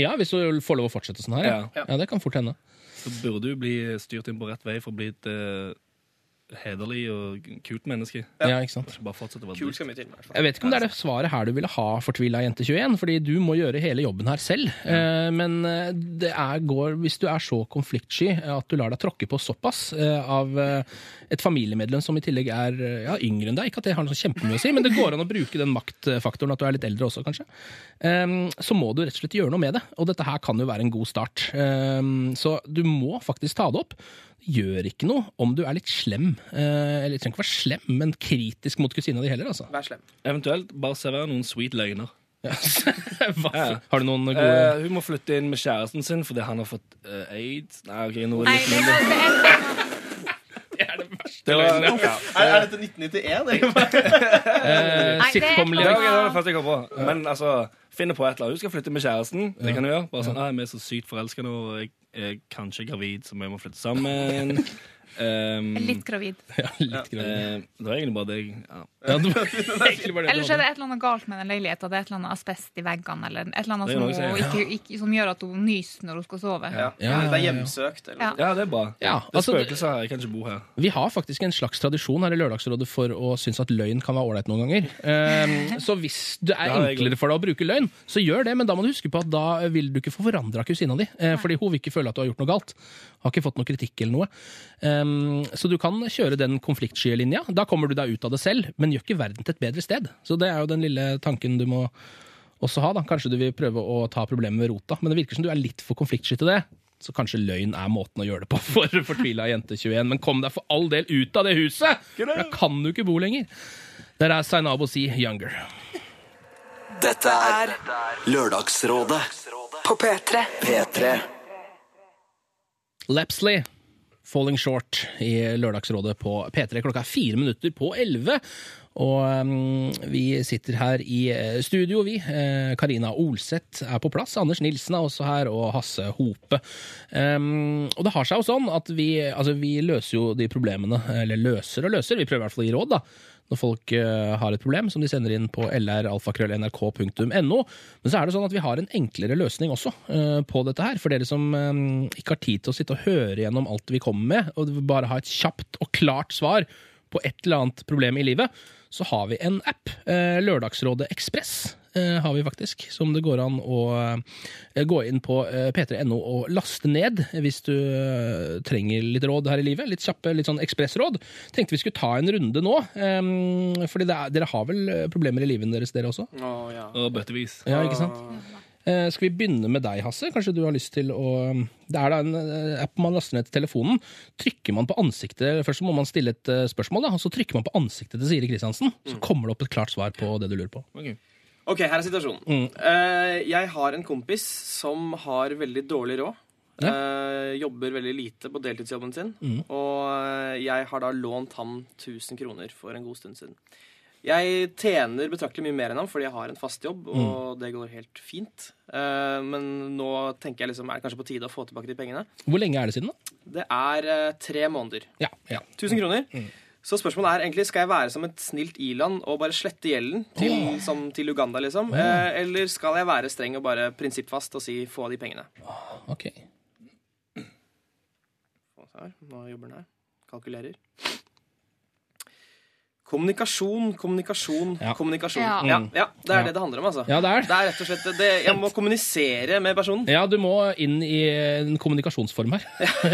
ja, hvis hun får lov å fortsette sånn her. Ja, Ja. ja det kan fort hende. Så burde hun bli styrt inn på rett vei for å bli et eh, hederlig og kult menneske. Ja, ikke sant? Bare fortsette å være Kult skal mye til. i hvert fall. Jeg vet ikke om det er det svaret her du ville ha, fortvila jente 21, fordi du må gjøre hele jobben her selv. Eh, Men eh, det er, går, hvis du er så konfliktsky eh, at du lar deg tråkke på såpass av et familiemedlem som i tillegg er ja, yngre enn deg, ikke at det har noe kjempemye å si, men det går an å bruke den maktfaktoren at du er litt eldre også, kanskje, eh, så må du rett og slett gjøre noe med det. Og dette her kan jo være en god start. Eh, Så du må faktisk ta det opp. Gjør ikke noe om du er litt slem, eh, eller trenger ikke være slem, men kritisk mot kusina di heller, altså. Vær slem. Eventuelt bare servere noen sweet løgner. Hva? Ja. Har du noen gode Eh, hun må flytte inn med kjæresten sin fordi han har fått eh, aids. Nei, ok, noe Nei, litt det mindre. var det er- Det var, ja. Er, er dette 1991? egentlig? eh, Nei, det er- sitcom Ja, ok, lyrics? det var det første jeg kom på. Men altså, finne på et eller annet. Hun skal flytte med kjæresten. Det kan du gjøre. Bare sånn, «Ah, Vi er så sykt forelska nå, og jeg er kanskje gravid, så vi må flytte sammen. Um, Litt gravid. Ja, litt gravid. eh, det var egentlig bare det jeg ja. Ja, det var egentlig bare det Eller du så er det et eller annet galt med den leiligheten. Det er et eller annet asbest i veggene, eller et eller annet som, noe hun ikke, ikke, som gjør at hun nyser når hun skal sove. Ja. Ja, ja, Det er hjemsøkt. Eller? Ja. ja, det er bra. Ja, altså, det- spøkelser her. Jeg kan ikke bo her. Vi har faktisk en slags tradisjon her i Lørdagsrådet for å synes at løgn kan være ålreit noen ganger. Um, så hvis det er enklere for deg å bruke løgn, så gjør det, men da må du huske på at da vil du ikke få forandra kusina di. eh, fordi hun vil ikke føle at du har gjort noe galt. Har ikke fått noe kritikk eller noe. Um, så du kan kjøre den konfliktsky linja. Da kommer du deg ut av det selv, men gjør ikke verden til et bedre sted. Så det er jo den lille tanken du må også ha. da. Kanskje du vil prøve å ta problemet ved rota, men det virker som du er litt for konfliktsky til det. Så kanskje løgn er måten å gjøre det på for fortvila jente 21. Men kom deg for all del ut av det huset! For da kan du ikke bo lenger. Der er Zainabo si 'Younger'. Dette er Lørdagsrådet På P3. P3. Lapsley. Falling Short i Lørdagsrådet på P3. Klokka er fire minutter på elleve. Og um, vi sitter her i eh, studio, vi. Eh, Karina Olseth er på plass. Anders Nilsen er også her, og Hasse Hope. Um, og det har seg jo sånn at vi, altså, vi løser jo de problemene. Eller løser og løser, vi prøver i hvert fall å gi råd, da. Når folk eh, har et problem som de sender inn på lralfakrøll.nrk.no. Men så er det sånn at vi har en enklere løsning også på dette her. For dere som eh, ikke har tid til å sitte og høre gjennom alt vi kommer med, og bare ha et kjapt og klart svar på et eller annet problem i livet, så har vi en app. Eh, Lørdagsrådet Ekspress eh, har vi faktisk, som det går an å eh, gå inn på eh, p3.no og laste ned hvis du eh, trenger litt råd her i livet. Litt kjappe, litt sånn ekspressråd. Tenkte vi skulle ta en runde nå, eh, fordi er, dere har vel problemer i livet deres, dere også? Å, ja. Og bøttevis. Ja, ikke sant? Eh, skal vi begynne med deg, Hasse? Kanskje du har lyst til å Det er da en eh, app man laster ned til telefonen. Trykker man på ansiktet Først må man stille et eh, spørsmål, da, og så trykker man på ansiktet til Siri Kristiansen. Så kommer det opp et klart svar på det du lurer på. Ok. Ok, her er situasjonen. Mm. Eh, jeg har en kompis som har veldig dårlig råd. Eh, jobber veldig lite på deltidsjobben sin. Mm. Og jeg har da lånt ham 1000 kroner for en god stund siden. Jeg tjener betraktelig mye mer enn ham fordi jeg har en fast jobb, Mm. og det går helt fint. Eh, men nå tenker jeg liksom er det kanskje på tide å få tilbake de pengene. Hvor lenge er det siden, da? Det er eh, tre måneder. Ja. ja. 1000 kroner. Så spørsmålet er egentlig, skal jeg være som et snilt i-land og bare slette gjelden til, som til Uganda, liksom? Eh, eller skal jeg være streng og bare prinsippfast og si få de pengene? Ok. Se her, Nå jobber den her. Kalkulerer. Kommunikasjon, kommunikasjon, Ja. kommunikasjon. Ja. Ja. ja, det er Ja. det det handler om, altså. Ja, det er det. Det er rett og slett det. Jeg må kommunisere med personen. Ja, du må inn i en kommunikasjonsform her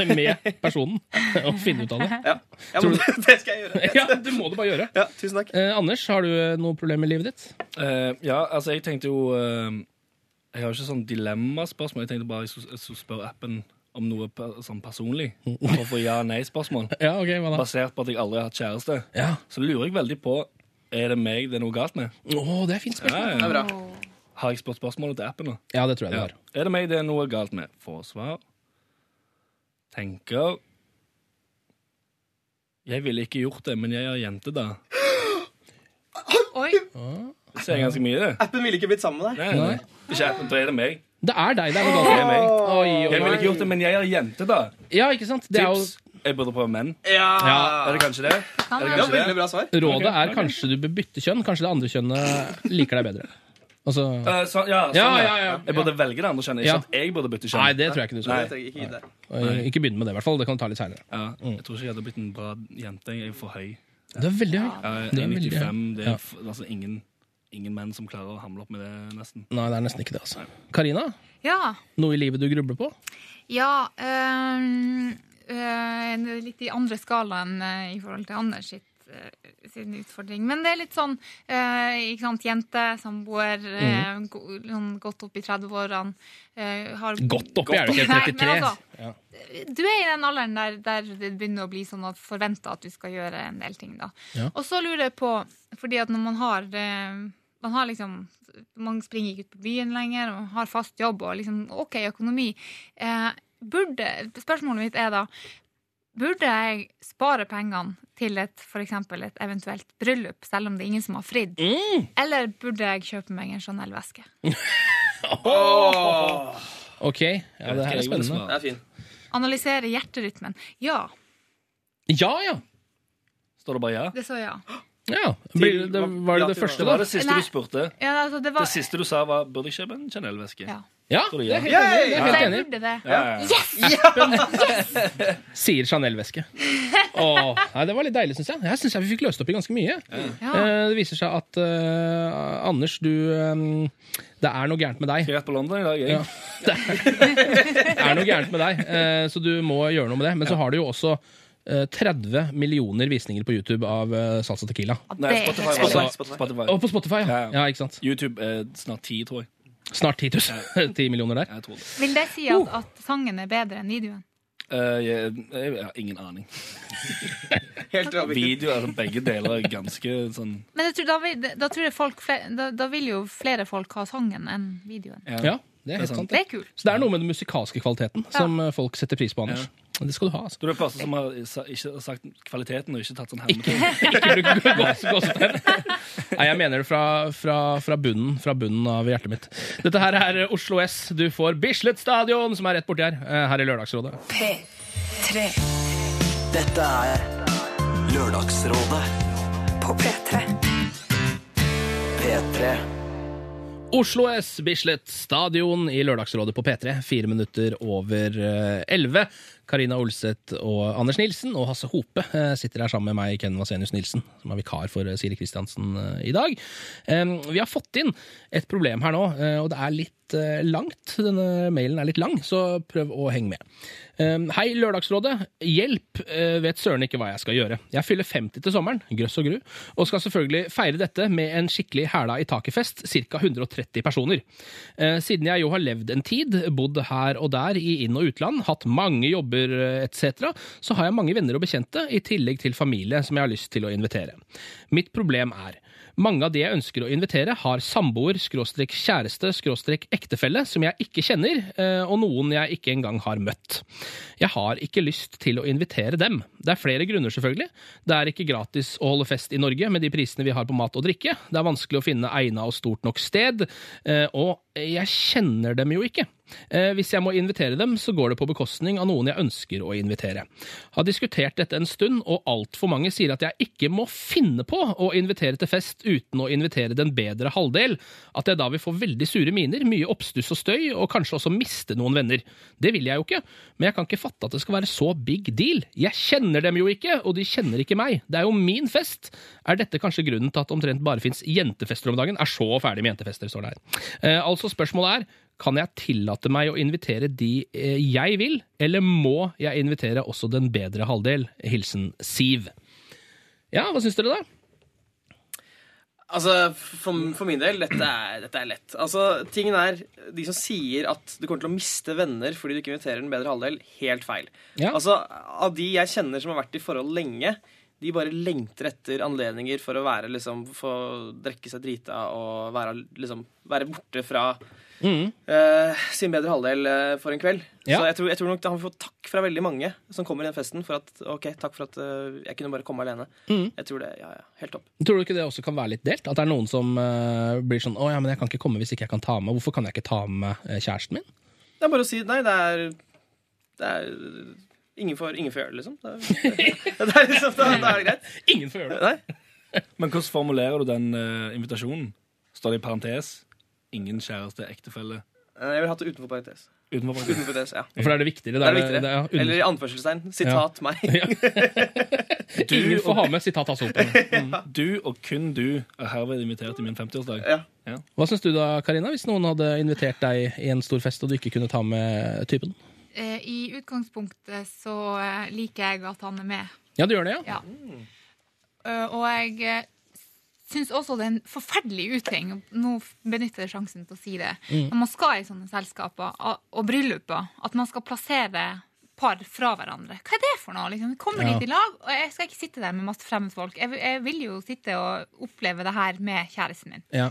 med personen og finne ut av det. Ja, ja men det skal jeg gjøre. Ja, det må du bare gjøre. Ja, tusen takk. Eh, Anders, har du noe problem i livet ditt? Uh, ja, altså, jeg tenkte jo uh, Jeg har ikke sånn dilemmaspørsmål. Jeg tenkte bare jeg skulle spørre appen om noe sånn personlig. For å få ja-nei-spørsmål. Ja, okay. Basert på at jeg aldri har hatt kjæreste. Ja. Så lurer jeg veldig på Er det meg det er noe galt med. Å, det er fint spørsmål. Ja, Det er bra. Har jeg spurt spørsmålet til appen nå? Ja, det tror jeg det var. Er det meg det er noe galt med? Få svar. Tenker Jeg ville ikke gjort det, men jeg er jente, da. Oi. Det sier ganske mye, det. Appen ville ikke blitt sammen med deg. Nei, nei. Ikke appen, da er det meg. Det er deg det er noe galt med. meg. Oi, oi, Jeg ville ikke gjort det, men jeg er jente, da. Ja, ikke sant? Det er jo, Tips. Jeg burde prøve menn. Ja. Er det kanskje det? Er det kanskje veldig det? bra svar. rådet er kanskje du bør bytte kjønn. Kanskje det andre kjønnet liker deg bedre. Altså Eh, så, ja, sånn, Ja, ja. ja, ja. Jeg burde velge det andre kjønnet, ikke Ja. at jeg burde bytte kjønn. Nei, det tror jeg ikke du skal. Jeg trenger ikke begynne. Eh, Ikke begynn med det, i hvert fall. Det kan du ta litt seinere. Ja, jeg tror ikke jeg hadde blitt en bra jente. Jeg er for høy. Du er veldig høy. Ja, er Det er 1,95. Det er altså ingen, ingen menn som klarer å hamle opp med det, nesten. Nei, det er nesten ikke det, altså. Karina, Ja. noe i livet du grubler på? Ja øhm, øh, Litt i andre skalaen øh, i forhold til Anders sitt, øh, sin utfordring. Men det er litt sånn øh, ikke sant, jente, samboer, øh, go- sånn godt opp i 30-årene. øh, har Godt oppi, er du ikke Nei, 33? men altså, Ja. Du er i den alderen der, der det begynner å bli sånn at forventa at du skal gjøre en del ting. da. Ja. Og så lurer jeg på, fordi at når man har eh, man har liksom Man springer ikke ut på byen lenger, og man har fast jobb og liksom OK økonomi. Eh, burde, spørsmålet mitt er da Burde jeg spare pengene til et, for et eventuelt bryllup, selv om det er ingen som har fridd? Mm. Eller burde jeg kjøpe meg en Chanel-veske? Ok, ja, det her er spennende. Det er fin. Analysere hjerterytmen. Ja, Ja, ja! Står det bare ja? det sa ja. Ja. Til, det, var det det første, da? Det var det siste Nei. du spurte. ja altså, det var, Det siste du sa, var burde jeg kjøpe en Chanel-veske. Ja. Ja, det det er ja? helt enig. Jeg er helt jeg enig. burde det. Ja, ja. Sier Chanel-veske. Nei, Det var litt deilig, syns jeg. Jeg syns vi fikk løst opp i ganske mye. Ja. Eh, det viser seg at uh, Anders, du um, Det er noe gærent med deg. Jeg er rett på London i dag, jeg. Ja. Det er noe gærent med deg, uh, så du må gjøre noe med det. Men så har du jo også 30 millioner visninger på YouTube av eh, Salsa Tequila. Nei, er Spotify. Spotify. Spotify. Spotify. Og på Spotify, ja. Ja, ja. ja ikke sant? YouTube er snart 10, tror jeg. Snart 10 000. 10 millioner der. Jeg tror det. Vil det si at, at sangen er bedre enn videoen? Uh, jeg, jeg har ingen aning. Helt. Video, er begge deler er ganske sånn Men jeg tror, da, vil, da, tror jeg folk, fle- da, da vil jo flere folk ha sangen enn videoen. Ja, det er helt sant. Det er kult. Så det er noe med den musikalske kvaliteten som eh, folk setter pris på, Anders. Det skal du ha. altså. Du er den første som har ikke sagt kvaliteten og ikke tatt sånn hermetegn. Ikke bruk gås- gåsetegn. Nei, jeg mener det fra, fra, fra, bunnen, fra bunnen av hjertet mitt. Dette her er Oslo S. Du får Bislett Stadion, som er rett borti her, eh, her i Lørdagsrådet. P3 Dette er Lørdagsrådet på P3. P3. Oslo S, Bislett Stadion i Lørdagsrådet på P3. Fire minutter over eh, elleve. Karina Olseth og Anders Nilsen og Hasse Hope eh, sitter her sammen med meg, Ken Vasenius Nilsen, som er vikar for eh, Siri Kristiansen eh, i dag. Vi har fått inn et problem her nå, og det er litt langt. Denne mailen er litt lang, så prøv å henge med. Hei, Lørdagsrådet. Hjelp! Vet søren ikke hva jeg skal gjøre. Jeg fyller 50 til sommeren, grøss og gru, og skal selvfølgelig feire dette med en skikkelig hæla i taket-fest, ca. 130 personer. Siden jeg jo har levd en tid, bodd her og der i inn- og utland, hatt mange jobber eh, etc., så har jeg mange venner og bekjente, i tillegg til familie som jeg har lyst til å invitere. Mitt problem er mange av de jeg ønsker å invitere, har samboer, skråstrek kjæreste, skråstrek ektefelle, som jeg ikke kjenner, eh, og noen jeg ikke engang har møtt. Jeg har ikke lyst til å invitere dem. Det er flere grunner, selvfølgelig. Det er ikke gratis å holde fest i Norge med de prisene vi har på mat og drikke. Det er vanskelig å finne egna og stort nok sted, eh, og jeg kjenner dem jo ikke. Eh, Hvis jeg må invitere dem, så går det på bekostning av noen jeg ønsker å invitere. Har diskutert dette en stund, og altfor mange sier at jeg ikke må finne på å invitere til fest uten å invitere den bedre halvdel, at jeg da vil få veldig sure miner, mye oppstuss og støy, og kanskje også miste noen venner. Det vil jeg jo ikke, men jeg kan ikke fatte at det skal være så big deal. Jeg kjenner dem jo ikke, og de kjenner ikke meg. Det er jo min fest. Er dette kanskje grunnen til at omtrent bare fins jentefester om dagen? Er så ferdig med jentefester, står det her. Eh, altså, spørsmålet er kan jeg tillate meg å invitere de eh, jeg vil, eller må jeg invitere også den bedre halvdel? Hilsen Siv. Ja, hva syns dere, da? Altså, for, for min del, dette er, dette er lett. Altså, tingen er, De som sier at du kommer til å miste venner fordi du ikke inviterer den bedre halvdel, helt feil. Ja. Altså, Av de jeg kjenner som har vært i forhold lenge, de bare lengter etter anledninger for å være liksom, få drikke seg drita og være, liksom, være borte fra Mm. Uh, sin bedre halvdel eh, for en kveld. Ja. Så jeg tror, jeg tror nok han får takk fra veldig mange som kommer i den festen. For at, ok, takk for at uh, jeg kunne bare komme alene. Mm. Jeg tror det, ja, ja, helt topp. Tror du ikke det også kan være litt delt? At det er noen som uh, blir sånn 'Å ja, men jeg kan ikke komme hvis ikke jeg kan ta med Hvorfor kan jeg ikke ta med eh, kjæresten min?' Det er bare å si nei, det er, det er Ingen får, ingen får gjøre det, liksom. Da, det er liksom da, da er det greit. Ingen får gjøre det. Nei. Men hvordan formulerer du den uh, invitasjonen? Står det i parentes? Ingen kjæreste, ektefelle? Eh, Jeg vil ha det utenfor parentes. Utenfor parentes. Utenfor parentes, ja. For da er det viktigere. Det er det viktigere. ja, under- Eller i anførselstegn. Sitat meg. Ingen får ha med sitat Hasse sopen. Mm. Du og kun du er herved invitert i min 50-årsdag. Ja. Hva syns du da, Karina, hvis noen hadde invitert deg i en stor fest og du ikke kunne ta med typen? Eh, I utgangspunktet så eh, liker jeg at han er med. Ja, du gjør det, ja? Ja. Eh, og jeg syns også det er en forferdelig uting. Nå benytter jeg sjansen til å si det. Mm. Når man skal i sånne selskaper og, brylluper, at man skal plassere par fra hverandre. Hva er det for noe? Liksom? Kommer Ja. dit i lag, og jeg skal ikke sitte der med masse fremmedfolk. Jeg, jeg vil jo sitte og oppleve det her med kjæresten min. Ja.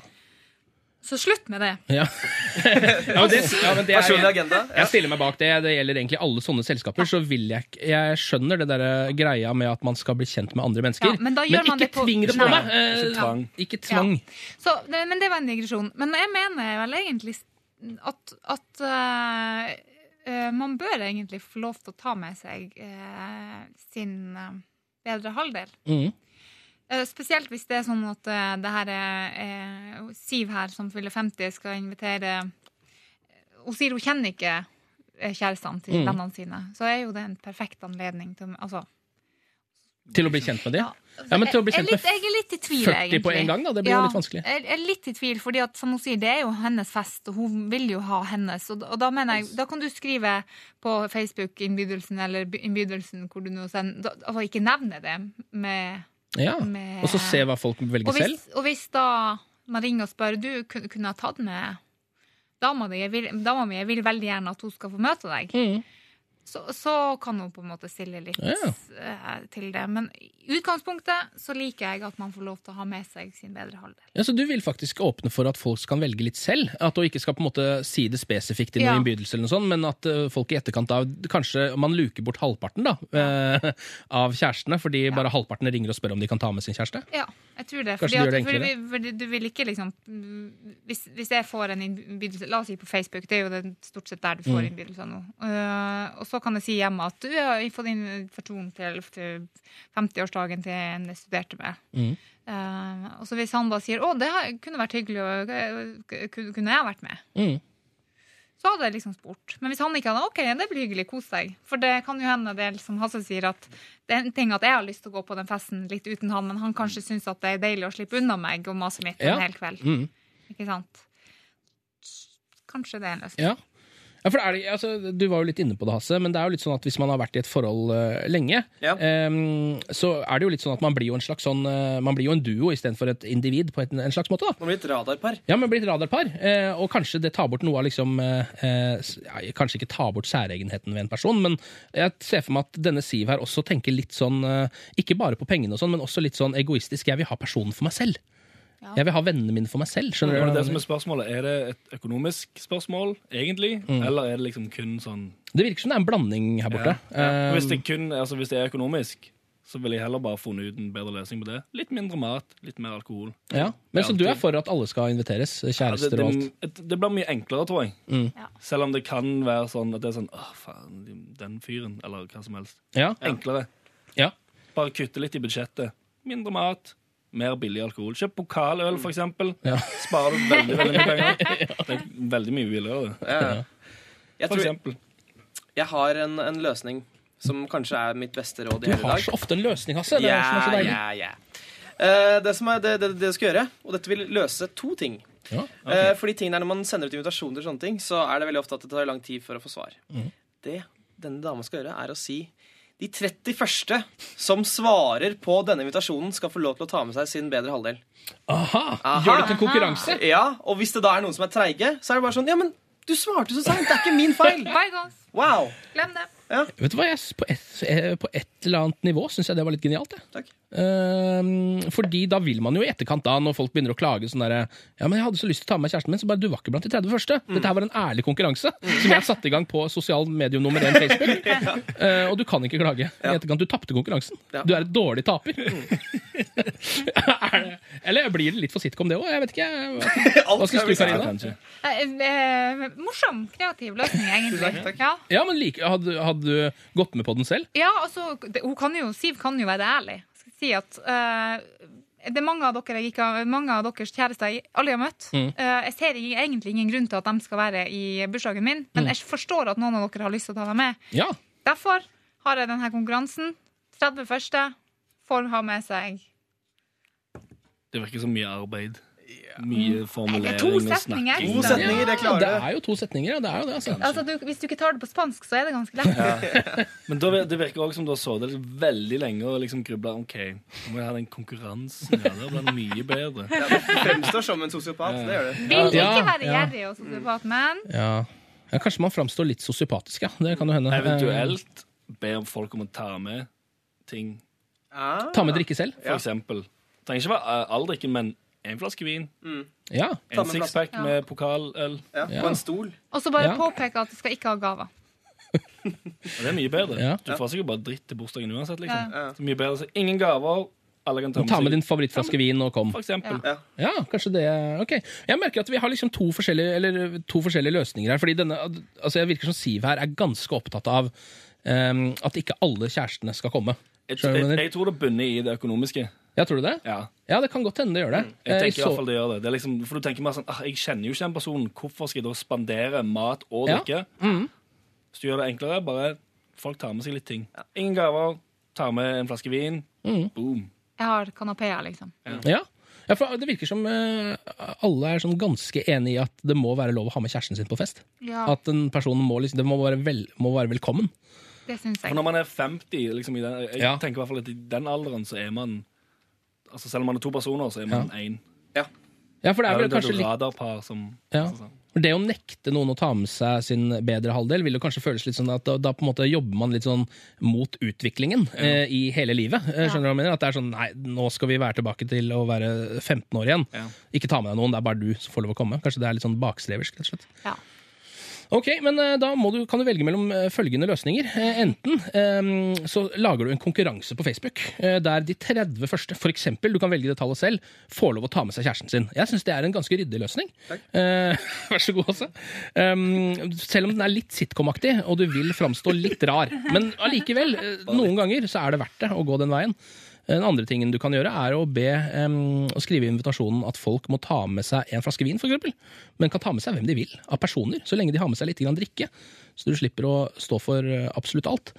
Så slutt med det. Ja. ja, men det, ja, men det er, Personlig agenda. Ja. Jeg stiller meg bak det. Det gjelder egentlig alle sånne selskaper. Så vil jeg Jeg skjønner det der greia med at man skal bli kjent med andre mennesker. Ja, men da gjør man ikke det på- tving det på Nei. meg! Eh, Ikke tvang. Ikke tvang. Så, det, men det var en digresjon. Men jeg mener vel egentlig at, at uh, eh, man bør egentlig få lov til å ta med seg uh, sin bedre halvdel. Mm. Eh, spesielt hvis det er sånn at eh, det her er eh, Siv her, som fyller 50, skal invitere Hun sier hun kjenner ikke kjærestene til Mm. vennene sine. Så er jo det en perfekt anledning til altså, Til å bli kjent med dem? ja. Ja, men til å bli kjent jeg, med jeg er litt i tvil, 40 egentlig. på en gang, da. Det blir jo litt vanskelig. Jeg jeg er litt i tvil, fordi at, som hun sier, det er jo hennes fest, og hun vil jo ha hennes. Og, og da mener jeg, da kan du skrive på Facebook-innbydelsen eller innbydelsen hvor du nå sender Altså ikke nevne det med, Ja. med Og så se hva folk velger og hvis, selv. og hvis da man ringer og spør Du kunne, ha tatt med dama di, jeg vil, dama mi, jeg vil veldig gjerne at hun skal få møte deg. Mm. Så, så kan hun på en måte stille litt Ja. eh, til det. Men i utgangspunktet så liker jeg at man får lov til å ha med seg sin bedre halvdel. Ja, Så du vil faktisk åpne for at folk kan velge litt selv? At du ikke skal på en måte si det spesifikt i noen Ja. innbydelse, eller noe sånt, men at eh, folk i etterkant av Kanskje man luker bort halvparten da, eh, av kjærestene, fordi bare halvparten ringer og spør om de kan ta med sin kjæreste? Ja, jeg tror det. Kanskje Fordi du, det at, fordi, du vil ikke liksom hvis, hvis jeg får en innbydelse La oss si på Facebook, det er jo det stort sett der du får Mm. innbydelser nå. Uh, og så kan jeg si hjemme at du har fått invitasjon til, til 50-årsdagen til en jeg studerte med. Mm. Uh, og så hvis han da sier 'Å, det kunne vært hyggelig, og eh, kunne jeg vært med', Mm. så hadde jeg liksom spurt. Men hvis han ikke hadde OK, det blir hyggelig, kos deg. For det kan jo hende det som Hasse sier, at det er en ting at jeg har lyst til å gå på den festen litt uten han, men han kanskje syns at det er deilig å slippe unna meg og maset mitt Ja. en hel kveld. Mm. Ikke sant? Kanskje det er en løsning. Ja. Ja, for det, altså, Du var jo litt inne på det, Hasse, men det er jo litt sånn at hvis man har vært i et forhold uh, lenge, Ja. um, så er det jo litt sånn at man blir jo en slags sånn uh, Man blir jo en duo istedenfor et individ på et, en slags måte. da. Man blir et radarpar. Ja, man blir et radarpar, uh, og kanskje det tar bort noe av liksom Kanskje ikke tar bort særegenheten ved en person, men jeg ser for meg at denne Siv her også tenker litt sånn Ikke bare på pengene og sånn, men også litt sånn egoistisk. Jeg vil ha personen for meg selv. Ja. Jeg vil ha vennene mine for meg selv. skjønner du? det som er spørsmålet, er det et økonomisk spørsmål, egentlig? Mm. Eller er det liksom kun sånn Det virker som det er en blanding her borte. Ja. Ja. Hvis, det kun, altså, hvis det er økonomisk, så ville jeg heller bare funnet ut en bedre løsning på det. Litt mindre mat, litt mer alkohol. ja. Men Så du er for at alle skal inviteres? Ja, det, det, og alt? det, blir mye enklere, tror jeg. Mm. Ja. Selv om det kan være sånn at det er sånn Å, faen, den fyren, eller hva som helst. Ja. Enklere. Ja. Bare kutte litt i budsjettet. Mindre mat, mer billig alkohol. Kjøp pokaløl, for eksempel. Ja. Sparer du veldig, veldig mye penger. Det er veldig mye billigere, det. ja. Jeg, for eksempel. jeg har en, en løsning som kanskje er mitt beste råd i hele dag. Du har så ofte en løsning, Hasse. Det som er så deilig. ja, ja. Uh, det som er det, det, det du skal gjøre, og dette vil løse to ting. Ja. Eh, fordi tingene er Når man sender ut invitasjoner, og sånne ting, så er det veldig ofte at det tar lang tid for å få svar. Mm. Det denne dama skal gjøre, er å si De 31. som svarer på denne invitasjonen, skal få lov til å ta med seg sin bedre halvdel. Aha! Aha. Gjør det til en konkurranse? Ja, Og hvis det da er noen som er treige, så er det bare sånn Ja, men du svarte så seint! Det er ikke min feil! Bygons. Wow! Glem det. Vet du hva, jeg, på, et, eh, på et eller annet nivå syns jeg det var litt genialt. Jeg. Takk. Ehm, fordi da vil man jo i etterkant, da, når folk begynner å klage sånn derre Ja, men jeg hadde så lyst til å ta med meg kjæresten min, så bare du var ikke blant de 30 første. Mm. Dette her var en ærlig konkurranse som jeg satte i gang på sosial medium nummer én Facebook. Eh, og du kan ikke klage i etterkant. Du tapte konkurransen. Ja. Du er et dårlig taper. er det, eller blir det litt for sitcom, det òg? Jeg vet ikke. Hva, skal syns du, si, Karina? Eh, eh, morsom, kreativ løsning, egentlig. Takk, takk. Ja. Ja, men like, hadde, hadde du gått med på den selv? Ja, altså, kan jo, Siv kan jo være ærlig. Skal si at uh, det er mange av, dere ikke mange av deres kjærester jeg aldri har møtt. Mm. Uh, jeg ser egentlig ingen grunn til at de skal være i bursdagen min, men Mm. jeg forstår at noen av dere har lyst til å ta dem med. Ja. Derfor har jeg denne konkurransen. 30 første får ha med seg Det virker som mye arbeid. Mye formulering to og snakking. To setninger, det Ja, klarer det du. er jo to setninger, ja. Det er jo det, altså. Altså, du, Hvis du ikke tar det på spansk, så er det ganske lett. Men da, det virker også som du har sittet veldig lenge og liksom grubla OK, nå må jeg ha den konkurransen. Ja, det blir mye bedre. Ja, du fremstår som en sosiopat. Det gjør du. Vil ikke være gjerrig og sosiopat, men Ja. ja, Kanskje man framstår litt sosiopatisk, ja. Det kan jo hende. Eventuelt be folk om å ta med ting. Ah. Ta med drikke selv. For eksempel. Trenger ikke være eh, all drikken, men en flaske vin. Ja. En sixpack Ja. med pokaløl. Ja, Ja. På en stol. Og så bare Ja. påpeke at du skal ikke ha gaver. Og det er mye bedre. Ja. Du får sikkert bare dritt til bursdagen uansett. liksom. Mye bedre, så Ingen gaver. Alle kan ta med, Ta med din favorittflaske vin og kom. For eksempel. Ja. Ja, kanskje det Ok. Jeg merker at vi har liksom to forskjellige, eller, to forskjellige løsninger her. Fordi denne, altså Jeg virker som Siv her er ganske opptatt av um, at ikke alle kjærestene skal komme. Jeg jeg, jeg tror det bunner i det økonomiske. Ja, tror du det? Ja. Ja, det kan godt hende det gjør det. Jeg Eh, tenker i så- hvert fall det gjør det. det er liksom, for du tenker mer sånn, ah, Jeg kjenner jo ikke den personen. Hvorfor skal jeg da spandere mat og Ja. drikke? Så Hvis du gjør det enklere, bare folk tar med seg litt ting. Ingen gaver, tar med en flaske vin. Mm. Boom. Jeg har kanapeer, liksom. Ja. ja, for Det virker som eh, alle er sånn ganske enig i at det må være lov å ha med kjæresten sin på fest. Ja, At en person må, liksom, det må være, vel, må være velkommen. det syns For når man er 50, liksom i den, jeg Ja. tenker i hvert fall at i den alderen så er man altså Selv om man er to personer, så er man én. Ja, for det er vel kanskje litt som Ja. altså, sånn. Det å nekte noen å ta med seg sin bedre halvdel, vil jo kanskje føles litt sånn at da, da på en måte jobber man litt sånn mot utviklingen eh, i hele livet. Eh, skjønner du hva jeg mener? At det er sånn nei, nå skal vi være tilbake til å være 15 år igjen. Ja. Ikke ta med deg noen, det er bare du som får lov å komme. Kanskje det er litt sånn bakstreversk, rett og slett. Ja. Ok, men eh, da du, kan du velge mellom eh, følgende løsninger. Eh, enten så lager du en konkurranse på Facebook der de 30 første, for eksempel, du kan velge det tallet selv, får lov å ta med seg kjæresten sin. Jeg syns det er en ganske ryddig løsning. Takk. vær så god, også. Um, selv om den er litt sitcom-aktig, og du vil framstå litt rar. Men allikevel, noen ganger så er det verdt det å gå den veien. Den andre tingen du kan gjøre, er å be um, å skrive i invitasjonen at folk må ta med seg en flaske vin, f.eks. Men kan ta med seg hvem de vil av personer, så lenge de har med seg litt grann drikke. Så du slipper å stå for eh, absolutt alt.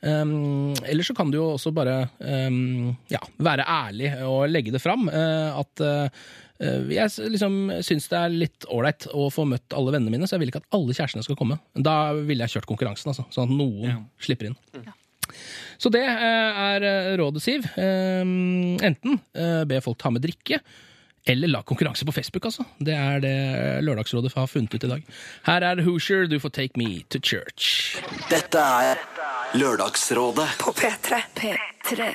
Um, eller så kan du jo også bare um, ja, være ærlig og legge det fram. Uh, at eh, eh, jeg liksom syns det er litt ålreit å få møtt alle vennene mine, så jeg vil ikke at alle kjærestene skal komme. Da ville jeg kjørt konkurransen, altså, sånn at noen slipper inn. Så det eh, er eh, rådet, Siv. Eh, Enten eh, be folk ta med drikke, eller la konkurranse på Facebook, altså. Det er det Lørdagsrådet har funnet ut i dag. Her er Hoosier, du får Take Me to Church. Dette er Lørdagsrådet På P3. P3.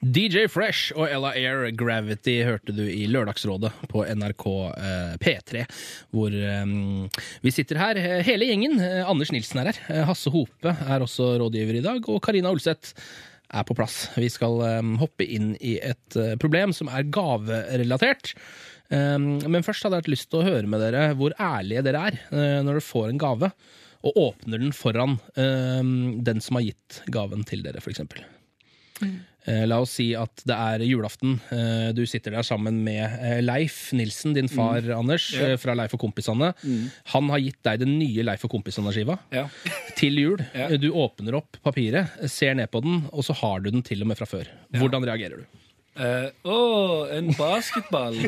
DJ Fresh og Ella Air Gravity hørte du i Lørdagsrådet på NRK eh, P3, hvor eh, vi sitter her, hele gjengen. Eh, Anders Nilsen er her. Hasse Hope er også rådgiver i dag, og Karina Olseth er på plass. Vi skal hoppe inn i et problem som er gaverelatert. Men først hadde jeg hatt lyst til å høre med dere hvor ærlige dere er når dere får en gave, og åpner den foran den som har gitt gaven til dere, f.eks. Eh, La oss si at det er julaften. Eh, Du sitter der sammen med eh, Leif Nilsen, din far, Anders, eh, fra Leif og kompisene. Han har gitt deg den nye Leif og kompisene-skiva Ja. til jul. Ja. Eh, Du åpner opp papiret, ser ned på den, og så har du den til og med fra før. Hvordan reagerer du? Å, uh, oh, en basketball!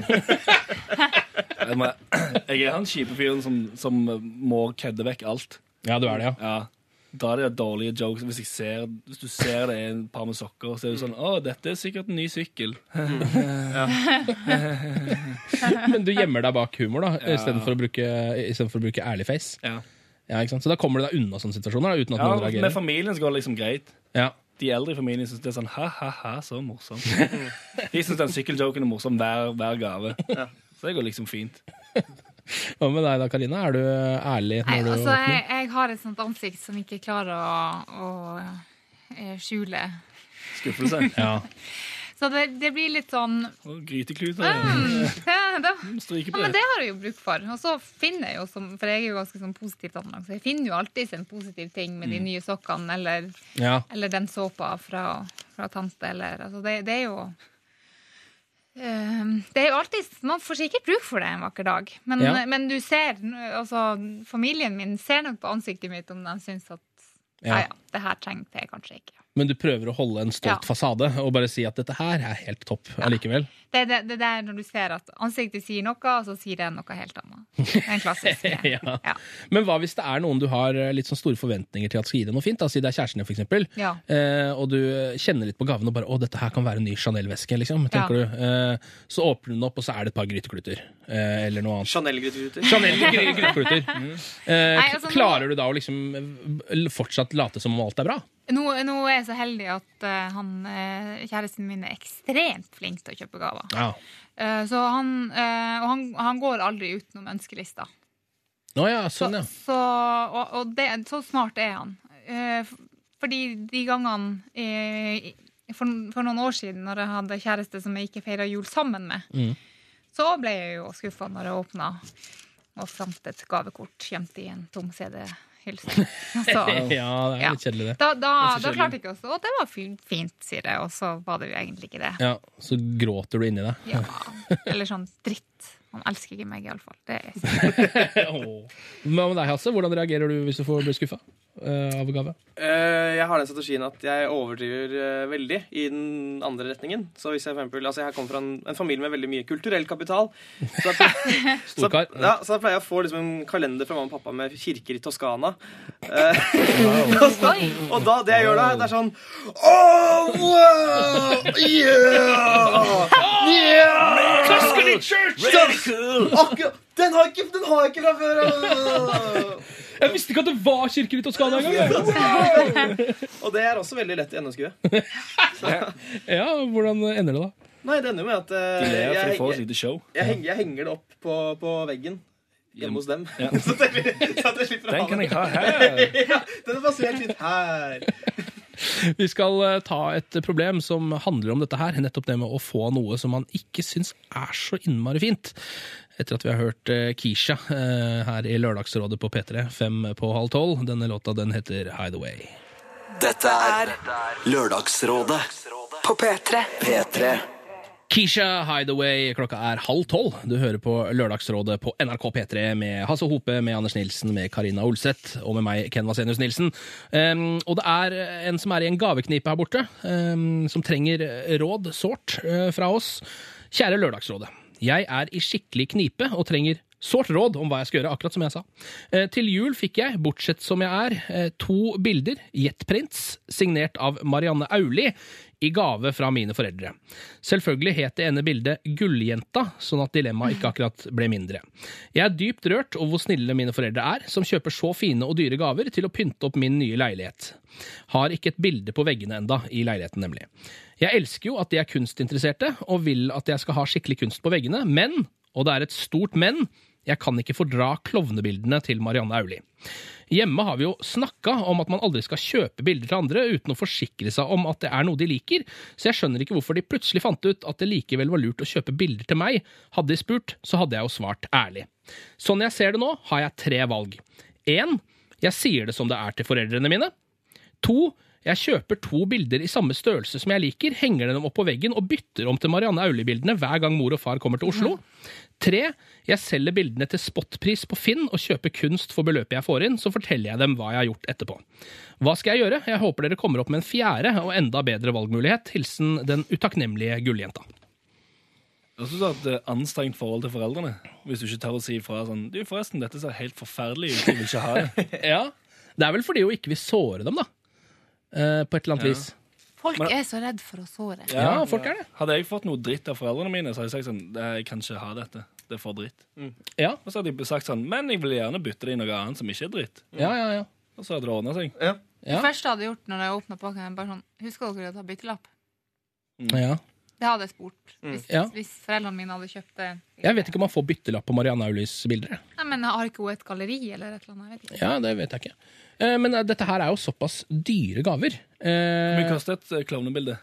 jeg er han kjipe fyren som, som må kødde vekk alt. Ja, du er det, ja. Ja. Dra de det dårlige jokes. Hvis, jeg ser, hvis du ser det er en par med sokker, så er det sånn Å, dette er sikkert en ny sykkel. Men du gjemmer deg bak humor, da, Ja. istedenfor å, bruke- i for å bruke ærlig face. Ja. Ja, ikke sant? Så da kommer du deg unna sånne situasjoner, da, uten at Ja, noen med familien så går det liksom greit. Ja. De eldre i familien syns det er sånn ha-ha-ha, så morsomt. De syns den sykkeljoken er morsom hver, hver gave. Så det går liksom fint. Hva med deg da, Karina? Er du ærlig Nei, når du altså, jeg, jeg har et sånt ansikt som ikke klarer å, å eh, skjule. Skuffelse. Ja. Så det, det blir litt sånn grytekluter. mm, ja, Stryker ja, men det. har jeg jo bruk for. Og så finner jeg jo, som, for jeg er jo ganske sånn positivt anlagt, så jeg finner jo alltid en positiv ting med de Mm. nye sokkene eller, Ja. eller den såpa fra, fra tante. Eller, altså det, det er jo det er jo alltid, Man får sikkert bruk for det en vakker dag, men, Ja. men du ser altså, Familien min ser nok på ansiktet mitt om de syns at Ja. ja, ja, det her trengte jeg kanskje ikke. Men du prøver å holde en stolt Ja. fasade og bare si at dette her er helt topp allikevel. Det er det, det er når du ser at ansiktet sier noe, og så sier det noe helt annet. Det er en klassisk. ja. Ja. Men hva hvis det er noen du har eh, litt sånn store forventninger til at skal gi deg noe fint? Da, si det er kjæresten din, for eksempel. Ja. Eh, og du kjenner litt på gaven og bare 'Å, dette her kan være en ny Chanel-veske', liksom. Tenker Ja. du. Eh, så åpner du den opp, og så er det et par grytekluter. Eh, eller noe annet. Chanel-grytekluter. Chanel mm. Eh, Nei, altså, klarer du da å liksom eh, fortsatt late som om alt er bra? Nå, nå er jeg så heldig at uh, han, eh, kjæresten min er ekstremt flink til å kjøpe gaver. Ja. Uh, så han, uh, og han, han går aldri utenom ønskelista. Nå ja, sånn, ja. Så, og, og det, så smart er han. Fordi de gangene for, for noen år siden, når jeg hadde kjæreste som jeg ikke feira jul sammen med, Mm. så ble jeg jo skuffa når jeg åpna og fant et gavekort gjemt i en tom CD-hylse. Så, ja, det er ja. litt kjedelig, det. Da, da, Det da klarte ikke å stå. Og det var fint, fint, sier jeg. Og så var det jo egentlig ikke det. Ja, Så gråter du inni deg. Ja. Eller sånn dritt. Han elsker ikke meg, iallfall. Det er sikkert. Hva med deg, Hasse? Hvordan reagerer du hvis du får bli skuffa av gave? Eh, jeg har den strategien at jeg overdriver eh, veldig i den andre retningen. Så hvis jeg for eksempel, altså jeg kommer fra en, en familie med veldig mye kulturell kapital. Så da, så, ja, så da pleier jeg å få liksom en kalender fra mamma og pappa med kirker i Toskana. Eh, og, så, og da, det jeg gjør da, det er sånn Oh, wow, yeah, yeah. Tuscany Church! Den har jeg ikke, den har jeg ikke fra før. Jeg visste ikke at det var kirker i Toskana engang! Og det er også veldig lett i NSG. Ja, hvordan ender det, da? Nei, det ender jo med at uh, jeg, får jeg, show. jeg, henger, jeg henger det opp på, på veggen hjemme hos dem. Ja. så, at jeg, slipper å Den ha kan jeg ha her. ja, den er basert litt her. Vi skal eh, ta et problem som handler om dette her. Nettopp det med å få noe som man ikke syns er så innmari fint. Etter at vi har hørt Keisha Kisha eh, her i Lørdagsrådet på P3, fem på halv tolv. Denne låta den heter Hideaway. Dette er Lørdagsrådet På P3. P3. Keisha Hideaway, klokka er halv tolv. Du hører på Lørdagsrådet på NRK P3 med Hasse Hope, med Anders Nilsen, med Karina Olseth og med meg, Ken Vasenius Nilsen. Um, og det er en som er i en gaveknipe her borte, um, som trenger råd sårt uh, fra oss. Kjære Lørdagsrådet. Jeg er i skikkelig knipe og trenger sårt råd om hva jeg skal gjøre, akkurat som jeg sa. Eh, til jul fikk jeg, bortsett som jeg er, eh, to bilder, jetprints, signert av Marianne Auli, i gave fra mine foreldre. Selvfølgelig het det ene bildet Gulljenta, sånn at dilemmaet ikke akkurat ble mindre. Jeg er dypt rørt over hvor snille mine foreldre er, som kjøper så fine og dyre gaver til å pynte opp min nye leilighet. Har ikke et bilde på veggene enda i leiligheten, nemlig. Jeg elsker jo at de er kunstinteresserte, og vil at jeg skal ha skikkelig kunst på veggene, men, og det er et stort men, jeg kan ikke fordra klovnebildene til Marianne Auli. Hjemme har vi jo snakka om at man aldri skal kjøpe bilder til andre uten å forsikre seg om at det er noe de liker, så jeg skjønner ikke hvorfor de plutselig fant ut at det likevel var lurt å kjøpe bilder til meg. Hadde de spurt, så hadde jeg jo svart ærlig. Sånn jeg ser det nå, har jeg tre valg. 1. jeg sier det som det er til foreldrene mine. To, jeg kjøper to bilder i samme størrelse som jeg liker, henger dem opp på veggen og bytter om til Marianne Auli-bildene hver gang mor og far kommer til Oslo. Tre, jeg selger bildene til spotpris på Finn og kjøper kunst for beløpet jeg får inn, så forteller jeg dem hva jeg har gjort etterpå. Hva skal jeg gjøre? Jeg håper dere kommer opp med en fjerde og enda bedre valgmulighet. Hilsen den utakknemlige gulljenta. Jeg synes at det er anstrengt forhold til foreldrene. Hvis du ikke tør å si ifra sånn Du, forresten, dette ser helt forferdelig ut. Jeg vil ikke ha det. Ja. Det er vel fordi hun ikke vil såre dem, da. Eh, på et eller annet Ja. vis. Folk Men- er så redd for å såre. Ja, folk er det. Hadde jeg fått noe dritt av foreldrene mine, så hadde jeg sagt sånn «Nei, Jeg kan ikke ha dette. Det er for dritt. Ja, Og så hadde de sagt sånn Men jeg vil gjerne bytte det i noe annet som ikke er dritt. ja, ja. ja. Og så hadde det ordna seg. Ja. Det første jeg hadde gjort når jeg åpna pakken, er bare sånn Husker dere å ta byttelapp? ja. Det hadde jeg spurt. Hvis, Ja. hvis foreldrene mine hadde kjøpt det. Jeg vet ikke om man får byttelapp på Marianne Aulis bilder. Nei, men Har ikke hun et galleri eller et eller annet? Jeg vet ikke. Ja, det vet jeg ikke. Eh, Men eh, dette her er jo såpass dyre gaver. Hvor mye Eh, koster et klovnebilde?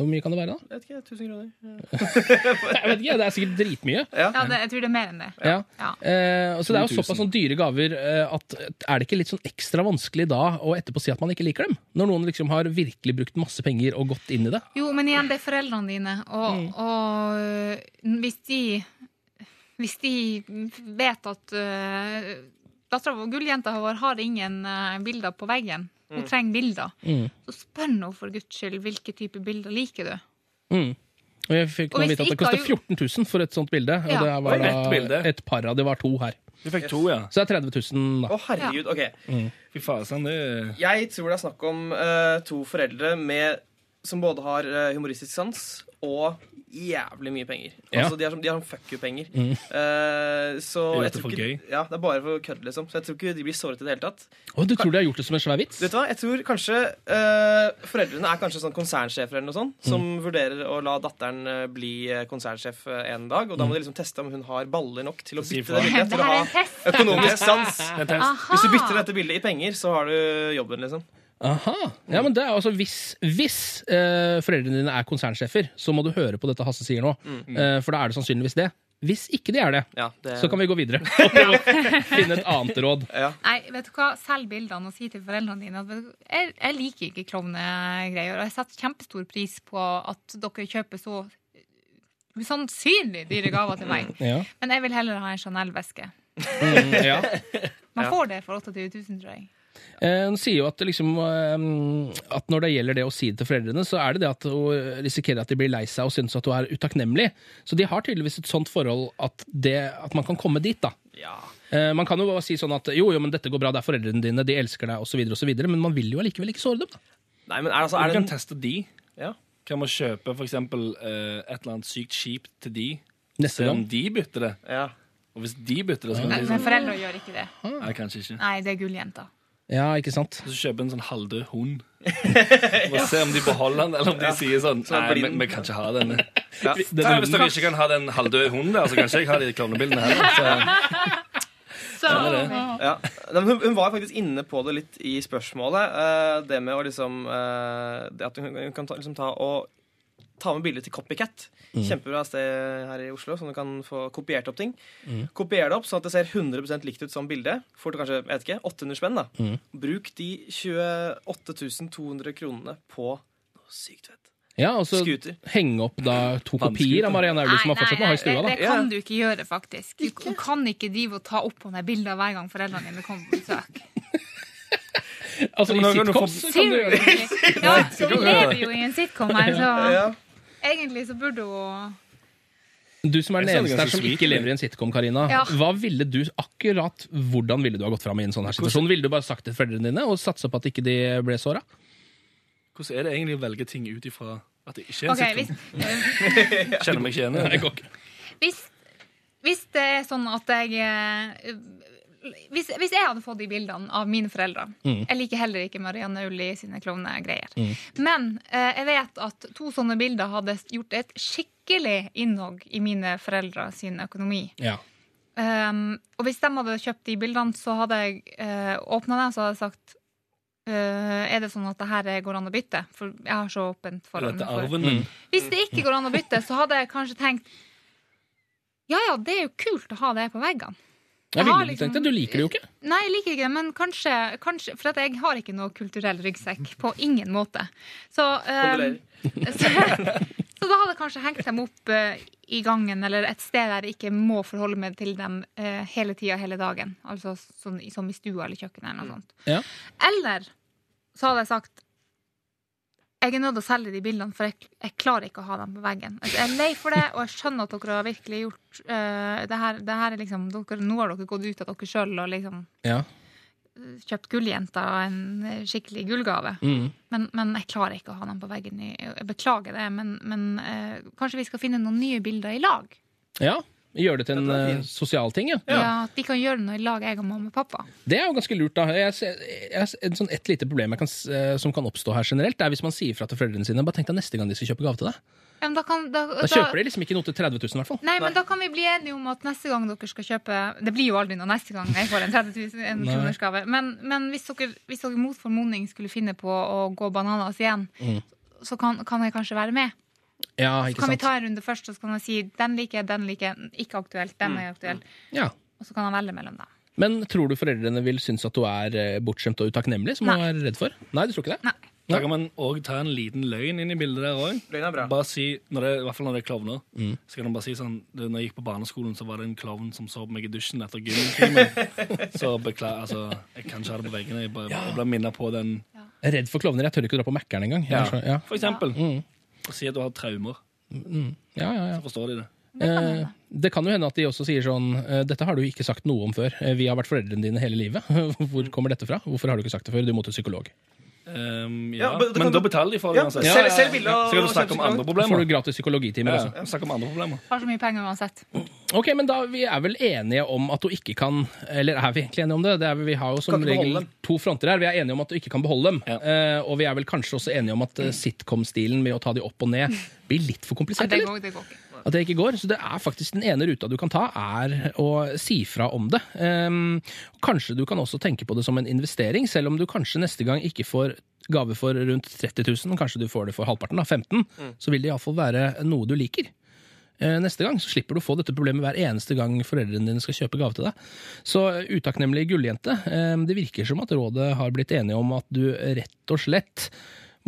Hvor mye kan det være, da? Jeg vet ikke, 1000 kroner. Jeg vet ikke, Det er sikkert dritmye. Ja, det, jeg tror det er mer enn det. Ja. Ja. Eh, så det er jo såpass sånn dyre gaver at er det ikke litt sånn ekstra vanskelig da å etterpå si at man ikke liker dem? Når noen liksom har virkelig brukt masse penger og gått inn i det? Jo, men igjen, det er foreldrene dine, og, Mm. og hvis de Hvis de vet at vår, gulljenta vår, har ingen uh, bilder på veggen, hun trenger bilder, Mm. så spør nå for guds skyld hvilke type bilder liker du. Mm. Og jeg fikk Og nå vite at det koster 14 000 for et sånt bilde. Og det var bilde. da et par av de var to her. Du fikk to, ja. Så det er 30 000, da. Å, herregud. Ok. Fy fasen, det Jeg tror det er snakk om uh, to foreldre med, som både har eh, humoristisk sans og jævlig mye penger. Ja. Altså, De har, sånn- har sånn fuck you-penger. Mm. Uh, så jeg tror ikke. Ja, det er bare for kødd, liksom. Så jeg tror ikke de blir såret i det hele tatt. Oh, du tror de har gjort det som en svær vits? Vet du hva? Jeg tror kanskje uh, foreldrene er kanskje sånn konsernsjefer eller noe sånt, som Mm. vurderer å la datteren bli konsernsjef en dag. Og da må de liksom teste om hun har baller nok til å bytte det bildet. Til å ha økonomisk sans. En test. Aha! Hvis du bytter dette bildet i penger, så har du jobben, liksom. Aha. Ja, men det er altså Hvis, hvis eh, foreldrene dine er konsernsjefer, så må du høre på dette Hasse sier nå. Eh, for da er det sannsynligvis det. Hvis ikke de er det, Ja, det, så kan vi gå videre og finne et annet råd. ja. Nei, vet du hva? Selg bildene og si til foreldrene dine at vet du, jeg, jeg liker ikke klovnegreier. Og jeg setter kjempestor pris på at dere kjøper så usannsynlig dyre gaver til meg. Ja. Men jeg vil heller ha en Chanel-veske. Mm, ja. Man Ja. får det for 28 000, tror jeg. Eh, Hun sier jo at, liksom, eh, at når det gjelder det å si det til foreldrene, så er det det at hun risikerer at de blir lei seg og synes at hun er utakknemlig. Så de har tydeligvis et sånt forhold at, det, at man kan komme dit, da. ja. Eh, Man kan jo bare si sånn at jo, jo, men dette går bra, det er foreldrene dine, de elsker deg, osv., osv., men man vil jo allikevel ikke såre dem. da. Nei, men er, altså, Du er det kan en teste de. ja. Kan man kjøpe for eksempel eh, et eller annet sykt kjipt til de? Neste gang. om de bytter det. ja. Og hvis de bytter det, så kan Nei, men sånn foreldre gjør ikke det. Nei, kanskje ikke. Nei, det er gulljenta. Ja, ikke sant? Og Så kjøper en sånn halvdød hund. Og se om de beholder den, eller om de sier sånn Så Nei, vi, vi kan ikke ha denne. Ja. Hvis dere ikke kan ha den halvdøde hunden der, så kan ikke jeg ha de klovnebildene heller. Så, Så det. Ja. Men hun, hun var faktisk inne på det litt i spørsmålet. eh, det med å liksom eh, Det at hun, hun kan ta, liksom ta og ta med bilder til Copycat. Kjempebra sted her i Oslo, så du kan få kopiert opp ting. Kopier det opp sånn at det ser 100% likt ut som bildet. Får du kanskje jeg vet ikke, 800 spenn. da. Bruk de 28 200 kronene på noe sykt fett. Ja, og så henge opp da to kopier av Marianne Aulie som har fortsatt må ha i stua. det, da. det kan du ikke gjøre, faktisk. Du, du kan ikke drive og ta opp på de bildene hver gang foreldrene dine kommer på besøk. Altså, I sitcoms så kan du gjøre det. Ja, så vi lever jo i en sitcom her, så. Egentlig så burde hun Du som er den eneste her som ikke lever i en sitcom, Karina. Ja. Hva ville du akkurat, Hvordan ville du ha gått fram i en sånn her situasjon? Ville du bare sagt til foreldrene dine og satsa på at ikke de ble såra? hvordan er det egentlig å velge ting ut ifra at det ikke er en OK, hvis, sitcom? Kjenner meg ikke igjen hvis, hvis det er sånn at jeg eh, hvis, hvis jeg hadde fått de bildene av mine foreldre Jeg liker heller ikke Marianne Ulli sine klovnegreier. Men eh, jeg vet at to sånne bilder hadde gjort et skikkelig innhogg i mine foreldre sin økonomi. Ja. Um, og hvis de hadde kjøpt de bildene, så hadde jeg uh, åpna dem så hadde jeg sagt uh, Er det sånn at det her går an å bytte? For jeg har så åpent forhold. for- Hvis det ikke går an å bytte, så hadde jeg kanskje tenkt Ja ja, det er jo kult å ha det på veggene. Jeg ville liksom- tenkt det. Du liker det jo ikke. Nei, jeg liker ikke det, men kanskje, kanskje For at jeg har ikke noe kulturell ryggsekk. På ingen måte. Så, um, så, så da hadde jeg kanskje hengt dem opp uh, i gangen eller et sted der jeg ikke må forholde meg til dem uh, hele tida, hele dagen. Altså sånn, som i stua eller kjøkkenet eller noe sånt. Ja. Eller så hadde jeg sagt jeg er nødt til å selge de bildene, for jeg, jeg klarer ikke å ha dem på veggen. Altså, jeg er lei for det, og jeg skjønner at dere har virkelig gjort uh, det, her, det her er liksom, dere, Nå har dere gått ut av dere sjøl og liksom Ja. kjøpt Gulljenta en skikkelig gullgave. Mm. Men, men jeg klarer ikke å ha dem på veggen. Jeg beklager det, men, men uh, kanskje vi skal finne noen nye bilder i lag? Ja, Gjøre det til en fint. sosial ting, ja. Ja. Vi kan gjøre noe i lag, jeg og mamma og pappa. Det er jo ganske lurt, da. Jeg jeg, jeg en sånn, et lite problem jeg kan, eh, som kan oppstå her generelt, det er hvis man sier fra til foreldrene sine Bare tenk deg neste gang de skal kjøpe gave til deg. Ja, men da, kan, da, Da kjøper de liksom ikke noe til 30 000, i hvert fall. Nei, men da kan vi bli enige om at neste gang dere skal kjøpe Det blir jo aldri noe neste gang jeg får en 30 000 en kroners gave. Men, men hvis, dere, hvis dere mot formodning skulle finne på å gå bananas igjen, Mm. så kan, kan jeg kanskje være med. Ja, Så kan kan vi ta en runde først, og så kan han si den liker jeg, den liker jeg. Ikke aktuelt, den Mm. er aktuell. Ja. Og så kan han velge mellom dem. Men tror du foreldrene vil synes at du er eh, bortskjemt og utakknemlig, som Nei. du er redd for? Nei, du tror ikke det? Nei. Da kan man òg ta en liten løgn inn i bildet der òg. Bare si, når det, I hvert fall når det er klovner. Mm. Så kan man bare si sånn du, Når jeg gikk på barneskolen, så var det en klovn som så på meg i dusjen etter gymtimen. så beklager, altså Jeg kan ikke ha det på veggene. Jeg, bare, jeg ble minnet på den. Jeg er redd for klovner. Jeg tør ikke å dra på Mækkern engang. Ja. er Ja. For eksempel. Mm. Og si at du har traumer. Mm. ja, ja, ja. Så forstår de det. Eh, det kan jo hende at de også sier sånn eh, Dette har du ikke sagt noe om før. Eh, Vi har vært foreldrene dine hele livet. Hvor kommer dette fra? Hvorfor har du ikke sagt det før? Du må til psykolog. Ehm, Ja, ja, men men da betaler de for det Ja, uansett. selv- selv bilde ja. Så kan du snakke om andre problemer. Får du gratis psykologitimer Ja, også. ja, snakke om andre problemer. Har så mye penger uansett. Ok, men da Vi er vel enige om at du ikke kan Eller er vi egentlig enige om det? det er, vi har jo som regel to fronter her. Vi er enige om at du ikke kan beholde dem. Ja. Eh, og vi er vel kanskje også enige om at uh, sitcom-stilen med å ta de opp og ned blir litt for Ja, komplisert? det, går, det går ikke. At det ikke går. Så det er faktisk den ene ruta du kan ta, er å si fra om det. Um, kanskje du kan også tenke på det som en investering, selv om du kanskje neste gang ikke får gave for rundt 30 000, kanskje du får det for halvparten, da, 15 så vil det iallfall være noe du liker. Eh, Neste gang så slipper du å få dette problemet hver eneste gang foreldrene dine skal kjøpe gave til deg. Så utakknemlig gulljente, eh, det virker som at rådet har blitt enige om at du rett og slett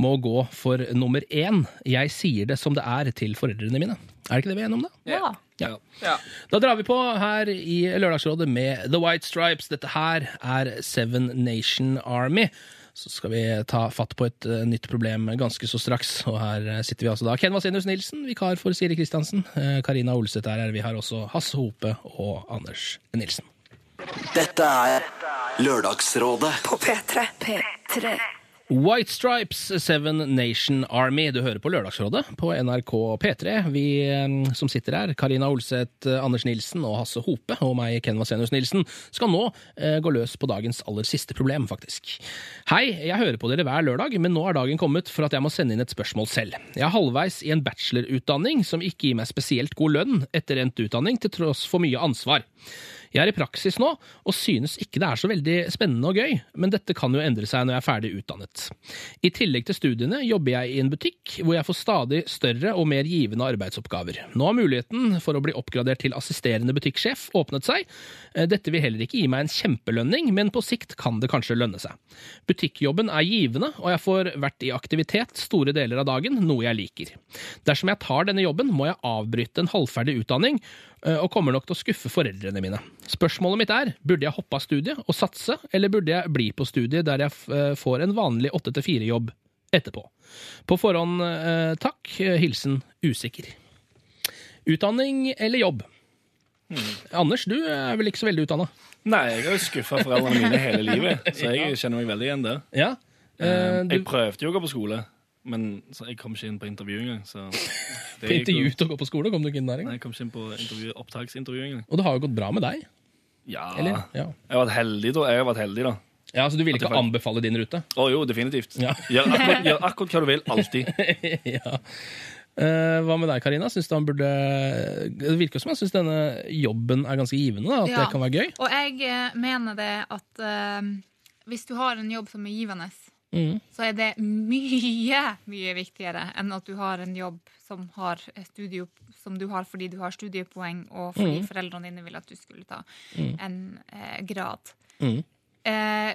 må gå for nummer én. Jeg sier det som det er til foreldrene mine. Er det ikke det vi er enige om, da? Ja. Ja. Ja. Da drar vi på her i Lørdagsrådet med The White Stripes. Dette her er Seven Nation Army. Så skal vi ta fatt på et uh, nytt problem ganske så straks. Og her uh, sitter vi altså da. Ken Vasenius Nilsen, vikar for Siri Kristiansen. Eh, Karina Olseth er her. Vi har også Hasse Hope og Anders Nilsen. Dette er Lørdagsrådet. På P3. P3. White Stripes, Seven Nation Army. Du hører på Lørdagsrådet på NRK P3. Vi som sitter her, Karina Olseth, Anders Nilsen og Hasse Hope, og meg, Ken Vasenius Nilsen, skal nå eh, gå løs på dagens aller siste problem, faktisk. Hei, jeg hører på dere hver lørdag, men nå er dagen kommet for at jeg må sende inn et spørsmål selv. Jeg er halvveis i en bachelorutdanning som ikke gir meg spesielt god lønn etter endt utdanning, til tross for mye ansvar. Jeg er i praksis nå, og synes ikke det er så veldig spennende og gøy, men dette kan jo endre seg når jeg er ferdig utdannet. I tillegg til studiene jobber jeg i en butikk, hvor jeg får stadig større og mer givende arbeidsoppgaver. Nå har muligheten for å bli oppgradert til assisterende butikksjef åpnet seg. Eh, Dette vil heller ikke gi meg en kjempelønning, men på sikt kan det kanskje lønne seg. Butikkjobben er givende, og jeg får vært i aktivitet store deler av dagen, noe jeg liker. Dersom jeg tar denne jobben, må jeg avbryte en halvferdig utdanning, og kommer nok til å skuffe foreldrene mine. Spørsmålet mitt er, burde jeg hoppe av studiet og satse, eller burde jeg bli på studiet der jeg eh, får en vanlig 8-4-jobb etterpå? På forhånd eh, takk, hilsen usikker. Utdanning eller jobb? Anders, du er vel ikke så veldig utdanna? Nei, jeg har jo skuffa foreldrene mine hele livet, så jeg kjenner meg veldig igjen der. Ja. Eh, du, jeg prøvde jo å gå på skole, men så jeg kom ikke inn på intervju engang. Så det på intervju til å gå på skole, kom du ikke inn der Nei, jeg kom ikke inn på intervju, opptaksintervju engang. Og det har jo gått bra med deg? Ja. Eller? Ja. Jeg har vært heldig, da. Jeg har vært heldig, da. ja, Så du ville jeg ikke faktisk- anbefale din rute? Å jo, definitivt. Ja. Gjør, akkurat, gjør akkurat hva du vil. Alltid. ja. Uh, hva med deg, Karina? Synes du han burde Det virker som han syns denne jobben er ganske givende. Da, at Ja. det kan være gøy. Og jeg eh, mener det at uh, hvis du har en jobb som er givende, Mm. så er det mye, mye viktigere enn at du har en jobb som, har studio, som du har fordi du har studiepoeng, og fordi Mm. foreldrene dine vil at du skulle ta Mm. en eh, grad. Mm. Eh,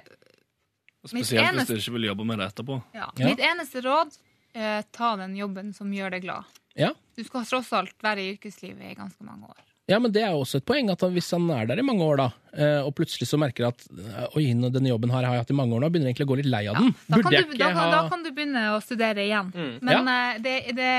Spesielt eneste- hvis du ikke vil jobbe med det etterpå. ja. Ja. Mitt eneste råd eh, ta den jobben som gjør deg glad. Ja. Du skal tross alt være i yrkeslivet i ganske mange år. Ja, men det er jo også et poeng at hvis han er der i mange år, da, eh, og plutselig så merker at eh, Oi, denne jobben her har jeg hatt i mange år nå, begynner egentlig å gå litt lei av den. Da Burde kan, jeg du, ikke da, ha da kan du begynne å studere igjen. Mm. Men ja. det, det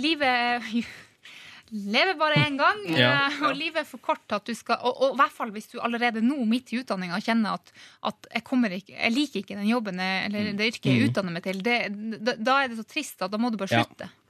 Livet lever bare én gang, Ja. eh, og livet er for kort til at du skal Og, og i hvert fall hvis du allerede nå, midt i utdanninga, kjenner at, at jeg, ikke, jeg liker ikke den jobben jeg, eller det yrket jeg utdanner meg til, det, da, da er det så trist at da må du bare slutte. Ja.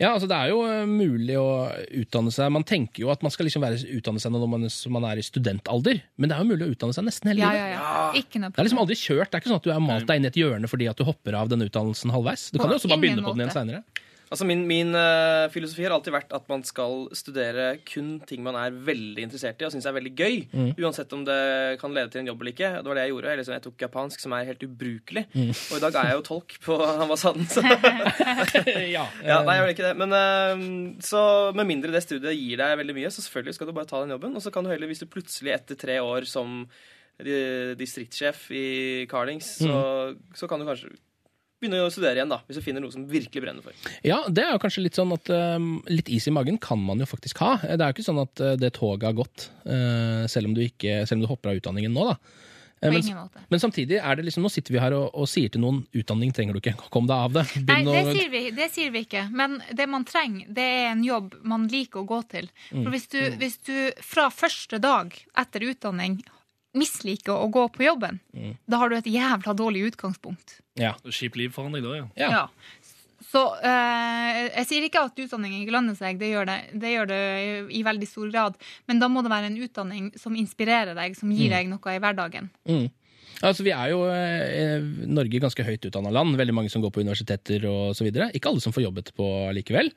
Ja, altså Det er jo eh, mulig å utdanne seg Man tenker jo at man skal liksom være, utdanne seg når man, man er i studentalder, men det er jo mulig å utdanne seg nesten hele Ja, livet. ja, ja. Ikke noe Det er liksom aldri kjørt. Det er ikke sånn at du er malt deg inn i et hjørne fordi at du hopper av denne utdannelsen halvveis. Du kan jo også bare begynne på den igjen seinere. Altså min, min eh, filosofi har alltid vært at man skal studere kun ting man er veldig interessert i og syns er veldig gøy. Mm. Uansett om det kan lede til en jobb eller ikke. Det var det jeg gjorde. Jeg, liksom, jeg tok japansk, som er helt ubrukelig. Mm. Og i dag er jeg jo tolk på ambassaden. Så. ja. ja, nei, jeg vil ikke det. Men eh, så med mindre det studiet gir deg veldig mye, så selvfølgelig skal du bare ta den jobben. Og så kan du heller, hvis du plutselig etter tre år som distriktssjef i Carlings, så, så kan du kanskje begynne å studere igjen, da, hvis du finner noe som virkelig brenner for. Ja, det er jo kanskje litt sånn at um, litt is i magen kan man jo faktisk ha. Det er jo ikke sånn at uh, det toget har gått, uh, selv, om du ikke, selv om du hopper av utdanningen nå, da. Uh, men, men samtidig er det liksom, nå sitter vi her og, og sier til noen utdanning trenger du ikke, kom deg av det. Nei, det å- sier, vi, det sier vi ikke. Men det man trenger, det er en jobb man liker å gå til. Mm. For hvis du, hvis du fra første dag etter utdanning misliker å gå på jobben, Mm. da har du et jævla dårlig utgangspunkt. ja. Kjipt liv foran deg da, ja. Ja. Ja. Så eh, jeg sier ikke at utdanning ikke lønner seg, det gjør det, det gjør det i veldig stor grad. Men da må det være en utdanning som inspirerer deg, som gir deg noe i hverdagen. Mm. Altså, vi er jo eh, Norge ganske høyt utdanna land. Veldig mange som går på universiteter videre. Ikke alle som får jobbet på likevel.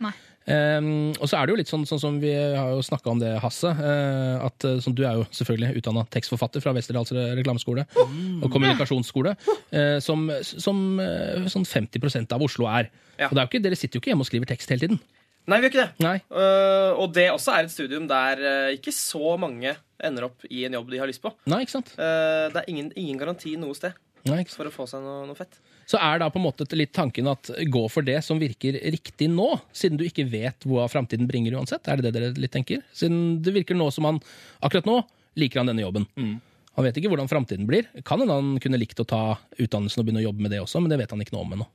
Um, og så er det jo litt sånn, sånn som vi har jo snakka om det, Hasse. Uh, at eh, sånn, Du er jo selvfølgelig utdanna tekstforfatter fra Westerdals reklameskole mm. og kommunikasjonsskole, uh, som, som uh, sånn 50% av Oslo er. Ja. Og det er jo ikke, Dere sitter jo ikke hjemme og skriver tekst hele tiden. Nei, vi gjør ikke det. Nei. Øh, og det også er et studium der uh, ikke så mange ender opp i en jobb de har lyst på. Nei, ikke sant? Uh, det er ingen, ingen garanti noe sted Nei, for å få seg noe, noe fett. Så er da på en måte litt tanken at gå for det som virker riktig nå, siden du ikke vet hva framtiden bringer uansett. Er det det dere litt tenker? Siden det virker nå som han akkurat nå liker han denne jobben. Han vet ikke hvordan framtiden blir. Kan hende han kunne likt å ta utdannelsen og begynne å jobbe med det også, men det vet han ikke noe om ennå.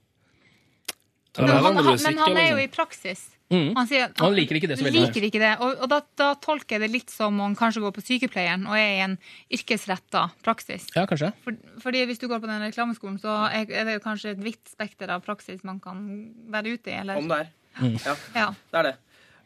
Men han, han, men han er jo liksom. i praksis. Mm. Han, sier, Han liker ikke det så veldig liker ikke det, Og, og da, da tolker jeg det litt som om han kanskje går på sykepleieren og er i en yrkesretta praksis. Ja, kanskje. For, fordi hvis du går på den reklameskolen, så er er det jo kanskje et vidt spekter av praksis man kan være ute i. Eller? Om det er. Ja, Ja. det er det.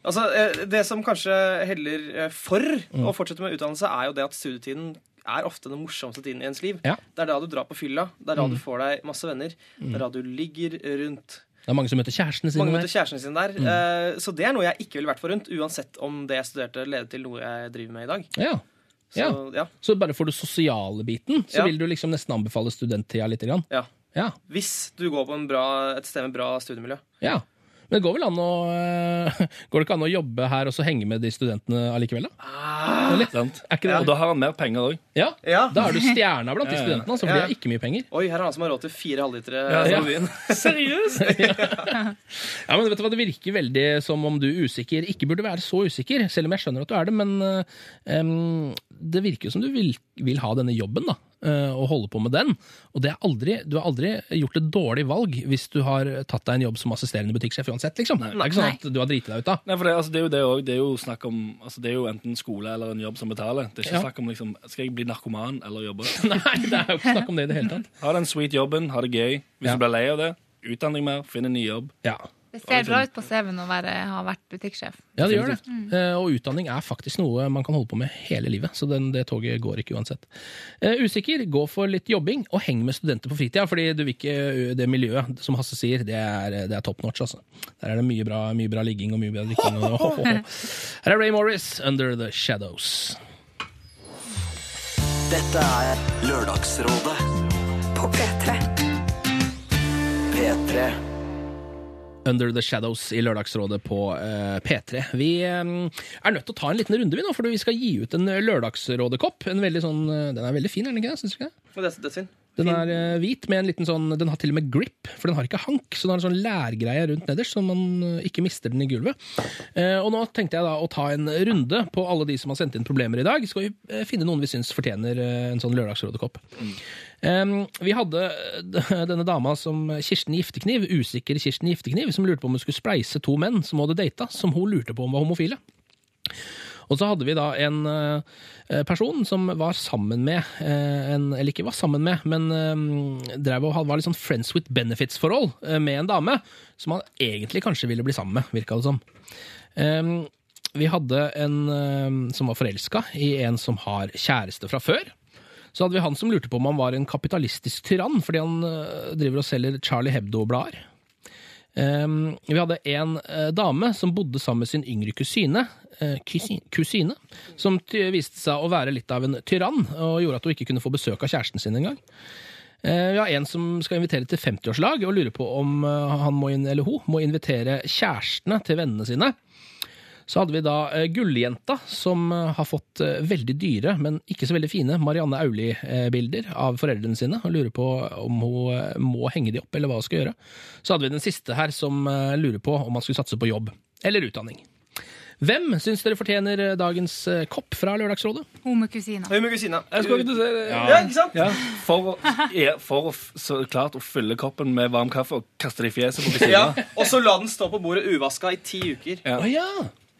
Altså, øh, det som kanskje heller for for å fortsette med utdannelse, er jo det at studietiden er ofte den morsomste tiden i ens liv. Ja. Det er da du drar på fylla, det er da du får deg masse venner, det er da du ligger rundt. Det er mange som møter kjærestene sine Mange der. møter kjærestene sine der. Eh, så det er noe jeg ikke ville vært forunt, uansett om det jeg studerte, leder til noe jeg driver med i dag. Ja. Så, Ja. ja. Så bare for den sosiale biten, så Ja. vil du liksom nesten anbefale studenttida litt. Grann. ja. Ja. Hvis du går på en bra, et sted med bra studiemiljø. ja. Men det går vel an å øh, Går det ikke an å jobbe her og så henge med de studentene allikevel, da? Sant? Er ikke det Og da har han mer penger òg. Ja, Ja. Da er du stjerna blant de Ja, ja. studentene, altså, blir de Ja. har ikke mye penger. Oi, her er han som har råd til fire halvlitere. Ja. vin. Seriøst? Ja, men vet du hva, Det virker veldig som om du usikker ikke burde være så usikker, selv om jeg skjønner at du er det. Men em, det virker jo som du vil, vil ha denne jobben, da, og holde på med den. Og det er aldri, du har aldri gjort et dårlig valg hvis du har tatt deg en jobb som assisterende butikksjef uansett. liksom. Det er ikke sånn at du har driti deg ut da. Nei, for det, altså, det er jo det òg. Det er jo snakk om altså, Det er jo enten skole eller en jobb som betaler. Det er ikke Ja. snakk om liksom Skal jeg bli narkoman eller jobbe? Nei, det er jo ikke snakk om det i det hele tatt. Ha den sweet jobben, ha det gøy. Hvis Ja. du blir lei av det, utdann deg mer, finn en ny jobb. Ja. Det ser bra ut på CV-en å være, ha vært butikksjef. Ja, det gjør det. Mm. og utdanning er faktisk noe man kan holde på med hele livet, så den, det toget går ikke uansett. Uh, usikker, gå for litt jobbing, og heng med studenter på fritida, fordi du vil ikke, det miljøet, som Hasse sier, det er, det er top notch, altså. Der er det mye bra, mye bra ligging og mye bra drikking. Og, Her er Ray Morris, 'Under the Shadows'. Dette er Lørdagsrådet På P3. P3. Under the Shadows i Lørdagsrådet på uh, P3. Vi um, er nødt til å ta en liten runde, vi nå, for vi skal gi ut en Lørdagsrådekopp. En veldig sånn, eh, den er veldig fin, er den ikke det? Synes du ikke det? Og det, er. Den er uh, hvit, med en liten sånn Den har til og med grip, for den har ikke hank. Så den har en sånn lærgreie rundt nederst, så man eh, ikke mister den i gulvet. Uh, og nå tenkte jeg da å ta en runde på alle de som har sendt inn problemer i dag. Skal vi uh, finne noen vi syns fortjener eh, en sånn Lørdagsrådekopp. Um, vi hadde eh, denne dama som Kirsten Giftekniv, usikker Kirsten Giftekniv, som lurte på om hun skulle spleise to menn som hun hadde data, som hun lurte på om var homofile. Og så hadde vi da en eh, person som var sammen med eh, en, Eller ikke var sammen med, men drev og var litt sånn friends with benefits-forhold med en dame som han egentlig kanskje ville bli sammen med, virka det som. Vi hadde en som var forelska i en som har kjæreste fra før. Så hadde vi han som lurte på om han var en kapitalistisk tyrann fordi han eh, driver og selger Charlie Hebdo-blader. Um, vi hadde en eh, dame som bodde sammen med sin yngre kusine, eh, kusi- kusine, som viste seg å være litt av en tyrann, og gjorde at hun ikke kunne få besøk av kjæresten sin engang. Uh, vi har en som skal invitere til 50-årslag, og lurer på om han må eller hun må invitere kjærestene til vennene sine. Så hadde vi da eh, Gulljenta, som eh, har fått eh, veldig dyre, men ikke så veldig fine Marianne Aulie-bilder av foreldrene sine, og lurer på om hun må henge de opp, eller hva hun skal gjøre. Så hadde vi den siste her, som lurer på om man skulle satse på jobb eller utdanning. Hvem syns dere fortjener dagens kopp fra Lørdagsrådet? Hun med kusina. Høy kusina. Jeg skulle ikke du se det. Ja, ikke sant? Ja, for, å, ja, for å så klart å fylle koppen med varm kaffe og kaste det i fjeset på kusina. Ja. Og så la den stå på bordet uvaska i ti uker. Ja. Oh, ja!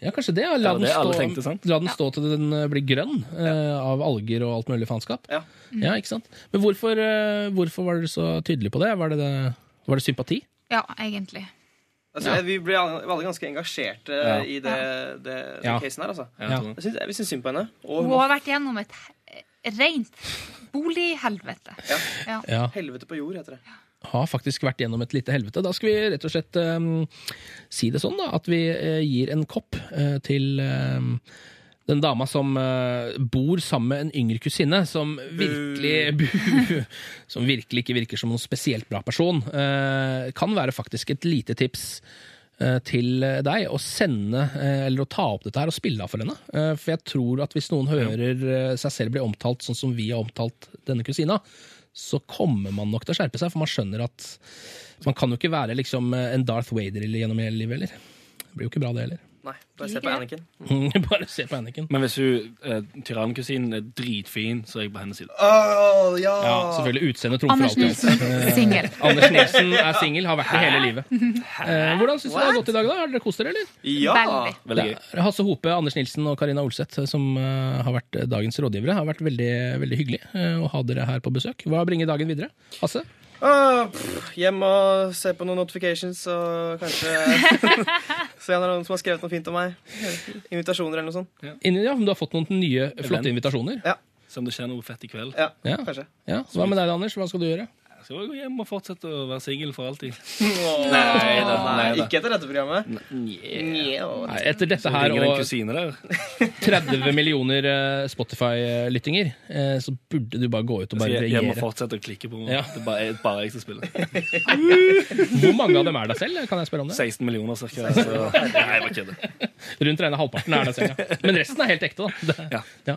Ja, kanskje det. La, Ja, den, det alle stå, tenkte, la den stå til den eh, blir grønn uh, av alger og alt mulig faenskap. Ja. Ja, ikke sant? Men hvorfor, uh, hvorfor var dere så tydelige på det? Var det, det, var det sympati? Ja, egentlig. Altså, Vi ble alle, ganske engasjerte Ja. i det, det, den Ja. casen her. altså. Jeg. Jeg synes, vi syns synd på henne. Og hun Hun har vært gjennom et rent bolighelvete. Ja. Ja. Ja. Helvete på jord, heter det. Har faktisk vært gjennom et lite helvete. Da skal vi rett og slett um, si det sånn, da. At vi uh, gir en kopp uh, til eh, den dama som uh, bor sammen med en yngre kusine, som virkelig Bu! Som virkelig ikke virker som noen spesielt bra person. Kan være faktisk et lite tips til deg å sende eller å ta opp dette her og spille av for henne. For jeg tror at hvis noen hører seg selv bli omtalt sånn som vi har omtalt denne kusina, så kommer man nok til å skjerpe seg, for man skjønner at man kan jo ikke være liksom en Darth Vader gjennom hele livet heller. Det blir jo ikke bra, det heller. Nei, bare se på Anniken. Bare se på Anniken. Men hvis hun eh, tyrannkusinen er dritfin, så er jeg på hennes side. Oh, ja. Ja, selvfølgelig. Utseendet trumfer Anders alltid. Nilsen, singel. Anders Nilsen er singel, har vært det hele livet. Eh, hvordan syns du det har gått i dag, da? Har dere kost dere, eller? Ja. Veldig. Veldig gøy. Hasse Hope, Anders Nilsen og Karina Olseth som uh, har vært dagens rådgivere. har vært veldig, veldig hyggelig uh, å ha dere her på besøk. Hva bringer dagen videre? Hasse? Åh, pff, hjem og se på noen notifications og kanskje se om det er noen som har skrevet noe fint om meg. Invitasjoner eller noe sånt. Inni, ja, men du har fått noen nye, flotte invitasjoner. Ja, som om det skjer noe fett i kveld. ja, Ja. kanskje. Ja. Hva med deg, Anders? Hva skal du gjøre? Jeg skal gå hjem og fortsette å være singel for alltid. Nei, Nei da, nei da. Ikke etter dette programmet. Nei, etter dette her og 30 millioner eh, Spotify-lyttinger, eh, så burde du bare gå ut og bare reagere. jeg må fortsette å klikke på Ja. Det er bare, bare jeg som spiller. Hvor mange av dem er deg selv? Kan jeg spørre om det? 16 millioner cirka. Så, nei, jeg bare kødder. Rundt regnet halvparten er deg selv, ja. Men resten er helt ekte, da. Ja.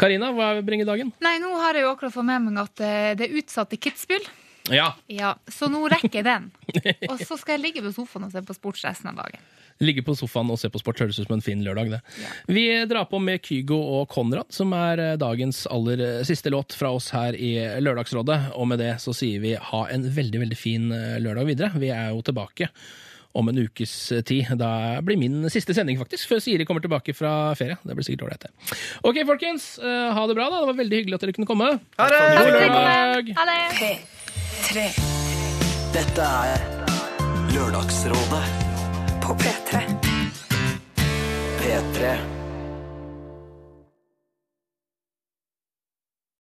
Karina, hva bringer dagen? Nei, nå har jeg jo akkurat fått med meg at eh, det er utsatt i Kitzbühel. Ja, Ja, så nå rekker jeg den. Og så skal jeg ligge på sofaen og se på sports resten av dagen. Ligge på sofaen og se på sport høres ut som en fin lørdag, det. Vi drar på med Kygo og Konrad, som er eh, dagens aller eh, siste låt fra oss her i Lørdagsrådet. Og med det så sier vi ha en veldig, veldig fin eh, lørdag videre. Vi er jo tilbake om en ukes tid. Da blir min siste sending, faktisk, før Siri kommer tilbake fra ferie. Det blir sikkert ålreit, det. Ok, folkens. Ha det bra, da. Det var veldig hyggelig at dere kunne komme. Ha det! God lørdag! Ha det! 3. Dette er Lørdagsrådet på P3. P3.